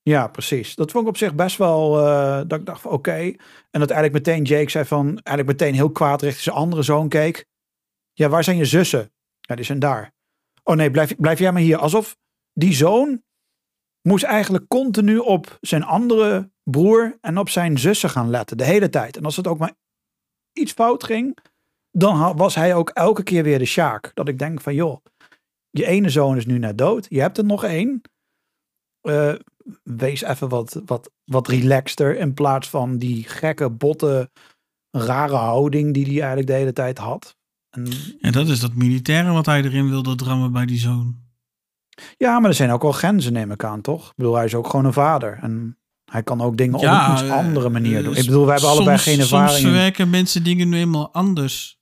[SPEAKER 2] Ja, precies. Dat vond ik op zich best wel, uh, dat ik dacht van oké. En dat eigenlijk meteen Jake zei van, eigenlijk meteen heel kwaad richting zijn andere zoon keek. Ja, waar zijn je zussen? Ja, die zijn daar. Oh nee, blijf, blijf jij maar hier. Alsof die zoon moest eigenlijk continu op zijn andere broer en op zijn zussen gaan letten. De hele tijd. En als het ook maar iets fout ging, dan was hij ook elke keer weer de Sjaak. Dat ik denk van joh, je ene zoon is nu net dood. Je hebt er nog één. Uh, wees even wat, wat, wat relaxter in plaats van die gekke, botte, rare houding die hij eigenlijk de hele tijd had.
[SPEAKER 1] En, dat is dat militaire wat hij erin wilde drammen bij die zoon.
[SPEAKER 2] Ja, maar er zijn ook wel grenzen, neem ik aan, toch? Ik bedoel, hij is ook gewoon een vader. En hij kan ook dingen op een iets andere manier doen. Ik bedoel, we hebben allebei geen ervaring. Soms
[SPEAKER 1] verwerken mensen dingen nu eenmaal anders.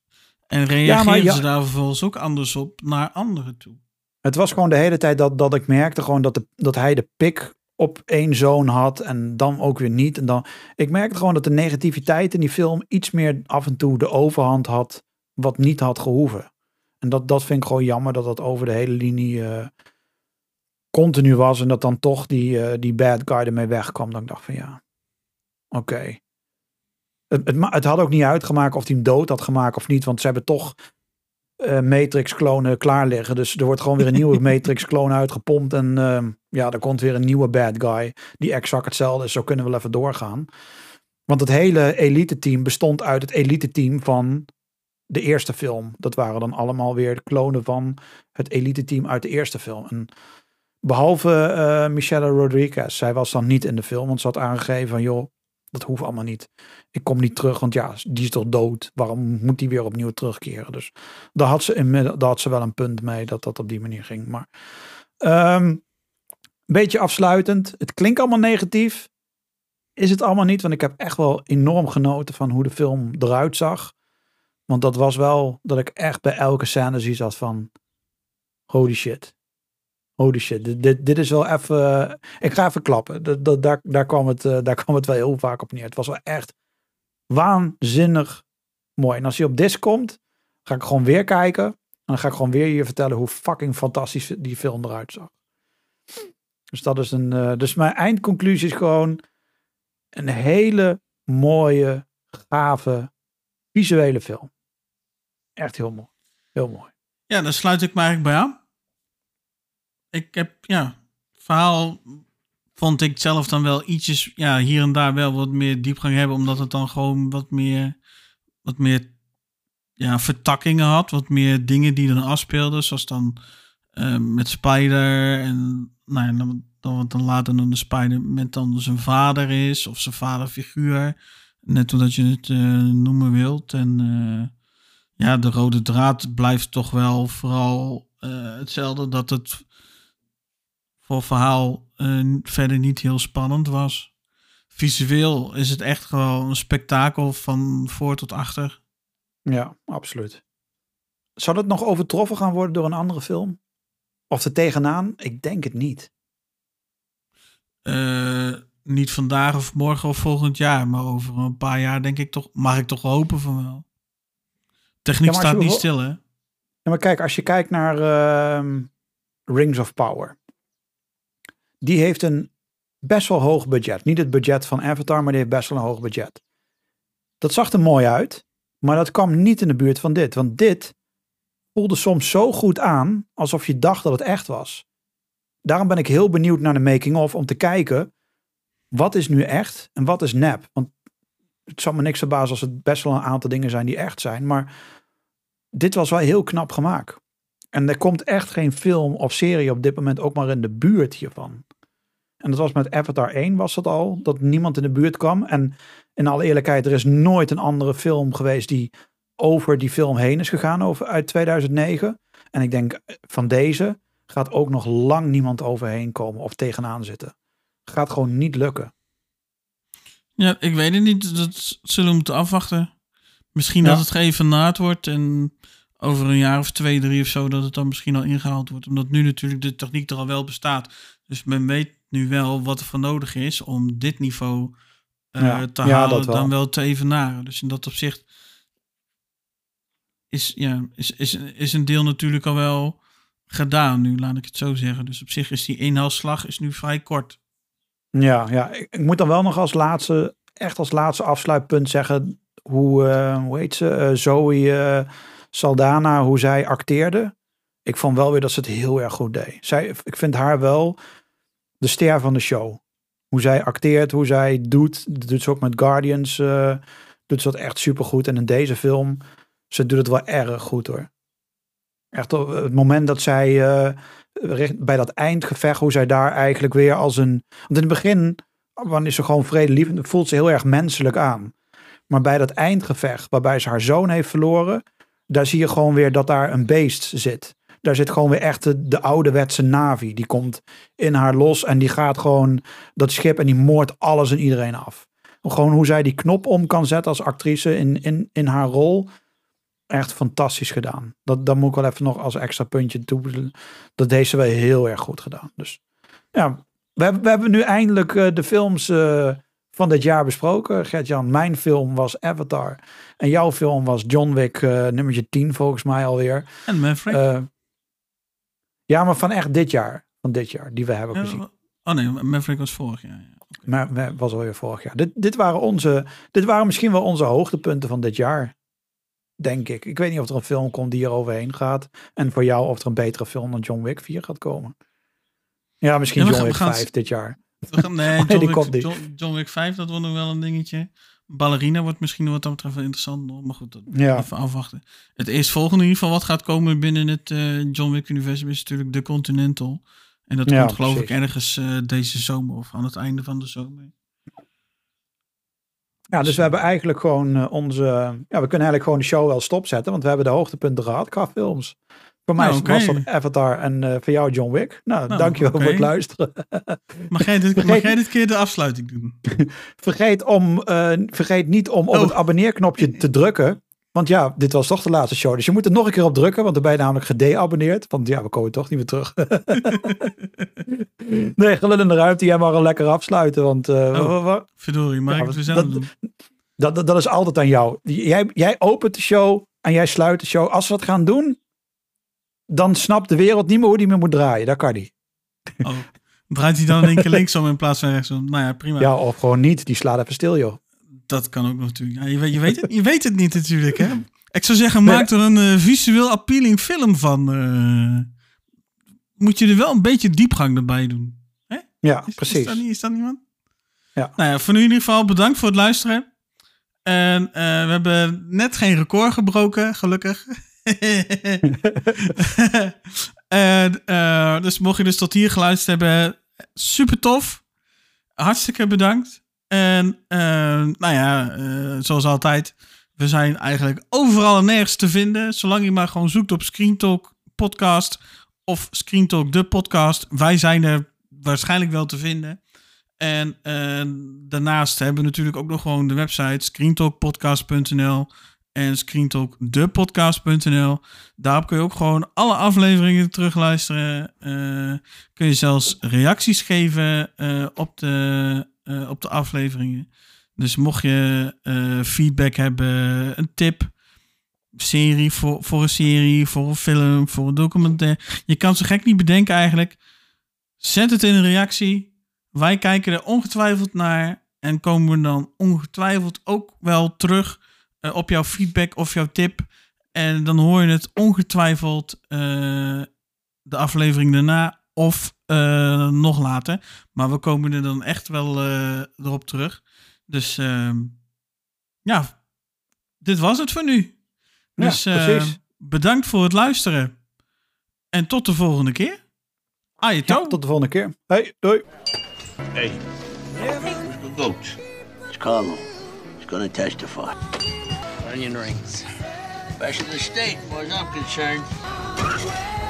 [SPEAKER 1] En reageren ja, ze daar vervolgens ook anders op naar anderen toe.
[SPEAKER 2] Het was gewoon de hele tijd dat, dat ik merkte gewoon dat, de, dat hij de pik op één zoon had en dan ook weer niet. En dan, ik merkte gewoon dat de negativiteit in die film iets meer af en toe de overhand had wat niet had gehoeven. En dat, dat vind ik gewoon jammer dat dat over de hele linie uh, continu was. En dat dan toch die, uh, die bad guy ermee wegkwam. Dan ik dacht van ja, oké. Het, het, het, had ook niet uitgemaakt of hij hem dood had gemaakt of niet. Want ze hebben toch uh, Matrix-klonen klaar liggen. Dus er wordt gewoon weer een nieuwe Matrix-kloon uitgepompt. En uh, ja, er komt weer een nieuwe bad guy. Die exact hetzelfde is. Zo kunnen we wel even doorgaan. Want het hele elite-team bestond uit het elite-team van de eerste film. Dat waren dan allemaal weer klonen van het elite-team uit de eerste film. En behalve uh, Michelle Rodriguez. Zij was dan niet in de film, want ze had aangegeven van joh, dat hoeft allemaal niet. Ik kom niet terug, want ja, die is toch dood. Waarom moet die weer opnieuw terugkeren? Dus daar had ze, in, daar had ze wel een punt mee dat dat op die manier ging. Maar een beetje afsluitend. Het klinkt allemaal negatief. Is het allemaal niet, want ik heb echt wel enorm genoten van hoe de film eruit zag. Want dat was wel dat ik echt bij elke scène zie zat van holy shit. Holy shit, dit, dit, is wel even. Ik ga even klappen. Dat, daar, daar, kwam het, uh, daar kwam het wel heel vaak op neer. Het was wel echt waanzinnig mooi. En als hij op disc komt, ga ik gewoon weer kijken. En dan ga ik gewoon weer je vertellen hoe fucking fantastisch die film eruit zag. Dus dat is een. Uh, dus mijn eindconclusie is gewoon een hele mooie, gave, visuele film. Echt heel mooi. Heel mooi.
[SPEAKER 1] Ja, daar sluit ik me eigenlijk bij aan. Ik heb, ja, verhaal vond ik zelf dan wel ietsjes, ja, hier en daar wel wat meer diepgang hebben, omdat het dan gewoon wat meer, wat meer, ja, vertakkingen had, wat meer dingen die dan afspeelden, zoals dan uh, met Spider en, nou ja, dan, dan, dan later dan de Spider met dan zijn vader is, of zijn vaderfiguur, net hoe dat je het uh, noemen wilt. En uh, ja, de rode draad blijft toch wel vooral hetzelfde. Dat het voor verhaal uh, verder niet heel spannend was. Visueel is het echt gewoon een spektakel van voor tot achter.
[SPEAKER 2] Ja, absoluut. Zou dat nog overtroffen gaan worden door een andere film? Of er tegenaan? Ik denk het niet.
[SPEAKER 1] niet vandaag of morgen of volgend jaar, maar over een paar jaar denk ik toch, mag ik toch hopen van wel. Techniek staat niet stil, hè?
[SPEAKER 2] Ja, maar kijk, als je kijkt naar ehm, Rings of Power. Die heeft een best wel hoog budget. Niet het budget van Avatar, maar die heeft best wel een hoog budget. Dat zag er mooi uit, maar dat kwam niet in de buurt van dit. Want dit voelde soms zo goed aan, alsof je dacht dat het echt was. Daarom ben ik heel benieuwd naar de making-of, om te kijken, wat is nu echt en wat is nep? Want het zal me niks verbazen als het best wel een aantal dingen zijn die echt zijn, maar dit was wel heel knap gemaakt. En er komt echt geen film of serie op dit moment ook maar in de buurt hiervan. En dat was met Avatar 1 was het al, dat niemand in de buurt kwam. En in alle eerlijkheid, er is nooit een andere film geweest die over die film heen is gegaan over, uit 2009. En ik denk van deze gaat ook nog lang niemand overheen komen of tegenaan zitten. Gaat gewoon niet lukken.
[SPEAKER 1] Ja, ik weet het niet. Dat zullen we moeten afwachten. Misschien dat het geëvenaard wordt en over een jaar of twee, drie of zo, dat het dan misschien al ingehaald wordt. Omdat nu natuurlijk de techniek er al wel bestaat. Dus men weet nu wel wat er voor nodig is om dit niveau uh, te halen, dan wel te evenaren. Dus in dat opzicht is, ja, is, is, is een deel natuurlijk al wel gedaan nu, laat ik het zo zeggen. Dus op zich is die inhaalslag is nu vrij kort.
[SPEAKER 2] Ja, ja. Ik, ik moet dan wel nog als laatste, echt als laatste afsluitpunt zeggen hoe, uh, hoe heet ze, uh, Zoe Saldana, hoe zij acteerde. Ik vond wel weer dat ze het heel erg goed deed. Zij, ik vind haar wel de ster van de show. Hoe zij acteert, hoe zij doet. Doet ze ook met Guardians. Uh, doet ze dat echt super goed. En in deze film, ze doet het wel erg goed hoor. Echt op het moment dat zij uh, bij dat eindgevecht, hoe zij daar eigenlijk weer als een. Want in het begin, wanneer is ze gewoon vredelievend, voelt ze heel erg menselijk aan. Maar bij dat eindgevecht, waarbij ze haar zoon heeft verloren, daar zie je gewoon weer dat daar een beest zit. Daar zit gewoon weer echt de, de ouderwetse Navi. Die komt in haar los en die gaat gewoon dat schip en die moordt alles en iedereen af. Gewoon hoe zij die knop om kan zetten als actrice in, in, in haar rol. Echt fantastisch gedaan. Dat, dat moet ik wel even nog als extra puntje toe. Dat deed ze wel heel erg goed gedaan. Dus ja, we hebben, we hebben nu eindelijk uh, de films uh, van dit jaar besproken. Gert-Jan, mijn film was Avatar. En jouw film was John Wick, uh, nummertje 10 volgens mij alweer.
[SPEAKER 1] En Maverick.
[SPEAKER 2] Ja, maar van echt dit jaar. Van dit jaar, die we hebben gezien.
[SPEAKER 1] Oh nee, Maverick was vorig jaar. Ja.
[SPEAKER 2] Okay. Maar was alweer vorig jaar. Dit, dit, waren onze, dit waren misschien wel onze hoogtepunten van dit jaar. Denk ik. Ik weet niet of er een film komt die er overheen gaat. En voor jou of er een betere film dan John Wick 4 gaat komen. Ja, misschien John Wick 5 dit jaar.
[SPEAKER 1] nee, John, Wick, John, John, Wick 5, dat wordt nog wel een dingetje. Ballerina wordt misschien wat dat betreft wel interessant. Maar goed, dat ja. even afwachten. Het eerstvolgende in ieder geval wat gaat komen binnen het uh, John Wick universum is natuurlijk de Continental. En dat komt geloof ik ergens uh, deze zomer of aan het einde van de zomer.
[SPEAKER 2] Ja, dus we hebben eigenlijk gewoon uh, onze... Ja, we kunnen eigenlijk gewoon de show wel stopzetten. Want we hebben de hoogtepunten gehad qua films. Voor mij nou, okay. was dat Avatar en uh, voor jou John Wick. Nou, nou dankjewel okay. voor het luisteren.
[SPEAKER 1] mag, jij dit, vergeet, mag jij dit keer de afsluiting doen?
[SPEAKER 2] vergeet, om, uh, vergeet niet om op oh. het abonneerknopje te drukken. Want ja, dit was toch de laatste show. Dus je moet er nog een keer op drukken. Want dan ben je namelijk gedeabonneerd. Want ja, we komen toch niet meer terug. nee, de ruimte. Jij mag al lekker afsluiten. Want, uh,
[SPEAKER 1] oh, verdorie, maar ja, dat,
[SPEAKER 2] dat, dat is altijd aan jou. Jij, jij opent de show en jij sluit de show. Als we dat gaan doen, dan snapt de wereld niet meer hoe die meer moet draaien. Dat kan niet.
[SPEAKER 1] Oh, draait hij dan in één keer linksom in plaats van rechtsom? Nou ja, prima.
[SPEAKER 2] Ja, of gewoon niet. Die slaat even stil, joh.
[SPEAKER 1] Dat kan ook natuurlijk. Ja, je, weet, je, weet het, je weet het niet natuurlijk, hè? Ik zou zeggen, maak er een uh, visueel appealing film van. Uh, moet je er wel een beetje diepgang erbij doen. Hè?
[SPEAKER 2] Ja, precies. Is
[SPEAKER 1] dat, niet, is dat niemand?
[SPEAKER 2] Ja.
[SPEAKER 1] Nou ja, voor nu in ieder geval bedankt voor het luisteren. En uh, we hebben net geen record gebroken, gelukkig. en, uh, dus mocht je dus tot hier geluisterd hebben, super tof. Hartstikke bedankt. En uh, nou ja, uh, zoals altijd, we zijn eigenlijk overal en nergens te vinden. Zolang je maar gewoon zoekt op Screen Talk podcast of Screen Talk de podcast. Wij zijn er waarschijnlijk wel te vinden. En daarnaast hebben we natuurlijk ook nog gewoon de website screentalkpodcast.nl en screentalkdepodcast.nl. Daarop kun je ook gewoon alle afleveringen terugluisteren. Uh, kun je zelfs reacties geven uh, op, de, uh, op de afleveringen. Dus mocht je feedback hebben, een tip, serie voor, voor een serie, voor een film, voor een documentaire. Je kan zo gek niet bedenken eigenlijk. Zet het in een reactie. Wij kijken er ongetwijfeld naar. En komen we dan ongetwijfeld ook wel terug uh, op jouw feedback of jouw tip. En dan hoor je het ongetwijfeld uh, de aflevering daarna of uh, nog later. Maar we komen er dan echt wel erop terug. Dus ehm, ja, dit was het voor nu. Dus ja, bedankt voor het luisteren. En tot de volgende keer. Ah, je
[SPEAKER 2] ja, tot de volgende keer. Hey, doei.
[SPEAKER 3] Hey, the vote. It's Carlo. He's gonna testify. Onion rings. Of the state, as far as I'm concerned.